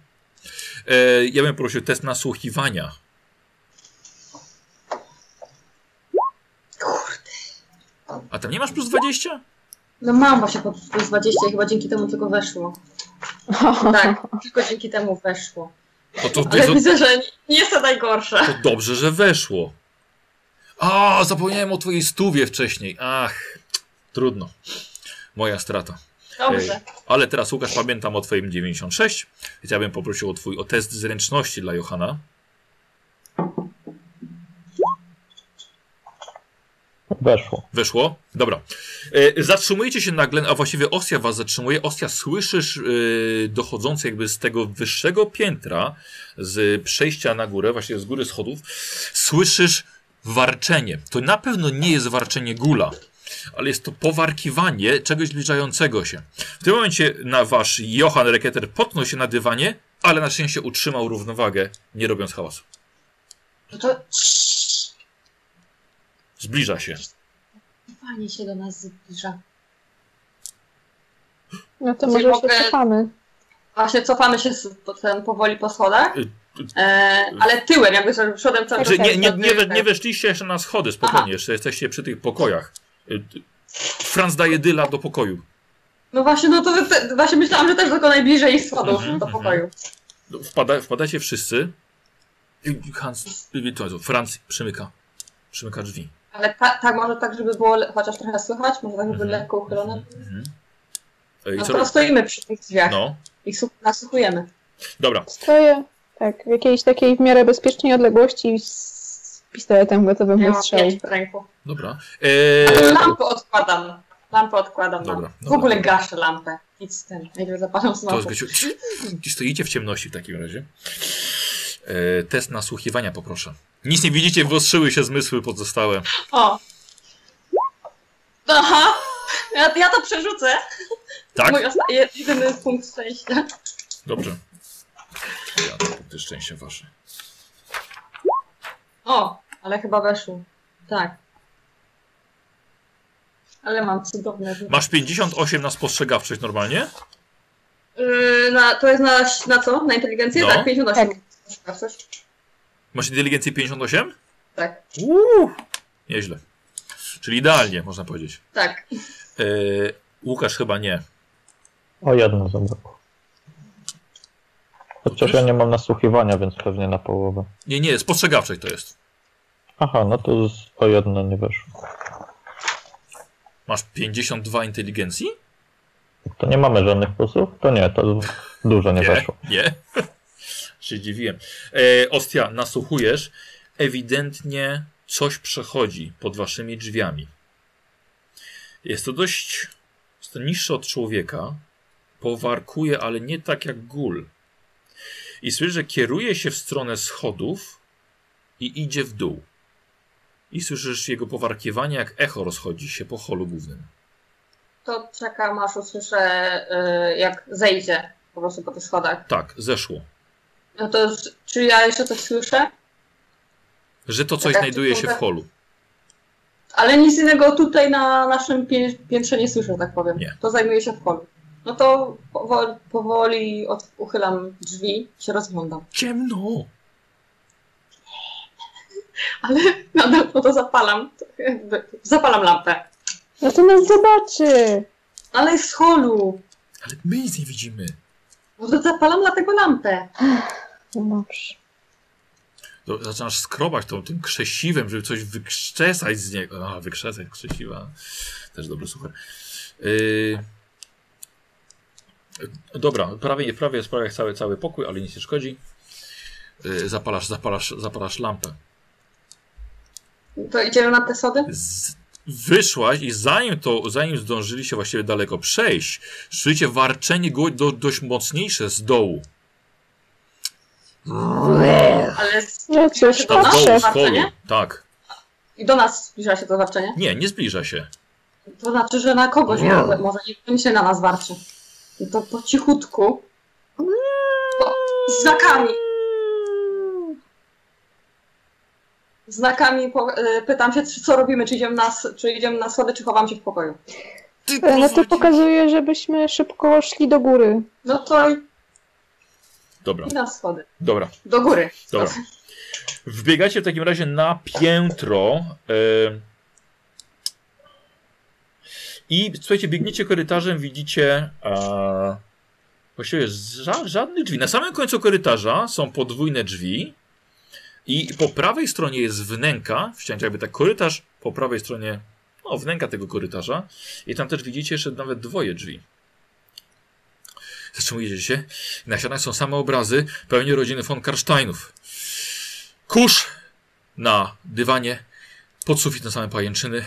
E, ja bym prosił test nasłuchiwania. Kurde. A tam nie masz plus 20? No mam właśnie po plus 20 i chyba dzięki temu tylko weszło. *laughs* Tak, tylko dzięki temu weszło. No to, to, Ale jest, widzę, że nie jest to najgorsze. to dobrze, że weszło. A, zapomniałem o twojej stówie wcześniej. Ach, trudno. Moja strata. Dobrze. Ej, ale teraz Łukasz pamiętam o twoim 96, więc ja bym poprosił o twój o test zręczności dla Johana. Weszło. Weszło? Dobra. E, zatrzymujecie się nagle, a właściwie Ostia was zatrzymuje. Ostia, słyszysz e, dochodzące jakby z tego wyższego piętra, z przejścia na górę, właśnie z góry schodów, słyszysz warczenie. To na pewno nie jest warczenie gula, ale jest to powarkiwanie czegoś zbliżającego się. W tym momencie na wasz Johan Reketer potknął się na dywanie, ale na szczęście utrzymał równowagę, nie robiąc hałasu. No to Zbliża się. fajnie się do nas zbliża. No to może mogę- się cofamy. Właśnie cofamy się potem powoli po schodach, Y, e, ale tyłem, jakby sobie przodem cały Znaczy, czas. nie, nie, nie, we, nie weszliście jeszcze na schody, spokojnie, Aha. jeszcze jesteście przy tych pokojach. Y, Franz daje dyla do pokoju. No właśnie, no to właśnie myślałam, że też tylko najbliżej schodów Mhm, do mhm. pokoju. No, Wpada, wpadacie wszyscy. I Hans, Franz przymyka. Przymyka drzwi. Ale ta, tak, może tak, żeby było chociaż trochę słychać, może tak, żeby Mhm. lekko uchylone. Y, I No co to rob- stoimy przy tych drzwiach No, i nasłuchujemy. dobra. Stoję tak, w jakiejś takiej w miarę bezpiecznej odległości z pistoletem gotowym Ja do strzału. w ręku. Dobra. E, lampę odkładam. Lampę odkładam. Dobra, Dobra, w dobra. ogóle gaszę lampę. Nic z tym. Najpierw zapalam to znowu. zbyciu. Stoicie w ciemności w takim razie. E, test nasłuchiwania poproszę. Nic nie widzicie, wyostrzyły się zmysły pozostałe. O! Aha! Ja, ja to przerzucę. Tak? Mój jedyny punkt szczęścia. Dobrze. Ja to punkty szczęścia wasze. O! Ale chyba weszło. Tak. Ale mam cudowne życie. Masz 58 na spostrzegawczość normalnie? Yy, na, to jest na, na co? Na inteligencję? No. Tak, 58. Tak. Masz inteligencję 58? Tak, Uuu, nieźle. Czyli idealnie, można powiedzieć. tak. E, Łukasz chyba nie. O jedno zabrakło. Chociaż ja nie mam nasłuchiwania, więc pewnie na połowę. Nie, nie, spostrzegawczość to jest. Aha, no to o jedno nie weszło. Masz 52 inteligencji? To nie mamy żadnych plusów? To nie, to dużo nie Nie, weszło. nie. *laughs* się dziwiłem. E, Ostia, nasłuchujesz. Ewidentnie coś przechodzi pod waszymi drzwiami. Jest to dość... Jest to niższe od człowieka. Powarkuje, ale nie tak jak gól. I słyszysz, że kieruje się w stronę schodów i idzie w dół. I słyszysz jego powarkiewanie, jak echo rozchodzi się po holu głównym. To czekam, aż usłyszę, yy, jak zejdzie po prostu po tych schodach. Tak, zeszło. No to, czy ja jeszcze coś słyszę? Że to coś Taka znajduje się w holu. Ale nic innego tutaj na naszym pię piętrze nie słyszę, tak powiem. Nie. To zajmuje się w holu. No to powoli, powoli uchylam drzwi, się rozglądam. Ciemno! Ale nadal no to zapalam. Zapalam lampę. No to nas zobaczy. Ale jest w holu. Ale my nic nie widzimy. No to zapalam dlatego lampę. No dobrze. To zaczynasz skrobać tą, tym krzesiwem, żeby coś wykrzesać z niego. A, wykrzesać krzesiwa. Też dobry suchar. Yy... Dobra, prawie, prawie jest prawie cały, cały pokój, ale nic nie szkodzi. Yy, zapalasz, zapalasz, zapalasz lampę. To idziemy na te schody? Z... Wyszłaś i zanim to, zanim zdążyliście właściwie daleko przejść, słyszycie warczenie go do, dość mocniejsze z dołu. Ale z... No dołu, patrzę. z holu. Warczenie? Tak. I do nas zbliża się to warczenie? Nie, nie zbliża się. To znaczy, że na kogoś może, może nie się na nas warczy. I to po cichutku. To znakami. Znakami po, y, pytam się, co robimy, czy idziemy, na, czy idziemy na schody, czy chowam się w pokoju. Ty E, No to pokazuje, żebyśmy szybko szli do góry. No to i Dobra, i na schody. dobra. Do góry. Dobra. Wbiegacie w takim razie na piętro. E... I słuchajcie, biegniecie korytarzem, widzicie e, właściwie ża żadnych drzwi. Na samym końcu korytarza są podwójne drzwi i po prawej stronie jest wnęka, w ścianie jakby tak korytarz, po prawej stronie no, wnęka tego korytarza i tam też widzicie jeszcze nawet dwoje drzwi. Zatrzymujecie się. Na ścianach są same obrazy, pewnie rodziny von Karsteinów. Kurz na dywanie, pod sufitem same pajęczyny,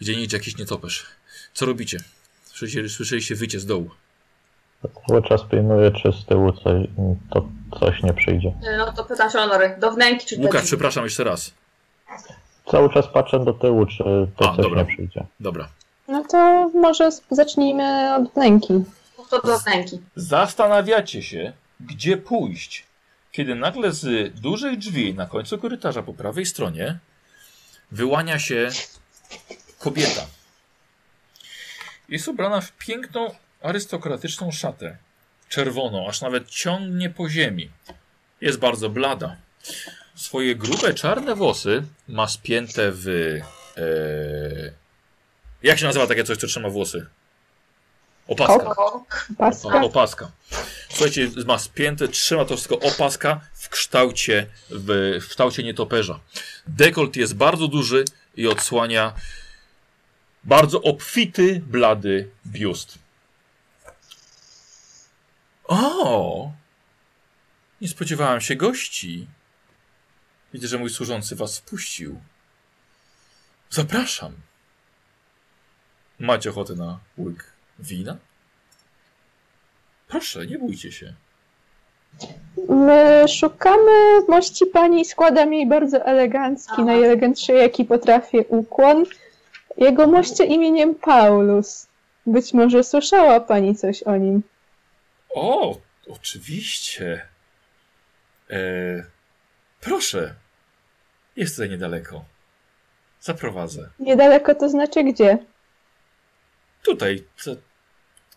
gdzie nie idzie jakiś nietoperz. Co robicie? Słyszeliście, słyszeliście wycie z dołu. Cały czas pilnuję, czy z tyłu coś, to coś nie przyjdzie. E, No to pytam się Honory, do wnęki czy do Łukasz, przepraszam jeszcze raz. Cały czas patrzę do tyłu, czy to A, coś dobra. nie przyjdzie. Dobra. No to może zacznijmy od wnęki. To do wnęki. Zastanawiacie się, gdzie pójść, kiedy nagle z dużych drzwi na końcu korytarza po prawej stronie wyłania się kobieta. Jest ubrana w piękną, arystokratyczną szatę. Czerwoną, aż nawet ciągnie po ziemi. Jest bardzo blada. Swoje grube, czarne włosy ma spięte w... E, jak się nazywa takie coś, co trzyma włosy? Opaska. O, Paska. O, opaska. Słuchajcie, ma spięte, trzyma to wszystko opaska w kształcie, w, w kształcie nietoperza. Dekolt jest bardzo duży i odsłania bardzo obfity, blady biust. O! Nie spodziewałem się gości. Widzę, że mój służący was wpuścił. Zapraszam. Macie ochotę na łyk wina? Proszę, nie bójcie się. My szukamy mości pani, składam jej bardzo elegancki, Aha. najelegantszy jaki potrafię ukłon. Jego moście imieniem Paulus. Być może słyszała pani coś o nim. O, oczywiście. E, proszę. Jest tutaj niedaleko. Zaprowadzę. Niedaleko to znaczy gdzie? Tutaj,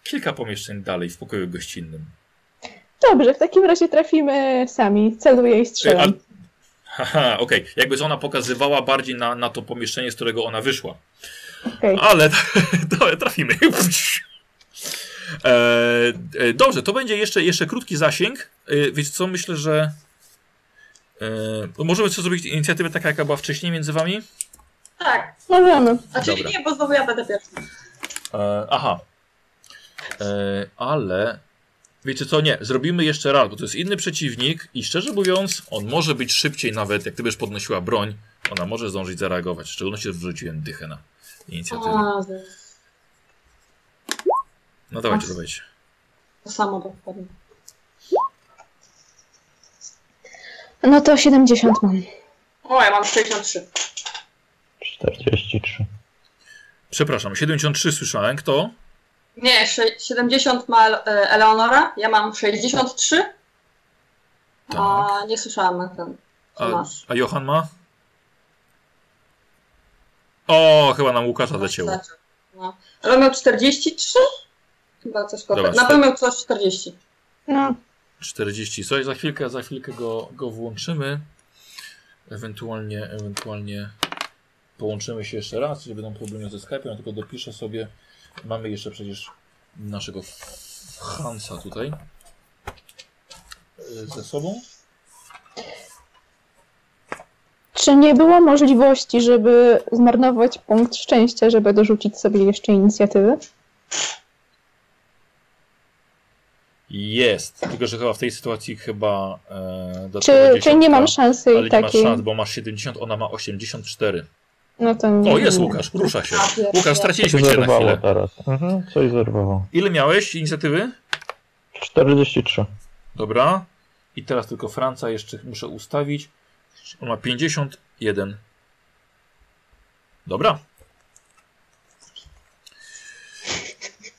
kilka pomieszczeń dalej, w pokoju gościnnym. Dobrze, w takim razie trafimy sami. Celuję i E, strzelam. a- Haha, okej. Jakby ona pokazywała bardziej na, na to pomieszczenie, z którego ona wyszła. Okej. Ale *laughs* dobra, trafimy. E, e, dobrze, to będzie jeszcze, jeszcze krótki zasięg. E, więc co, myślę, że e, możemy co zrobić inicjatywę taka, jaka była wcześniej między wami? tak. Możemy. A czyli Dobra. nie, bo znowu ja będę pierwszy. E, aha. E, ale wiecie co, nie, zrobimy jeszcze raz, bo to jest inny przeciwnik i szczerze mówiąc, on może być szybciej nawet, jak ty będziesz podnosiła broń, ona może zdążyć zareagować. W szczególności, że wrzuciłem dychę na inicjatywę. A, No dawajcie, dawajcie. to samo dokładnie. No to 70 mam. O, ja mam 63. 43. Przepraszam, 73 słyszałem. Kto? Nie, sze- 70 ma e, Eleonora, ja mam 63. A nie słyszałam na ten. A, a Johan ma? O, chyba nam Łukasza zacięło. No. Ale miał 43? Chyba coś koło. Na pewno coś 40. No, 40. Słuchaj, za chwilkę, za chwilkę go, go włączymy. Ewentualnie, ewentualnie połączymy się jeszcze raz, jeżeli będą problemy ze Skype'em. Ja tylko dopiszę sobie. Mamy jeszcze przecież naszego Hansa tutaj y, ze sobą. Czy nie było możliwości, żeby zmarnować punkt szczęścia, żeby dorzucić sobie jeszcze inicjatywy? Jest. Tylko, że chyba w tej sytuacji chyba e, Czy, czy nie mam szansy Ale nie masz takiej? szans, bo masz 70, ona ma 84. No to nie. O, jest. Łukasz, rusza się. Łukasz, straciliśmy Coś cię na chwilę. teraz. Mhm, coś zerwało. Ile miałeś inicjatywy? 43. Dobra. I teraz tylko Franca jeszcze muszę ustawić. On ma 51. Dobra.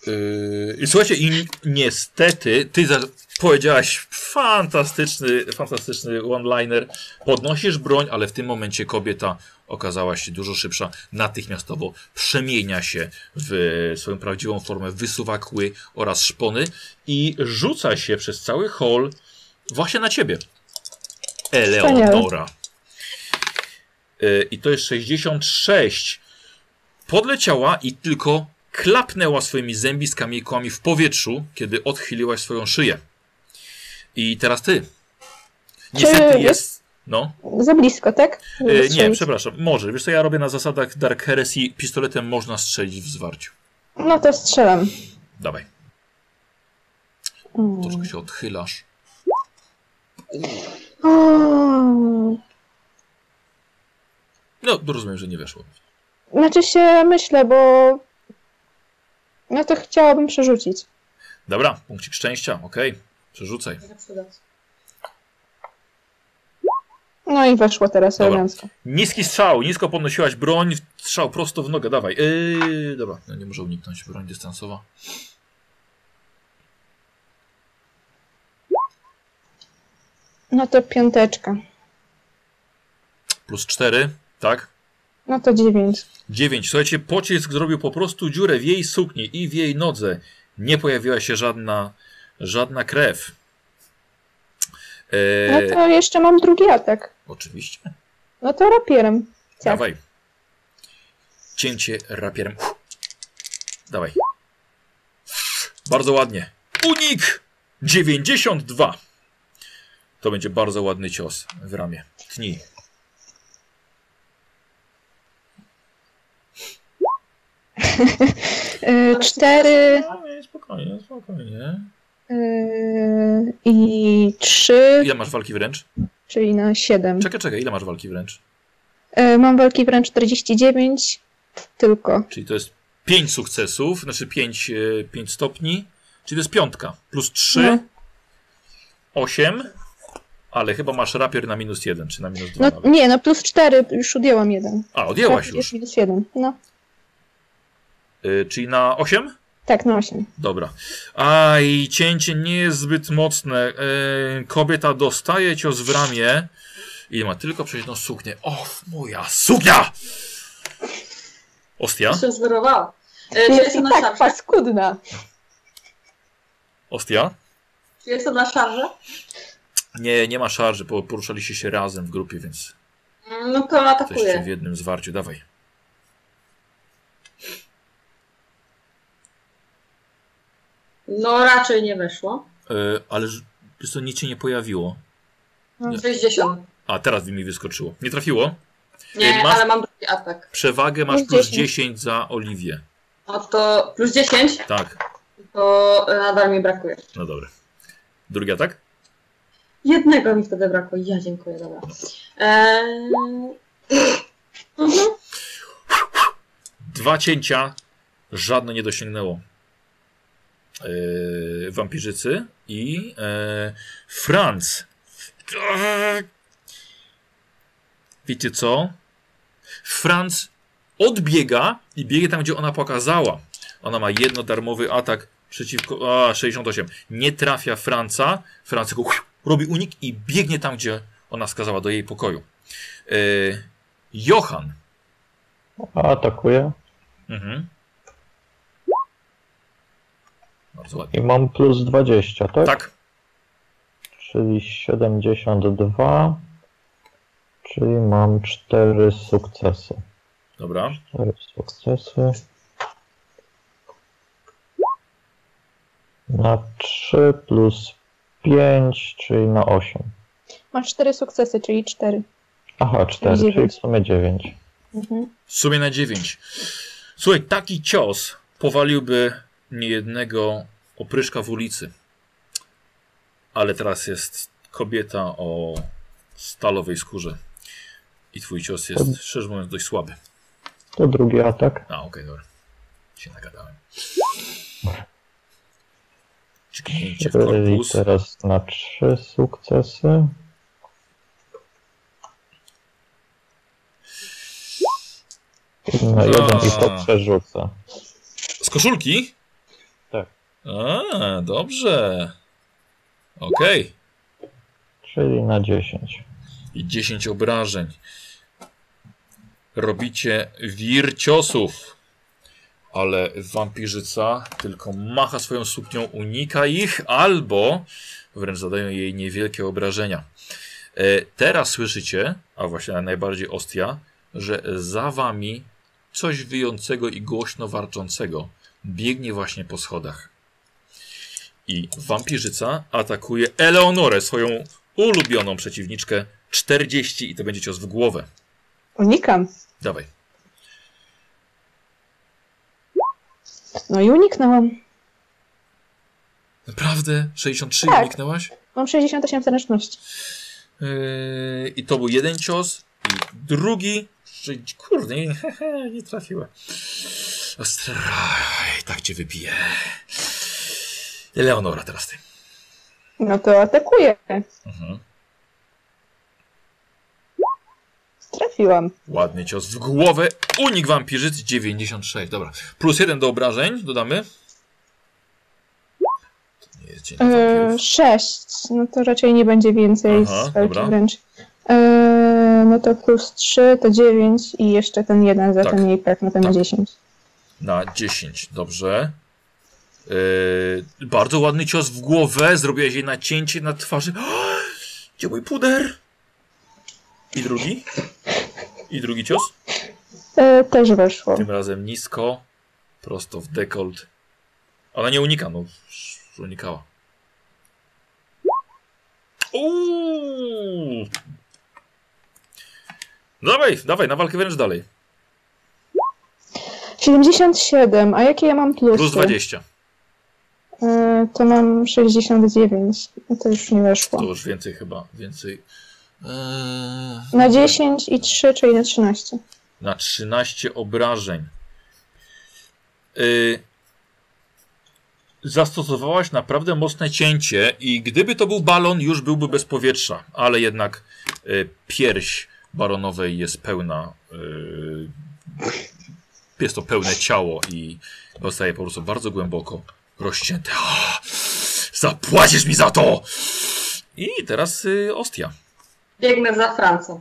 Yy, I słuchajcie, i niestety, ty za, powiedziałaś fantastyczny, fantastyczny one-liner. Podnosisz broń, ale w tym momencie kobieta okazała się dużo szybsza. Natychmiastowo przemienia się w swoją prawdziwą formę, wysuwa kły oraz szpony i rzuca się przez cały hall właśnie na ciebie. Eleonora. Yy, I to jest 66. Podleciała i tylko klapnęła swoimi zębiskami kłami w powietrzu, kiedy odchyliłaś swoją szyję. I teraz ty. Niestety jest- jest... No. Za blisko, tak? E, nie, przepraszam. Może. Wiesz co, ja robię na zasadach Dark Heresy. Pistoletem można strzelić w zwarciu. No to strzelam. Dawaj. Mm. Troszkę się odchylasz. O, No, rozumiem, że nie weszło. Znaczy się myślę, bo no to chciałabym przerzucić. Dobra, punkcik szczęścia, okej. Przerzucaj. No i weszło teraz Dobra. elegancko. Niski strzał, nisko podnosiłaś broń, strzał prosto w nogę, dawaj. Yy, dobra, no nie może uniknąć, broń dystansowa. No to piąteczka. Plus 4, tak? No to dziewięć. 9. Słuchajcie, pocisk zrobił po prostu dziurę w jej sukni i w jej nodze. Nie pojawiła się żadna, żadna krew. No Eee, to jeszcze mam drugi atak. Oczywiście. No to rapierem. Ciach. Dawaj. Cięcie rapierem. Dawaj. Bardzo ładnie. Unik! 92. To będzie bardzo ładny cios w ramię. Tnij. Cztery Spokojnie, spokojnie, y, i trzy, Ile masz walki wręcz? czyli na siedem. Czekaj, czekaj, ile masz walki wręcz? Y, mam walki wręcz 49 tylko. Czyli to jest 5 sukcesów, znaczy 5, 5 stopni, czyli to jest piątka. Plus 3, No. 8, ale chyba masz rapier na minus 1, czy na minus 2 No nawet. nie, no plus cztery, już odjęłam jeden. A, odjęłaś Tak, już. Jest minus jeden. No, czyli na 8? tak, na osiem. Dobra. Aj, cięcie nie jest zbyt mocne. Y, kobieta dostaje cios w ramię i ma tylko przejść suknię. O, moja suknia! Ostia? się zwyrowała. E, Czy Jest jestem i na tak szarże? paskudna. Ostia? Czy jestem na szarże? Nie, nie ma szarży, bo poruszaliście się razem w grupie, więc Mm, No to jesteście w jednym zwarciu. Dawaj. No raczej nie weszło. Y, ale wiesz co, nic się nie pojawiło. 60. A, teraz mi wyskoczyło. Nie trafiło? Nie, Masz- ale mam drugi atak. Przewagę masz Plus plus 10. 10 za Oliwię. No to plus 10, Tak, to nadal mi brakuje. no dobra. Drugi atak? Jednego mi wtedy brakło. Ja dziękuję, dobra. Eee... Mhm. Dwa cięcia, żadne nie dosięgnęło wampirzycy i yy, Franz. Wiecie co? Franz odbiega i biegnie tam, gdzie ona pokazała. Ona ma jedno darmowy atak przeciwko. A, 68. Nie trafia Franca. Franc tylko robi unik i biegnie tam, gdzie ona wskazała do jej pokoju. Yy, Johan. Atakuję Mhm. Bardzo ładnie. i mam plus 20, tak? Tak, Czyli 72. Czyli mam 4 sukcesy. dobra. 4 sukcesy. Na 3 plus 5, czyli na 8. Masz cztery sukcesy, czyli cztery. Aha, 4, czyli w dziewięć. sumie 9. Mhm. W sumie na 9. Słuchaj, taki cios powaliłby niejednego opryszka w ulicy. Ale teraz jest kobieta o stalowej skórze. I twój cios jest, szczerze mówiąc, dość słaby. To drugi atak. A, okej, dobra. Się nagadałem. Czeknięcie w korpus. teraz na 3 sukcesy. Na jeden i to A. przerzucę. Z koszulki? A, dobrze. Okej. Czyli na 10. I 10 obrażeń. Robicie wir ciosów. Ale wampirzyca tylko macha swoją suknią, unika ich, albo wręcz zadają jej niewielkie obrażenia. E, teraz słyszycie, a właśnie najbardziej Ostia, że za wami coś wyjącego i głośno warczącego biegnie właśnie po schodach. I wampirzyca atakuje Eleonorę, swoją ulubioną przeciwniczkę. 40 i to będzie cios w głowę. Unikam. Dawaj. No i uniknęłam. Naprawdę? 63 Tak. uniknęłaś? Mam 68 zręczności. Yy, I to był jeden cios. I drugi. Kurde, nie, *laughs* nie trafiła. Ostra... Oj, tak cię wybiję. Eleonora, teraz ty. No to atakuję. Mhm. Trafiłam. Ładny cios w głowę. Unik wampirzyc 96. Dobra. Plus jeden do obrażeń dodamy. To nie jest dzień wampirów. 6. No to raczej nie będzie więcej Aha, z walki dobra. wręcz. E, no to plus 3 to 9 i jeszcze ten jeden za Tak. ten jej pech, no to na Tak. 10. Na 10. Dobrze. Yy, bardzo ładny cios w głowę. Zrobiłaś jej nacięcie na twarzy. *gasps* Gdzie mój puder? I drugi? I drugi cios? E, też weszło. Tym razem nisko, prosto w dekolt. Ona nie unika, no unikała. Uuu. Dawaj, dawaj, na walkę wręcz dalej. 77, a jakie ja mam plusy? Plus 20. E, to mam 69. No to już nie To weszło. już więcej chyba, więcej. Eee, Na 10 i 3, czyli na 13. na 13 obrażeń. Y, zastosowałaś naprawdę mocne cięcie i gdyby to był balon, już byłby bez powietrza, ale jednak y, pierś baronowej jest pełna. y, jest to pełne ciało i zostaje po prostu bardzo głęboko rozcięte. Zapłacisz mi za to! I teraz y, Ostia. Biegnę za Francą.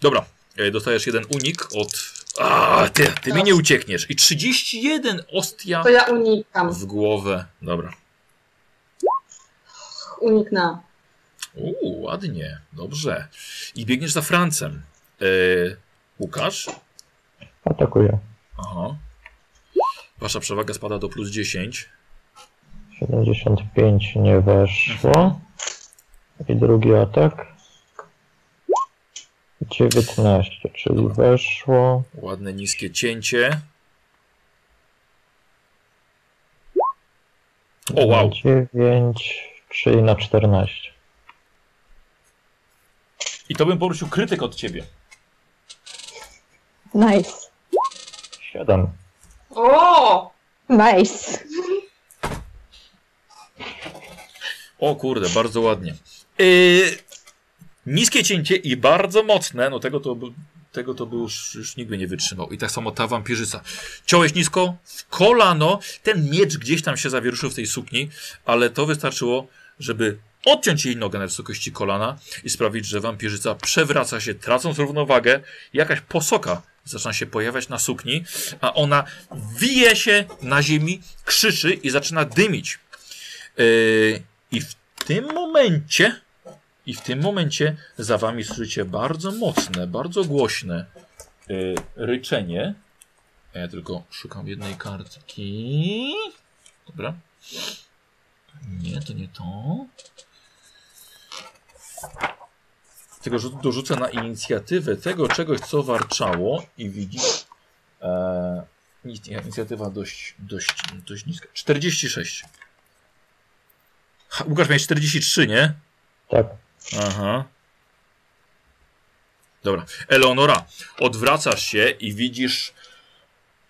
Dobra, e, dostajesz jeden unik od. A, ty, ty mi nie uciekniesz. I 31 ostia To ja unikam. w głowę. Dobra. Uniknęłam. Uuu, ładnie, dobrze. I biegniesz za Francem. E, Łukasz? Atakuję. Aha. Wasza przewaga spada do plus 10. 75 nie weszło. I drugi atak. 19, czyli weszło. Ładne, niskie cięcie. O, wow. 9, czyli na 14. I to bym poruszył krytyk od ciebie. Nice. 7. O! Nice. O kurde, bardzo ładnie. Yy, niskie cięcie i bardzo mocne, no tego to, by- tego to by już, już nikt by nie wytrzymał. I tak samo ta wampirzyca. Ciąłeś nisko, w kolano, ten miecz gdzieś tam się zawieruszył w tej sukni, ale to wystarczyło, żeby odciąć jej nogę na wysokości kolana i sprawić, że wampirzyca przewraca się, tracąc równowagę. Jakaś posoka zaczyna się pojawiać na sukni, a ona wije się na ziemi, krzyczy i zaczyna dymić. Yy, I w tym momencie, i w tym momencie za wami słyszycie bardzo mocne, bardzo głośne yy, ryczenie. A Ja tylko szukam jednej kartki. Dobra. Nie, to nie to. Rzu- dorzucę na inicjatywę tego czegoś, co warczało i widzisz. E, inicj- inicjatywa dość, dość, dość niska. 46. Łukasz miałeś 43, nie? Tak. Aha. Dobra. Eleonora, odwracasz się i widzisz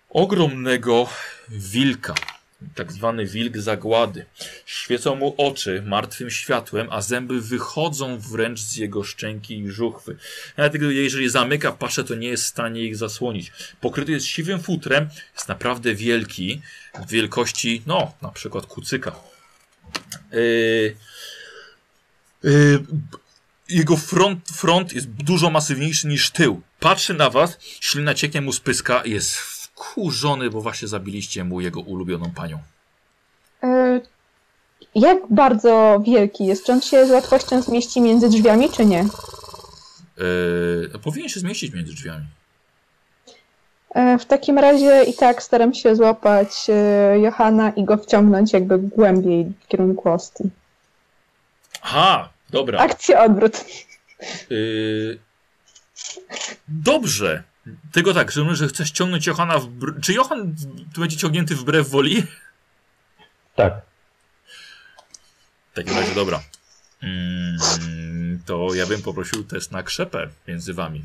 ogromnego wilka. Tak zwany wilk zagłady. Świecą mu oczy martwym światłem, a zęby wychodzą wręcz z jego szczęki i żuchwy. Gdy- jeżeli zamyka paszę, to nie jest w stanie ich zasłonić. Pokryty jest siwym futrem, jest naprawdę wielki, wielkości, no, na przykład kucyka. Yy, Yy, jego front, front jest dużo masywniejszy niż tył. Patrzy na was, ślina cieknie mu z pyska i jest wkurzony, bo właśnie zabiliście mu jego ulubioną panią. E, jak bardzo wielki jest? Czy on się z łatwością zmieści między drzwiami, czy nie? Yy, powinien się zmieścić między drzwiami. E, W takim razie i tak staram się złapać e, Johana i go wciągnąć jakby głębiej w kierunku Ostii. Aha, dobra. Akcja odwrót. Yy... Dobrze. Tylko tak, że, że chcesz ciągnąć Johana w... Czy Johan tu będzie ciągnięty wbrew woli? Tak. W takim razie dobra. Mm, to ja bym poprosił test na krzepę między wami.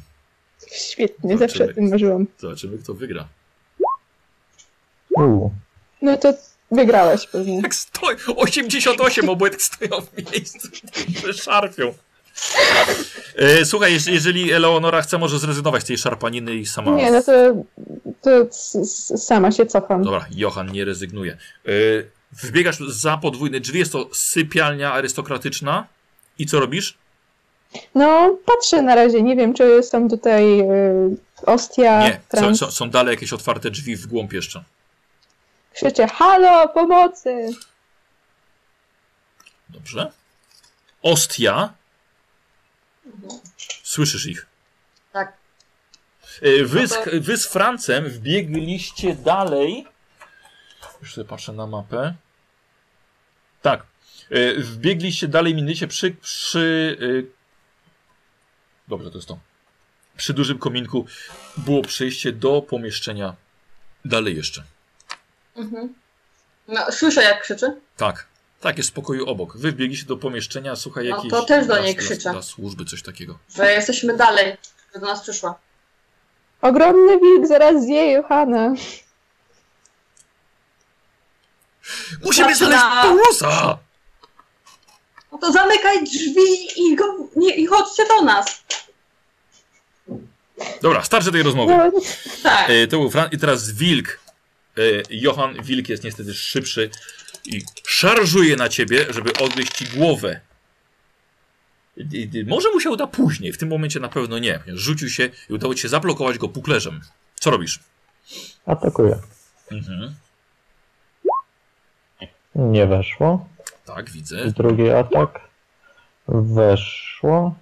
Świetnie, zawsze o tym marzyłam. Zobaczymy, kto wygra. No to wygrałeś pewnie. Tak stoi. 88, oboje tak stoją w miejscu. że Szarpią. E, słuchaj, jeż- jeżeli Eleonora chce, może zrezygnować z tej szarpaniny i sama. Nie, no to, to sama się cofam. Dobra, Johan nie rezygnuje. E, wbiegasz za podwójne drzwi, jest to sypialnia arystokratyczna. I co robisz? No, patrzę na razie, nie wiem, czy są tutaj y, Ostia, Nie, są, trans. są, są dalej jakieś otwarte drzwi w głąb jeszcze. Krzyczę, halo, pomocy! Dobrze. Ostia. Słyszysz ich. Tak. E, Wy z, No wy z Francem wbiegliście dalej. Już sobie patrzę na mapę. Tak. E, Wbiegliście dalej, minęliście przy. przy e, Dobrze, to jest to. Przy dużym kominku było przejście do pomieszczenia dalej jeszcze. Mhm. No, słyszę jak krzyczy. Tak. Tak, jest w pokoju obok. Wy wbiegliście do pomieszczenia, słuchaj, No jakieś. to też do dla- niej dla- krzyczę. Dla służby, coś takiego. Że jesteśmy dalej, że do nas przyszła. Ogromny wilk zaraz zje Johana. Musimy Patrz znaleźć na- Paulosa! No to zamykaj drzwi i, go, nie, i chodźcie do nas. Dobra, starczy tej rozmowy. Tak. E, to był Fran i teraz Wilk. E, Johan Wilk jest niestety szybszy i szarżuje na ciebie, żeby odgryźć ci głowę. I- i- Może mu się uda później, w tym momencie na pewno nie. Rzucił się i udało ci się zablokować go puklerzem. Co robisz? Atakuję. Mhm. Nie weszło. Tak, widzę. Drugi atak. Weszło.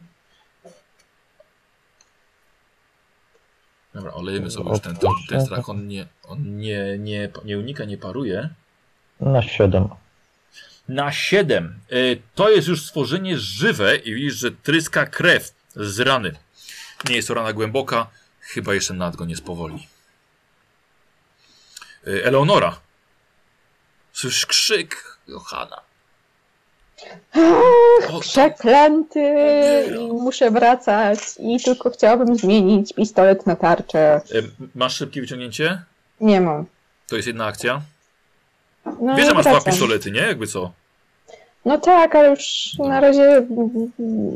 Dobra, olejemy sobie już ten, ten, ten strach. On nie, on nie, nie, nie unika, nie paruje. Na 7. Na 7. To jest już stworzenie żywe i widzisz, że tryska krew z rany. Nie jest to rana głęboka, chyba jeszcze nad go nie spowolni. E, Eleonora. Słyszysz krzyk Johana. Przeklęty i muszę wracać i tylko chciałabym zmienić pistolet na tarczę. e, masz szybkie wyciągnięcie? Nie mam. To jest jedna akcja. No, Wiesz, że masz dwa wracam. pistolety, nie? Jakby co? No tak, ale już na razie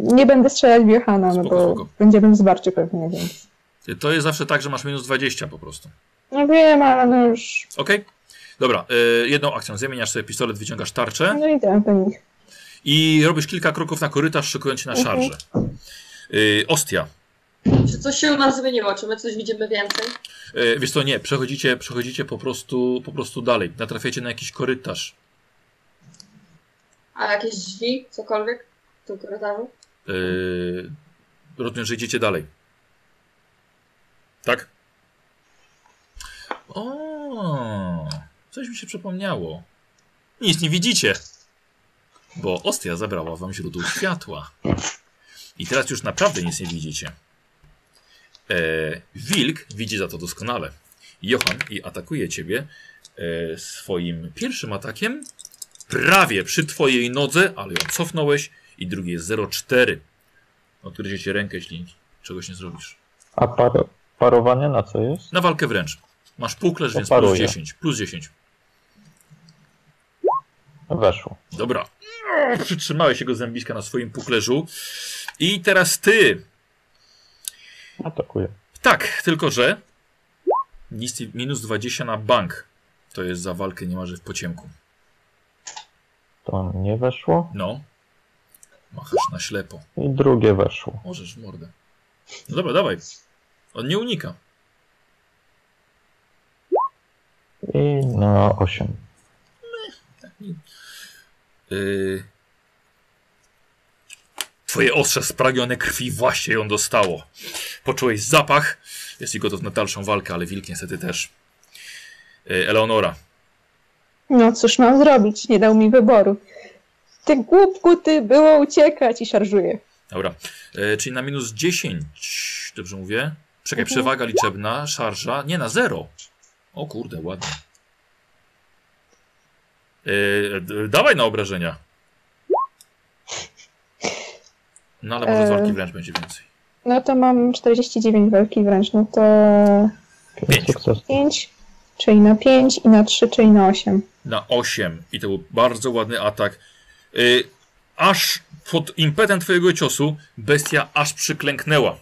nie będę strzelać w Johana, no Spoko, bo spoko. będziemy w zwarciu pewnie, więc... To jest zawsze tak, że masz minus 20 po prostu. No wiem, ale no już... Okej? Dobra, e, jedną akcją. Zamieniasz sobie pistolet, wyciągasz tarczę. No idę do nich. I robisz kilka kroków na korytarz, szykując się na Mhm. szarżę. Yy, Ostia. Czy coś się u nas zmieniło? Czy my coś widzimy więcej? Yy, wiesz co, nie, przechodzicie, przechodzicie po prostu, po prostu dalej. Natrafiacie na jakiś korytarz. A jakieś drzwi? Cokolwiek? W tym korytarzu? Yy, rozumiem, że idziecie dalej. Tak? O, coś mi się przypomniało. Nic nie widzicie. Bo Ostia zabrała wam źródło światła. I teraz już naprawdę nic nie widzicie. E, wilk widzi za to doskonale. Johan i atakuje ciebie e, swoim pierwszym atakiem prawie przy twojej nodze, ale ją cofnąłeś i drugi jest 0,4. Odgryzie cię rękę, jeśli czegoś nie zrobisz. A par parowanie na co jest? Na walkę wręcz. Masz półklerz, więc plus Oparuję. 10. Plus 10. Weszło. Dobra. Przytrzymałeś jego zębiska na swoim puklerzu. I teraz ty. Atakuję. Tak, tylko że minus 20 na bank. To jest za walkę niemalże w pociemku. To nie weszło. No. Machasz na ślepo. I drugie weszło. Możesz w mordę. No dobra, dawaj. On nie unika. I na 8. Yy... Twoje ostrze spragnione krwi właśnie ją dostało. Poczułeś zapach. Jesteś gotów na dalszą walkę, ale wilk niestety też. E, Eleonora. No cóż mam zrobić? Nie dał mi wyboru. Ty głupku, ty było uciekać i szarżuję. Dobra. E, czyli na minus 10. Dobrze mówię? Czekaj, Mhm. przewaga liczebna, szarża. Nie, na 0. O kurde, ładnie. D- dawaj na obrażenia. No ale może z walki wręcz będzie więcej. No to mam 49 walki wręcz, no to Pięć Pięć. sukcesów. 5, czyli na 5 i na 3, czyli na 8. Na 8. I to był bardzo ładny atak. Y, aż pod impetem twojego ciosu bestia aż przyklęknęła.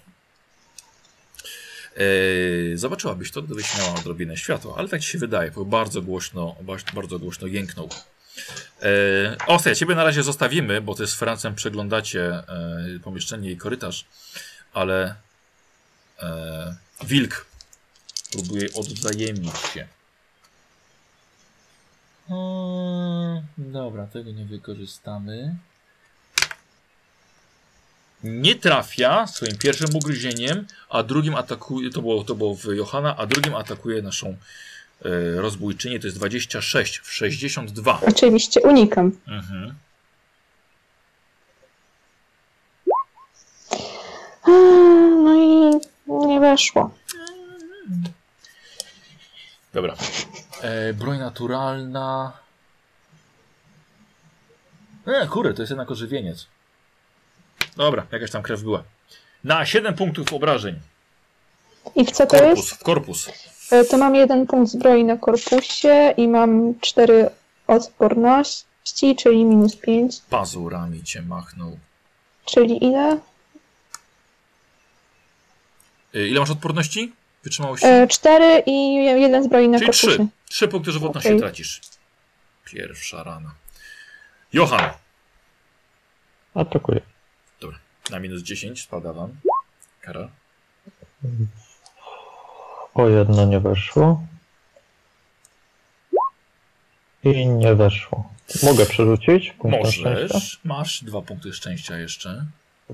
Y, zobaczyłabyś to, gdybyś miała odrobinę światła, ale tak ci się wydaje, bo bardzo głośno, bardzo- głośno jęknął. E, Ostia, ciebie na razie zostawimy, bo ty z Francem przeglądacie e, pomieszczenie i korytarz, ale wilk próbuje odwzajemnić się. Hmm, dobra, tego nie wykorzystamy. Nie trafia swoim pierwszym ugryzieniem, a drugim atakuje, to było, to było w Johana, a drugim atakuje naszą e, rozbójczynię, to jest 26 w 62. Oczywiście unikam. Mhm. No i nie weszło. Dobra. E, broń naturalna. E, kurde, to jest jednak ożywieniec. Dobra, jakaś tam krew była. Na 7 punktów obrażeń. I w co to Korpus, jest? w korpus. E, To mam jeden punkt zbroi na korpusie i mam 4 odporności, czyli minus 5, Pazurami cię machnął. czyli ile? E, ile masz odporności? Wytrzymałości? 4 i jeden zbroi na Czyli korpusie. 3. 3 punkty żywotności Okej. tracisz. Pierwsza rana. Johan, Atakuję. Na minus 10 spada wam. Kara. O jedno nie weszło. I nie weszło. Mogę przerzucić? Możesz. Masz dwa punkty szczęścia jeszcze.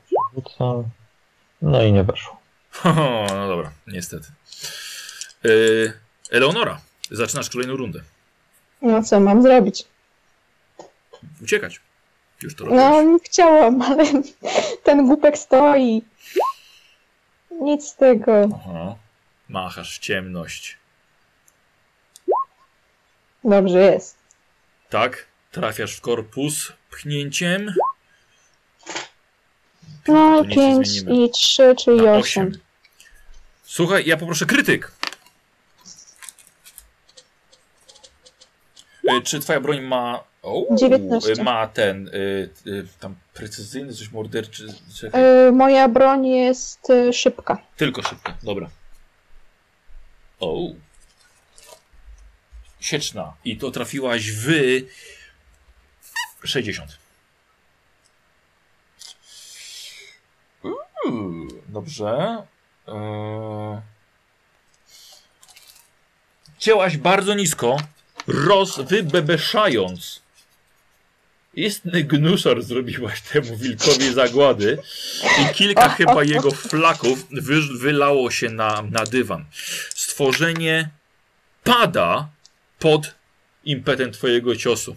Przerzucam. No i nie weszło. no dobra, niestety. Yy, Eleonora, zaczynasz kolejną rundę. No co mam zrobić? Uciekać. Już to robisz. No, chciałam, *laughs* ale ten głupek stoi. Nic z tego. Aha. Machasz w ciemność. Dobrze jest. Tak, trafiasz w korpus pchnięciem. No, To nic nie 5 zmienimy. i 3, czyli Na 8. osiem. Słuchaj, ja poproszę krytyk. E, Czy twoja broń ma. O, 19. Ma ten. Y, y, tam precyzyjny, coś morderczy. Y, moja broń jest y, szybka. Tylko szybko, dobra. O. Sieczna. I to trafiłaś w 60. Uuu, dobrze. Eee... Cięłaś bardzo nisko, rozwybebeszając. Istny gnuszor zrobiłaś temu wilkowi zagłady i kilka *laughs* chyba jego flaków wy, wylało się na, na dywan. Stworzenie pada pod impetem twojego ciosu.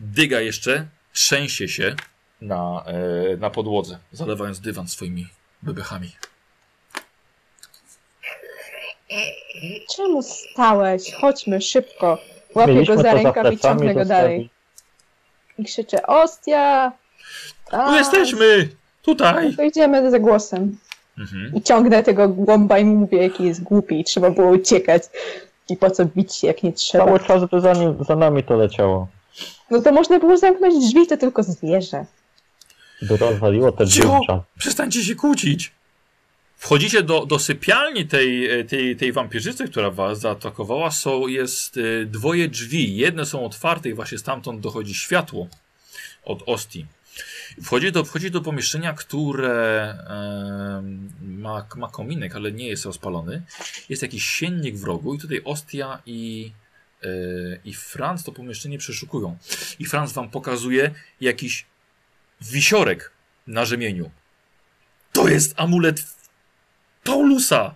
Dyga jeszcze trzęsie się na, e, na podłodze, zalewając dywan swoimi bebechami. Czemu stałeś? Chodźmy szybko. Łapię Mieliśmy go za to rękaw i plecami ciągnę go dalej. I krzyczę, ostia! Tu A, jesteśmy! Tutaj! To idziemy za głosem. Mhm. I ciągnę tego głąba i mówię, jaki jest głupi i trzeba było uciekać. I po co bić się, jak nie trzeba. Cały czas by za, nim, za nami to leciało. No to można było zamknąć drzwi, to tylko zwierzę. By rozwaliło te zdjęcia. Przestańcie się kłócić! Wchodzicie do, do sypialni tej, e, tej, tej wampirzycy, która was zaatakowała. Są, jest e, dwoje drzwi. Jedne są otwarte i właśnie stamtąd dochodzi światło od Ostii. Wchodzi do, wchodzi do pomieszczenia, które ma, ma kominek, ale nie jest rozpalony. Jest jakiś siennik w rogu i tutaj Ostia i, e, i Franz to pomieszczenie przeszukują. I Franz wam pokazuje jakiś wisiorek na rzemieniu. To jest amulet Paulusa!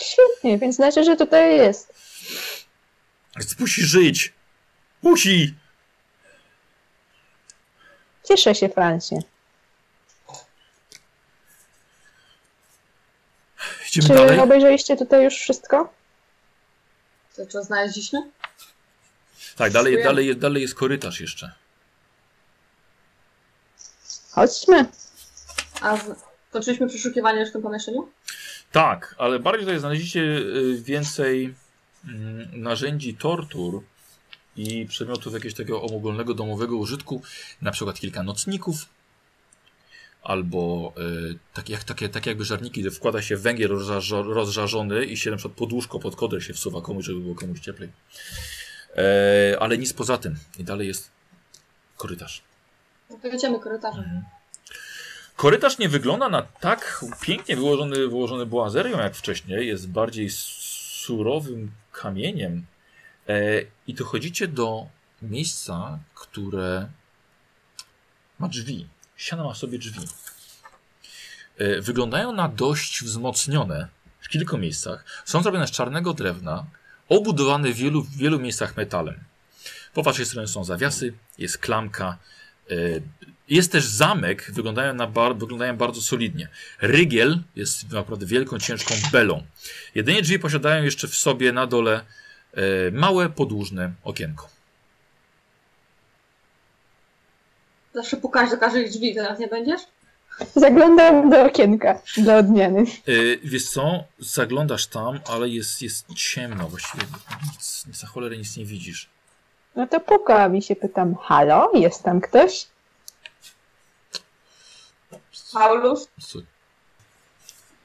Świetnie, więc znaczy, że tutaj jest. Więc musi żyć! Musi! Cieszę się, Francie. Idziemy Czy dalej? obejrzeliście tutaj już wszystko? To co znaleźliśmy? Tak, dalej, dalej, jest- dalej jest korytarz jeszcze. Chodźmy. A. kończyliśmy przeszukiwanie już w tym pomieszczeniu? Tak, ale bardziej tutaj znaleźliście y, więcej mm, narzędzi tortur i przedmiotów jakiegoś takiego ogólnego domowego użytku, na przykład kilka nocników, albo y, takie, jak, takie, takie jakby żarniki, gdzie wkłada się węgiel rozżarzo- rozżarzony i się na przykład podłóżko pod koder się wsuwa komuś, żeby było komuś cieplej. E, ale nic poza tym. I dalej jest korytarz. No to korytarzem. Korytarz nie wygląda na tak pięknie wyłożony, wyłożony boazerią jak wcześniej. Jest bardziej surowym kamieniem. E, I dochodzicie do miejsca, które ma drzwi. Ściana ma sobie drzwi. E, wyglądają na dość wzmocnione w kilku miejscach. Są zrobione z czarnego drewna, obudowane w wielu, w wielu miejscach metalem. Po waszej stronie są zawiasy, jest klamka, jest też zamek, wyglądają, na bar, wyglądają bardzo solidnie. Rygiel jest naprawdę wielką, ciężką belą. Jedynie drzwi posiadają jeszcze w sobie na dole e, małe, podłużne okienko. Zawsze pukać do każdej drzwi, teraz nie będziesz? Zaglądam do okienka dla odmiany. E, wiesz co, zaglądasz tam, ale jest, jest ciemno, właściwie nic, nic, za cholerę nic nie widzisz. No to pukam i się pytam, halo, jest tam ktoś? Paulus?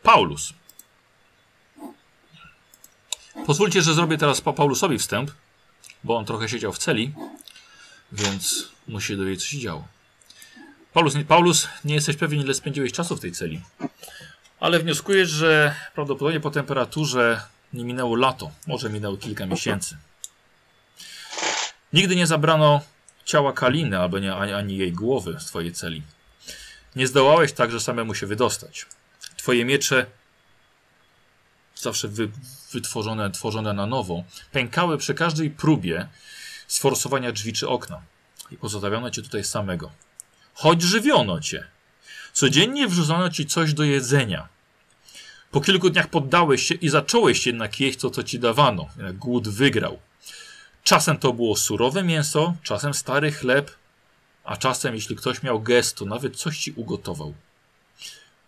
Paulus. Pozwólcie, że zrobię teraz pa Paulusowi wstęp, bo on trochę siedział w celi, więc musi się dowiedzieć, co się działo. Paulus, nie, Paulus, nie jesteś pewien, ile spędziłeś czasu w tej celi, ale wnioskujesz, że prawdopodobnie po temperaturze nie minęło lato, może minęło kilka miesięcy. Nigdy nie zabrano ciała Kaliny, albo nie, ani, ani jej głowy z twojej celi. Nie zdołałeś także samemu się wydostać. Twoje miecze, zawsze wy, wytworzone tworzone na nowo, pękały przy każdej próbie sforsowania drzwi czy okna. I pozostawiono cię tutaj samego. Choć żywiono cię. Codziennie wrzucano ci coś do jedzenia. Po kilku dniach poddałeś się i zacząłeś jednak jeść to, co ci dawano. Głód wygrał. Czasem to było surowe mięso, czasem stary chleb, a czasem, jeśli ktoś miał gest, to nawet coś ci ugotował.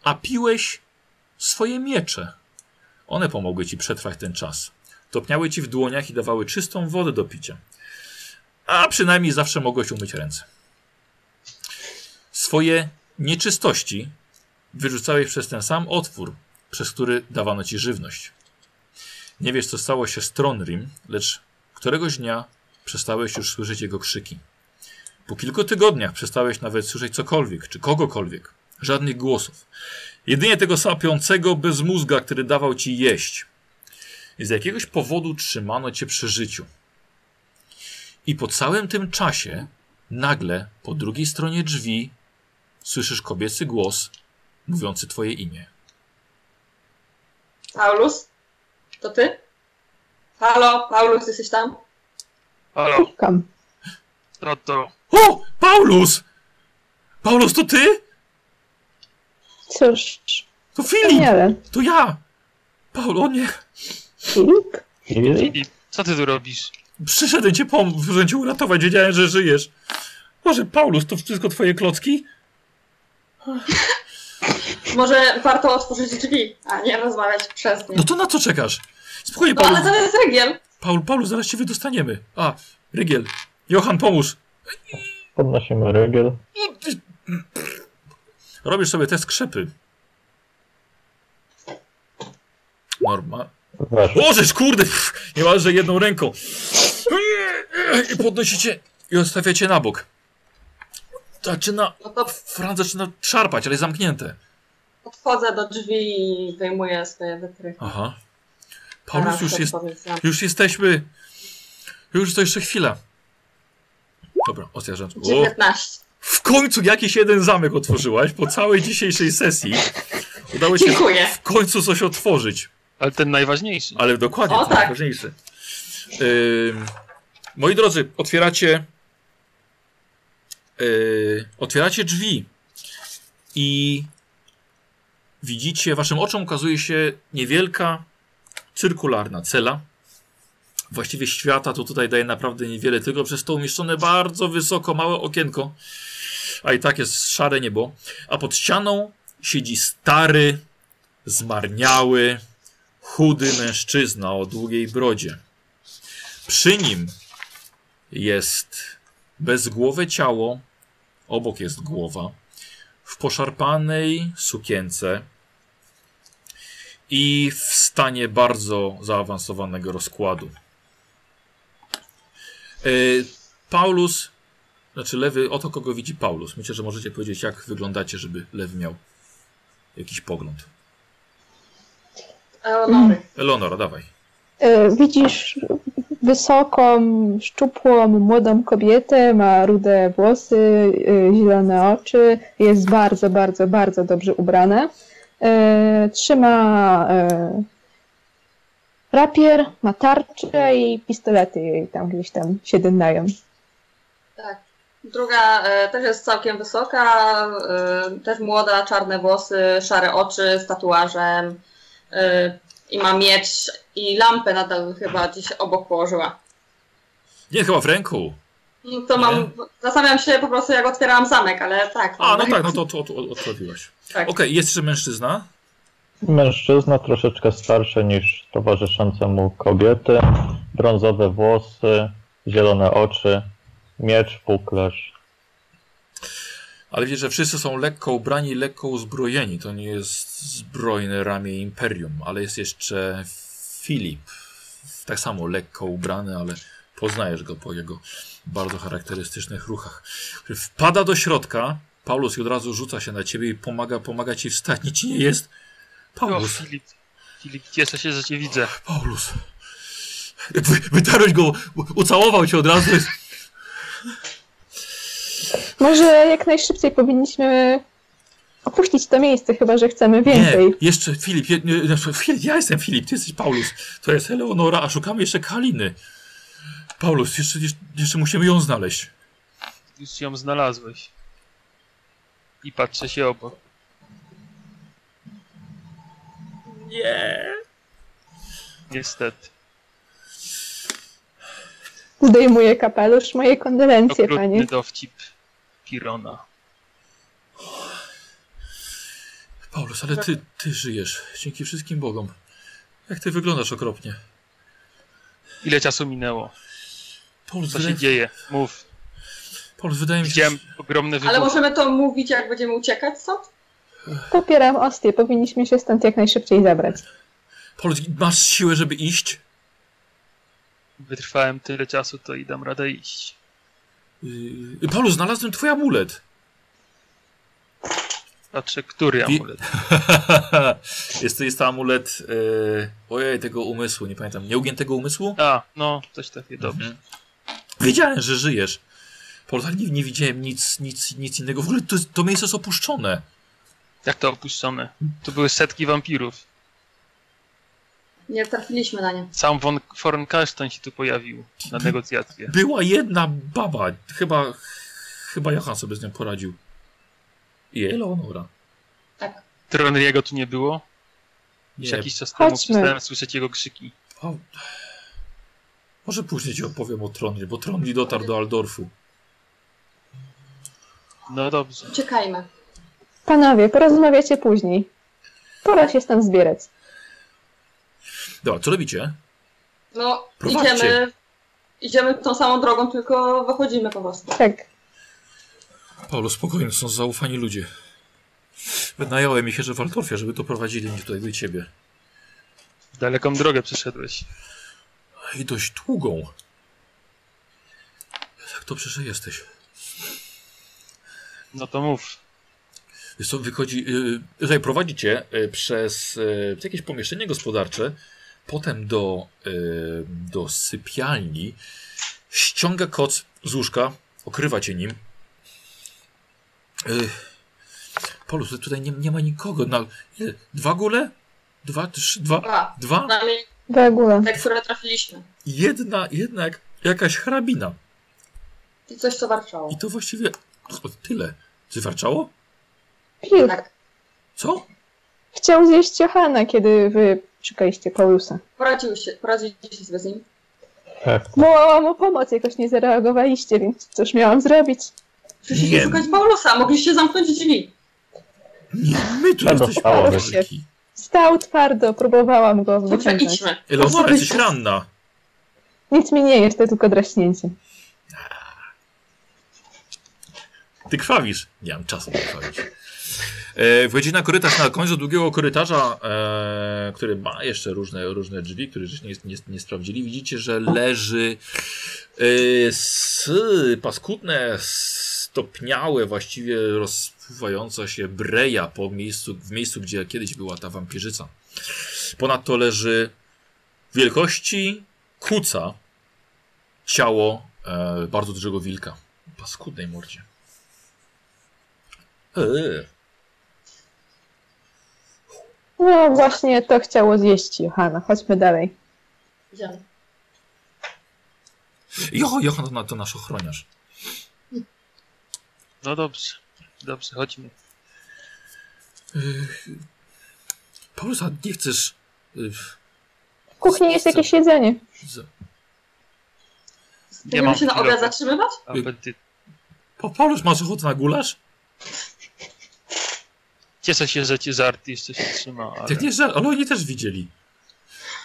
A piłeś swoje miecze. One pomogły ci przetrwać ten czas. Topniały ci w dłoniach i dawały czystą wodę do picia. A przynajmniej zawsze mogłeś umyć ręce. Swoje nieczystości wyrzucałeś przez ten sam otwór, przez który dawano ci żywność. Nie wiesz, co stało się z Tronrim, lecz któregoś dnia przestałeś już słyszeć jego krzyki. Po kilku tygodniach przestałeś nawet słyszeć cokolwiek, czy kogokolwiek. Żadnych głosów. Jedynie tego sapiącego bezmózga, który dawał ci jeść. I z jakiegoś powodu trzymano cię przy życiu. I po całym tym czasie, nagle, po drugiej stronie drzwi, słyszysz kobiecy głos, mówiący twoje imię. Paulus? To ty? Halo, Paulus, jesteś tam? Halo, Pukam. no to O! Paulus! Paulus, to ty? Cóż, To Filip! wspaniale. To ja! Paul, o nie! Filip? Filip? Co ty tu robisz? Przyszedłem cię pomóc, przyszedłem cię uratować, wiedziałem, że żyjesz. Może Paulus, to wszystko twoje klocki? Może warto otworzyć drzwi, a nie rozmawiać przez nie. No to na co czekasz? Spokojnie, No ale to jest Rygiel. Paul, Paulus, zaraz cię wydostaniemy. A, Rygiel. Johan, pomóż. Podnosimy rygiel. Robisz sobie test krzepy. Norma. Bożeż, kurde! Niemalże jedną ręką. I podnosicie i odstawiacie na bok. Zaczyna... No to Franz zaczyna szarpać, ale jest zamknięte. podchodzę do drzwi i wyjmuję swoje wytrychy. Aha. Paulus, już jest... Już jesteśmy. Już to jeszcze chwila. Dobra, otwieram. O, 19. w końcu jakiś jeden zamek otworzyłaś po całej dzisiejszej sesji. Udało się Dziękuję. w końcu coś otworzyć. Ale ten najważniejszy. Ale dokładnie, O, to tak. najważniejsze. Ym, moi drodzy, otwieracie yy, otwieracie drzwi i widzicie, waszym oczom ukazuje się niewielka, cyrkularna cela. Właściwie świata to tutaj daje naprawdę niewiele, tylko przez to umieszczone bardzo wysoko małe okienko, a i tak jest szare niebo. A pod ścianą siedzi stary, zmarniały, chudy mężczyzna o długiej brodzie. Przy nim jest bezgłowe ciało, obok jest głowa, w poszarpanej sukience i w stanie bardzo zaawansowanego rozkładu. Yy, Paulus, znaczy lewy, oto kogo widzi Paulus. Myślę, że możecie powiedzieć, jak wyglądacie, żeby lewy miał jakiś pogląd. Eleonory. Eleonora, dawaj. E, Widzisz wysoką, szczupłą, młodą kobietę, ma rude włosy, e, zielone oczy, jest bardzo, bardzo, bardzo dobrze ubrana. E, Trzyma e, rapier, ma tarczę i pistolety jej tam gdzieś tam się dyndają. Tak. Druga e, też jest całkiem wysoka, e, też młoda, czarne włosy, szare oczy z tatuażem e, i ma miecz i lampę nadal chyba gdzieś obok położyła. Nie, chyba w ręku. No to mam, zastanawiam się po prostu jak otwierałam zamek, ale tak. A, no tak, no to, to, to odprawiłaś. Tak. Okej, jest jeszcze mężczyzna. Mężczyzna troszeczkę starszy niż towarzyszące mu kobiety. Brązowe włosy, zielone oczy, miecz, puklerz. Ale widzisz, że wszyscy są lekko ubrani, lekko uzbrojeni. To nie jest zbrojne ramię Imperium, ale jest jeszcze Filip. Tak samo lekko ubrany, ale poznajesz go po jego bardzo charakterystycznych ruchach. Wpada do środka, Paulus i od razu rzuca się na ciebie i pomaga, pomaga ci wstać. Nic ci nie jest. O, Paulus, Filip. Filip, cieszę się, że cię widzę. Paulus. Wy- Wytarłeś go, ucałował cię od razu. Może jak najszybciej powinniśmy opuścić to miejsce, chyba że chcemy więcej. Nie, jeszcze Filip, je, nie, nie, Filip, ja jestem Filip, ty jesteś Paulus, to jest Eleonora, a szukamy jeszcze Kaliny. Paulus, jeszcze, jeszcze, musimy ją znaleźć. Już ją znalazłeś. I patrzę się obok. Nie. Niestety. Zdejmuję kapelusz, moje kondolencje, Okrutny panie. dowcip Pirona. Paulus, ale ty, ty żyjesz, dzięki wszystkim Bogom. Jak ty wyglądasz okropnie. Ile czasu minęło? Paulus, Co się wydaje, dzieje? Mów. Paulus, wydaje mi się, Widziałem ogromny Ale wybuch. możemy to mówić jak będziemy uciekać stąd? Popieram Ostię, powinniśmy się stąd jak najszybciej zabrać. Paulus, masz siłę, żeby iść? Wytrwałem tyle czasu, to i dam radę iść. Yy, Paulus, znalazłem twój amulet. Patrzę, który amulet. *laughs* jest, to, jest to amulet, yy, ojej, tego umysłu, nie pamiętam, nieugiętego umysłu? A, no, coś takiego, dobrze. Mhm. Wiedziałem, że żyjesz. Ale nie, nie widziałem nic, nic, nic innego. W ogóle to, to miejsce jest opuszczone. Jak to opuszczone? Tu były setki wampirów. Nie trafiliśmy na nie. Sam von Fornkarstein się tu pojawił na negocjacje. Była jedna baba. Chyba, chyba Johan sobie z nią poradził. I Eleonora. Tronriego tu nie było? Już Nie, jakiś czas temu Chodźmy. przestałem słyszeć jego krzyki. o, może później ci opowiem o Tronli, bo Tronli dotarł do Aldorfu. No dobrze. Uciekajmy. Panowie, porozmawiacie później. Pora się stąd zbierać. Dobra, co robicie? No, Prowadźcie. idziemy. Idziemy tą samą drogą, tylko wychodzimy po prostu. Tak, Paulo, spokojnie, są zaufani ludzie. Wynająłem mi się, że w Aldorfie, żeby doprowadzili mnie tutaj do ciebie. Daleką drogę przeszedłeś. I dość długą. Jak dobrze, że jesteś. No to mów. Wiesz co, wychodzi, yy, tutaj prowadzicie yy, przez yy, jakieś pomieszczenie gospodarcze, potem do, yy, do sypialni, ściąga koc z łóżka, okrywa cię nim. Y, Polus, tutaj nie, nie ma nikogo. Na, ile? Dwa gule? Dwa, trzy, dwa, Dwa. dwa? Ogóle. te, które trafiliśmy. Jedna, jednak jakaś hrabina. I coś, co warczało. I to właściwie o, tyle. Czy warczało? Pilk Tak. Co? chciał zjeść Johana, kiedy wy szukaliście Paulusa. Poradził się, poradziliście sobie z nim. Tak. Wołałam o pomoc, jakoś nie zareagowaliście, więc cóż miałam zrobić? Przyszliście Nie. szukać Paulusa, mogliście zamknąć drzwi. Nie, my tu jesteśmy stało. Stał twardo, próbowałam go Dobrze, wyciągnąć. idźmy. Eleonora, jesteś ranna. Nic mi nie jest, to tylko draśnięcie. Ty krwawisz. Nie mam czasu na krwawić. E, wchodzicie na korytarz, na końcu długiego korytarza, e, który ma jeszcze różne, różne drzwi, które żeście nie, nie, nie sprawdzili. Widzicie, że leży e, s, paskudne, stopniałe, właściwie rozpływająca się breja po miejscu, w miejscu, gdzie kiedyś była ta wampirzyca. Ponadto leży wielkości kuca ciało e, bardzo dużego wilka. Paskudnej mordzie. Eee. No właśnie to chciało zjeść Johana. Chodźmy dalej. Idziemy. Jo, Johan to, to nasz ochroniarz. No dobrze. Dobrze, chodźmy. Paulus, a nie chcesz... y, W kuchni jest jakieś jedzenie. Będziemy się na obiad zatrzymywać? Pa, Paulus, masz ochotę na gulasz? Cieszę się, że cię żart jeszcze się trzyma, ale... Jak nie żal, ale oni też widzieli.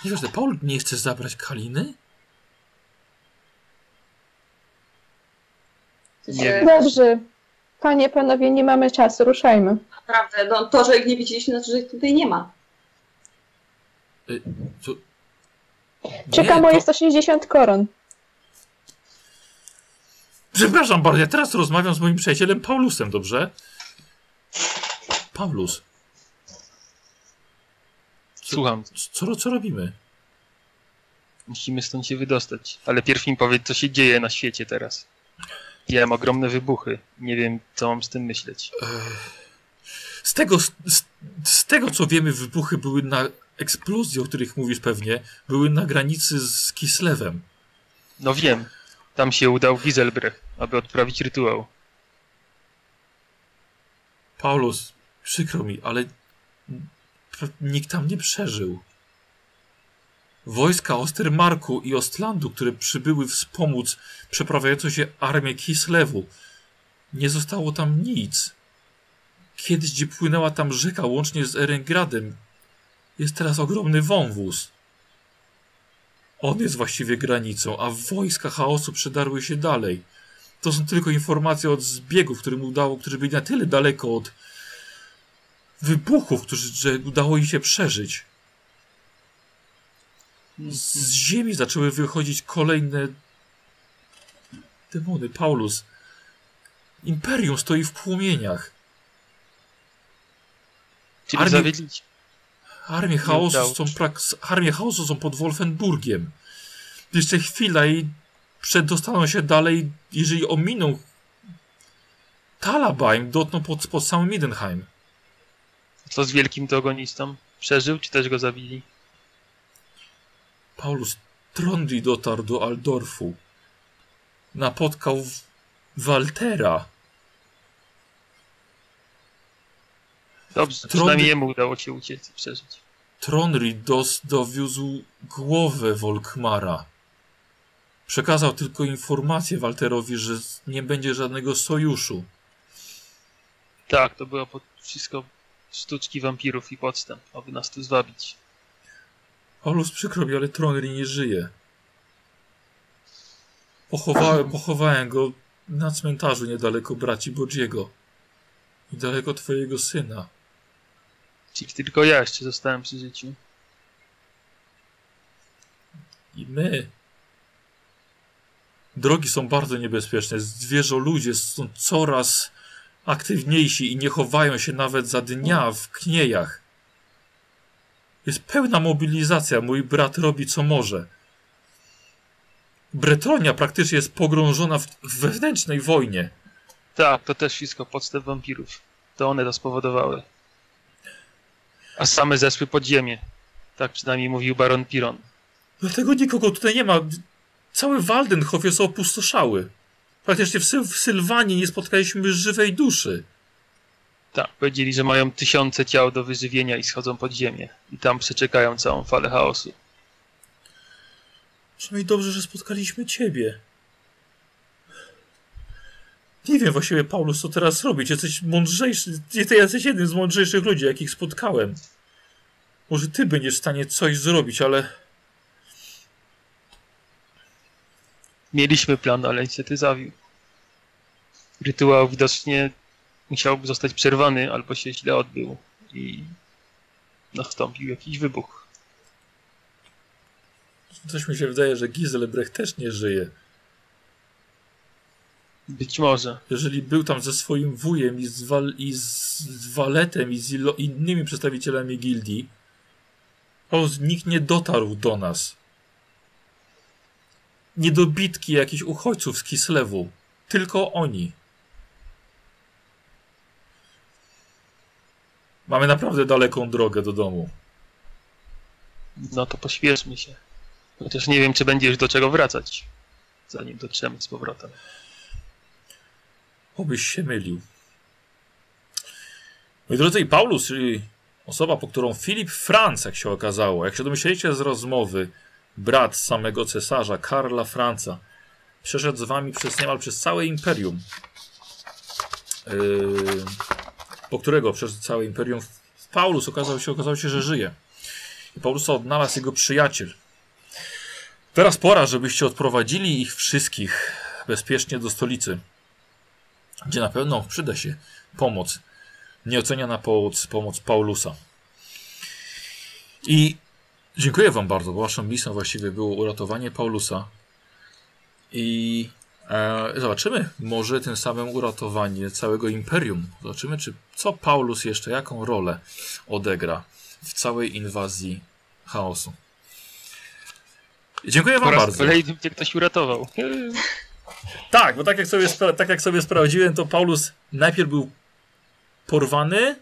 Nie wiesz, Paul, nie chcesz zabrać Kaliny? Nie. Dobrze. Panie, panowie, nie mamy czasu, ruszajmy. Naprawdę, no, to, że ich nie widzieliśmy, znaczy, że ich tutaj nie ma. Y, to... Czeka Nie, moje to- 160 koron. Przepraszam bardzo, ja teraz rozmawiam z moim przyjacielem Paulusem, dobrze? Paulus, Słucham, co, co robimy? musimy stąd się wydostać. Ale pierw mi powiedz, co się dzieje na świecie teraz. Wiem ogromne wybuchy. Nie wiem, co mam z tym myśleć. Z tego, z, z tego co wiemy, wybuchy były na eksplozji, o których mówisz pewnie, były na granicy z Kislewem. No wiem. Tam się udał Giselbrecht, aby odprawić rytuał. Paulus, przykro mi, ale nikt tam nie przeżył. Wojska Ostermarku i Ostlandu, które przybyły wspomóc przeprawiającą się armię Kislewu, nie zostało tam nic. Kiedyś, gdzie płynęła tam rzeka łącznie z Erengradem, jest teraz ogromny wąwóz. On jest właściwie granicą, a wojska chaosu przedarły się dalej. To są tylko informacje od zbiegów, którym udało, którzy byli na tyle daleko od wybuchów, którzy, że udało im się przeżyć. Z ziemi zaczęły wychodzić kolejne demony. Paulus. Imperium stoi w płomieniach. Armii- zawiedlić. Armie chaosu, są prak- armie chaosu są pod Wolfenburgiem. Jeszcze chwila i przedostaną się dalej, jeżeli ominą Talabaim, dotkną pod, pod samym Midenheim. Co z wielkim dogonistą? Przeżył, czy też go zabili? Paulus Trondi dotarł do Aldorfu. Napotkał Waltera. Dobrze, Trąby- przynajmniej jemu udało się uciec i przeżyć. Tronri dos dowiózł głowę Volkmara. Przekazał tylko informację Walterowi, że nie będzie żadnego sojuszu. Tak, to było wszystko sztuczki wampirów i podstęp, aby nas tu zwabić. Paulus, przykro mi, ale Tronri nie żyje. Pochowałem, *clears throat* pochowałem go na cmentarzu niedaleko braci Bodziego. I daleko twojego syna. Czyli tylko ja jeszcze zostałem przy życiu. I my. Drogi są bardzo niebezpieczne. Zwierzę ludzie są coraz aktywniejsi i nie chowają się nawet za dnia w kniejach. Jest pełna mobilizacja. Mój brat robi co może. Bretonia praktycznie jest pogrążona w wewnętrznej wojnie. Tak, to też wszystko podstęp wampirów. To one to spowodowały. A same zeszły pod ziemię. Tak przynajmniej mówił baron Piron. Dlatego nikogo tutaj nie ma. Cały Waldenhof jest opustoszały. Praktycznie w, Syl w Sylwanie nie spotkaliśmy żywej duszy. Tak, powiedzieli, że mają tysiące ciał do wyżywienia i schodzą pod ziemię. I tam przeczekają całą falę chaosu. Przynajmniej dobrze, że spotkaliśmy ciebie. Nie wiem właściwie, Paulus, co teraz robić. Jesteś mądrzejszy. Ty jesteś jednym z mądrzejszych ludzi, jakich spotkałem. Może ty będziesz w stanie coś zrobić, ale Mieliśmy plan, ale niestety zawił. Rytuał widocznie musiałby zostać przerwany albo się źle odbył i nastąpił jakiś wybuch. coś mi się wydaje, że Giselbrecht też nie żyje. Być może. Jeżeli był tam ze swoim wujem i z, wal, i z Waletem i z ilo, innymi przedstawicielami gildii, to nikt nie dotarł do nas. Niedobitki jakichś uchodźców z Kislewu. Tylko oni. Mamy naprawdę daleką drogę do domu. No to pośpieszmy się. Chociaż nie wiem, czy będzie już do czego wracać, zanim dotrzemy z powrotem. Obyś się mylił. Moi drodzy, i Paulus, czyli osoba, po którą Filip Franc, jak się okazało, jak się domyśleliście z rozmowy, brat samego cesarza, Karla Franca, przeszedł z wami przez niemal przez całe imperium. Yy, po którego przez całe imperium Paulus okazał się, okazało się, że żyje. I Paulusa odnalazł jego przyjaciel. Teraz pora, żebyście odprowadzili ich wszystkich bezpiecznie do stolicy gdzie na pewno przyda się pomoc, nieoceniana pomoc, pomoc Paulusa. I dziękuję Wam bardzo, bo Waszą misją właściwie było uratowanie Paulusa. I e, zobaczymy, może tym samym uratowanie całego imperium. Zobaczymy, czy co Paulus jeszcze, jaką rolę odegra w całej inwazji chaosu. Dziękuję Po Wam raz bardzo. kolejny mnie ktoś uratował. *laughs* Tak, bo tak jak, sobie tak jak sobie sprawdziłem, to Paulus najpierw był porwany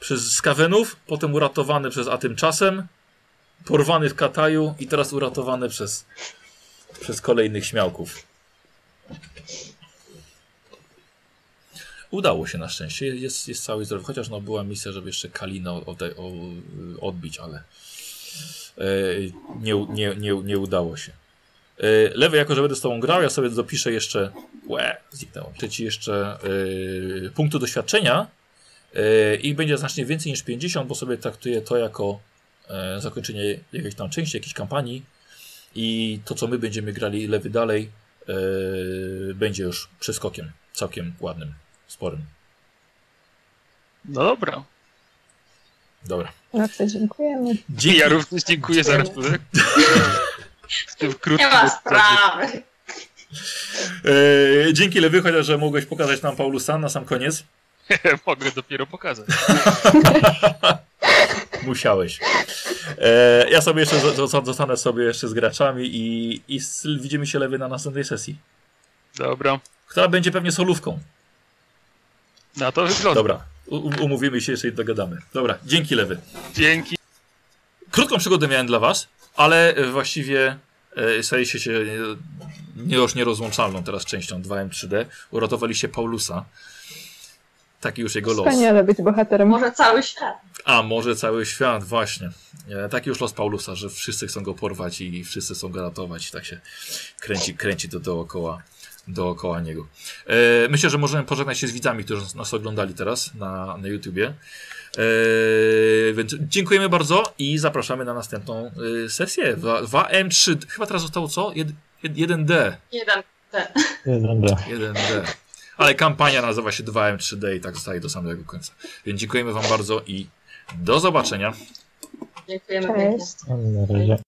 przez skawenów, potem uratowany przez a tymczasem, porwany w Kataju i teraz uratowany przez, przez kolejnych śmiałków. Udało się na szczęście, jest, jest cały zdrowy, chociaż no, była misja, żeby jeszcze Kalinę o, o, o, odbić, ale e, nie, nie, nie, nie udało się. Yy, Lewy, jako że będę z tobą grał, ja sobie dopiszę jeszcze. Łe, zniknęło. Ci jeszcze yy, punktu doświadczenia. I będzie znacznie więcej niż 50, bo sobie traktuję to jako zakończenie jakiejś tam części, jakiejś kampanii. I to, co my będziemy grali lewy dalej, będzie już przeskokiem. Całkiem ładnym, sporym. No dobra. Dobra. No to dziękujemy. Dzięki. Ja również dziękuję za. W tym krótkim Nie ma sprawy. Yy, dzięki Lewy, chociaż że mogłeś pokazać nam Paulusa na sam koniec. *laughs* Mogę dopiero pokazać. *laughs* Musiałeś. E, ja sobie jeszcze zo- zo- zostanę sobie jeszcze z graczami i, i z, widzimy się lewy na następnej sesji. Dobra. Która będzie pewnie solówką. Na to wygląda. Dobra. U, umówimy się jeszcze i dogadamy. Dobra, dzięki lewy. Dzięki. Krótką przygodę miałem dla was, ale e, właściwie e, staje się, się nie, już nierozłączalną teraz częścią 2M3D. Uratowaliście Paulusa. Taki już jego los. Wspaniale być bohaterem. Może cały świat. A może cały świat, właśnie. E, Taki już los Paulusa, że wszyscy chcą go porwać i wszyscy chcą go ratować. I tak się kręci, kręci to dookoła, dookoła niego. E, myślę, że możemy pożegnać się z widzami, którzy nas oglądali teraz na, na YouTubie. E, więc dziękujemy bardzo i zapraszamy na następną e, sesję. 2M3, chyba teraz zostało co? Jed, jed, 1D. Jeden. Ten. Jeden D. 1D. Ale kampania nazywa się 2M3D i tak zostaje do samego końca. Więc dziękujemy Wam bardzo i do zobaczenia. Dziękujemy. Cześć. Na razie.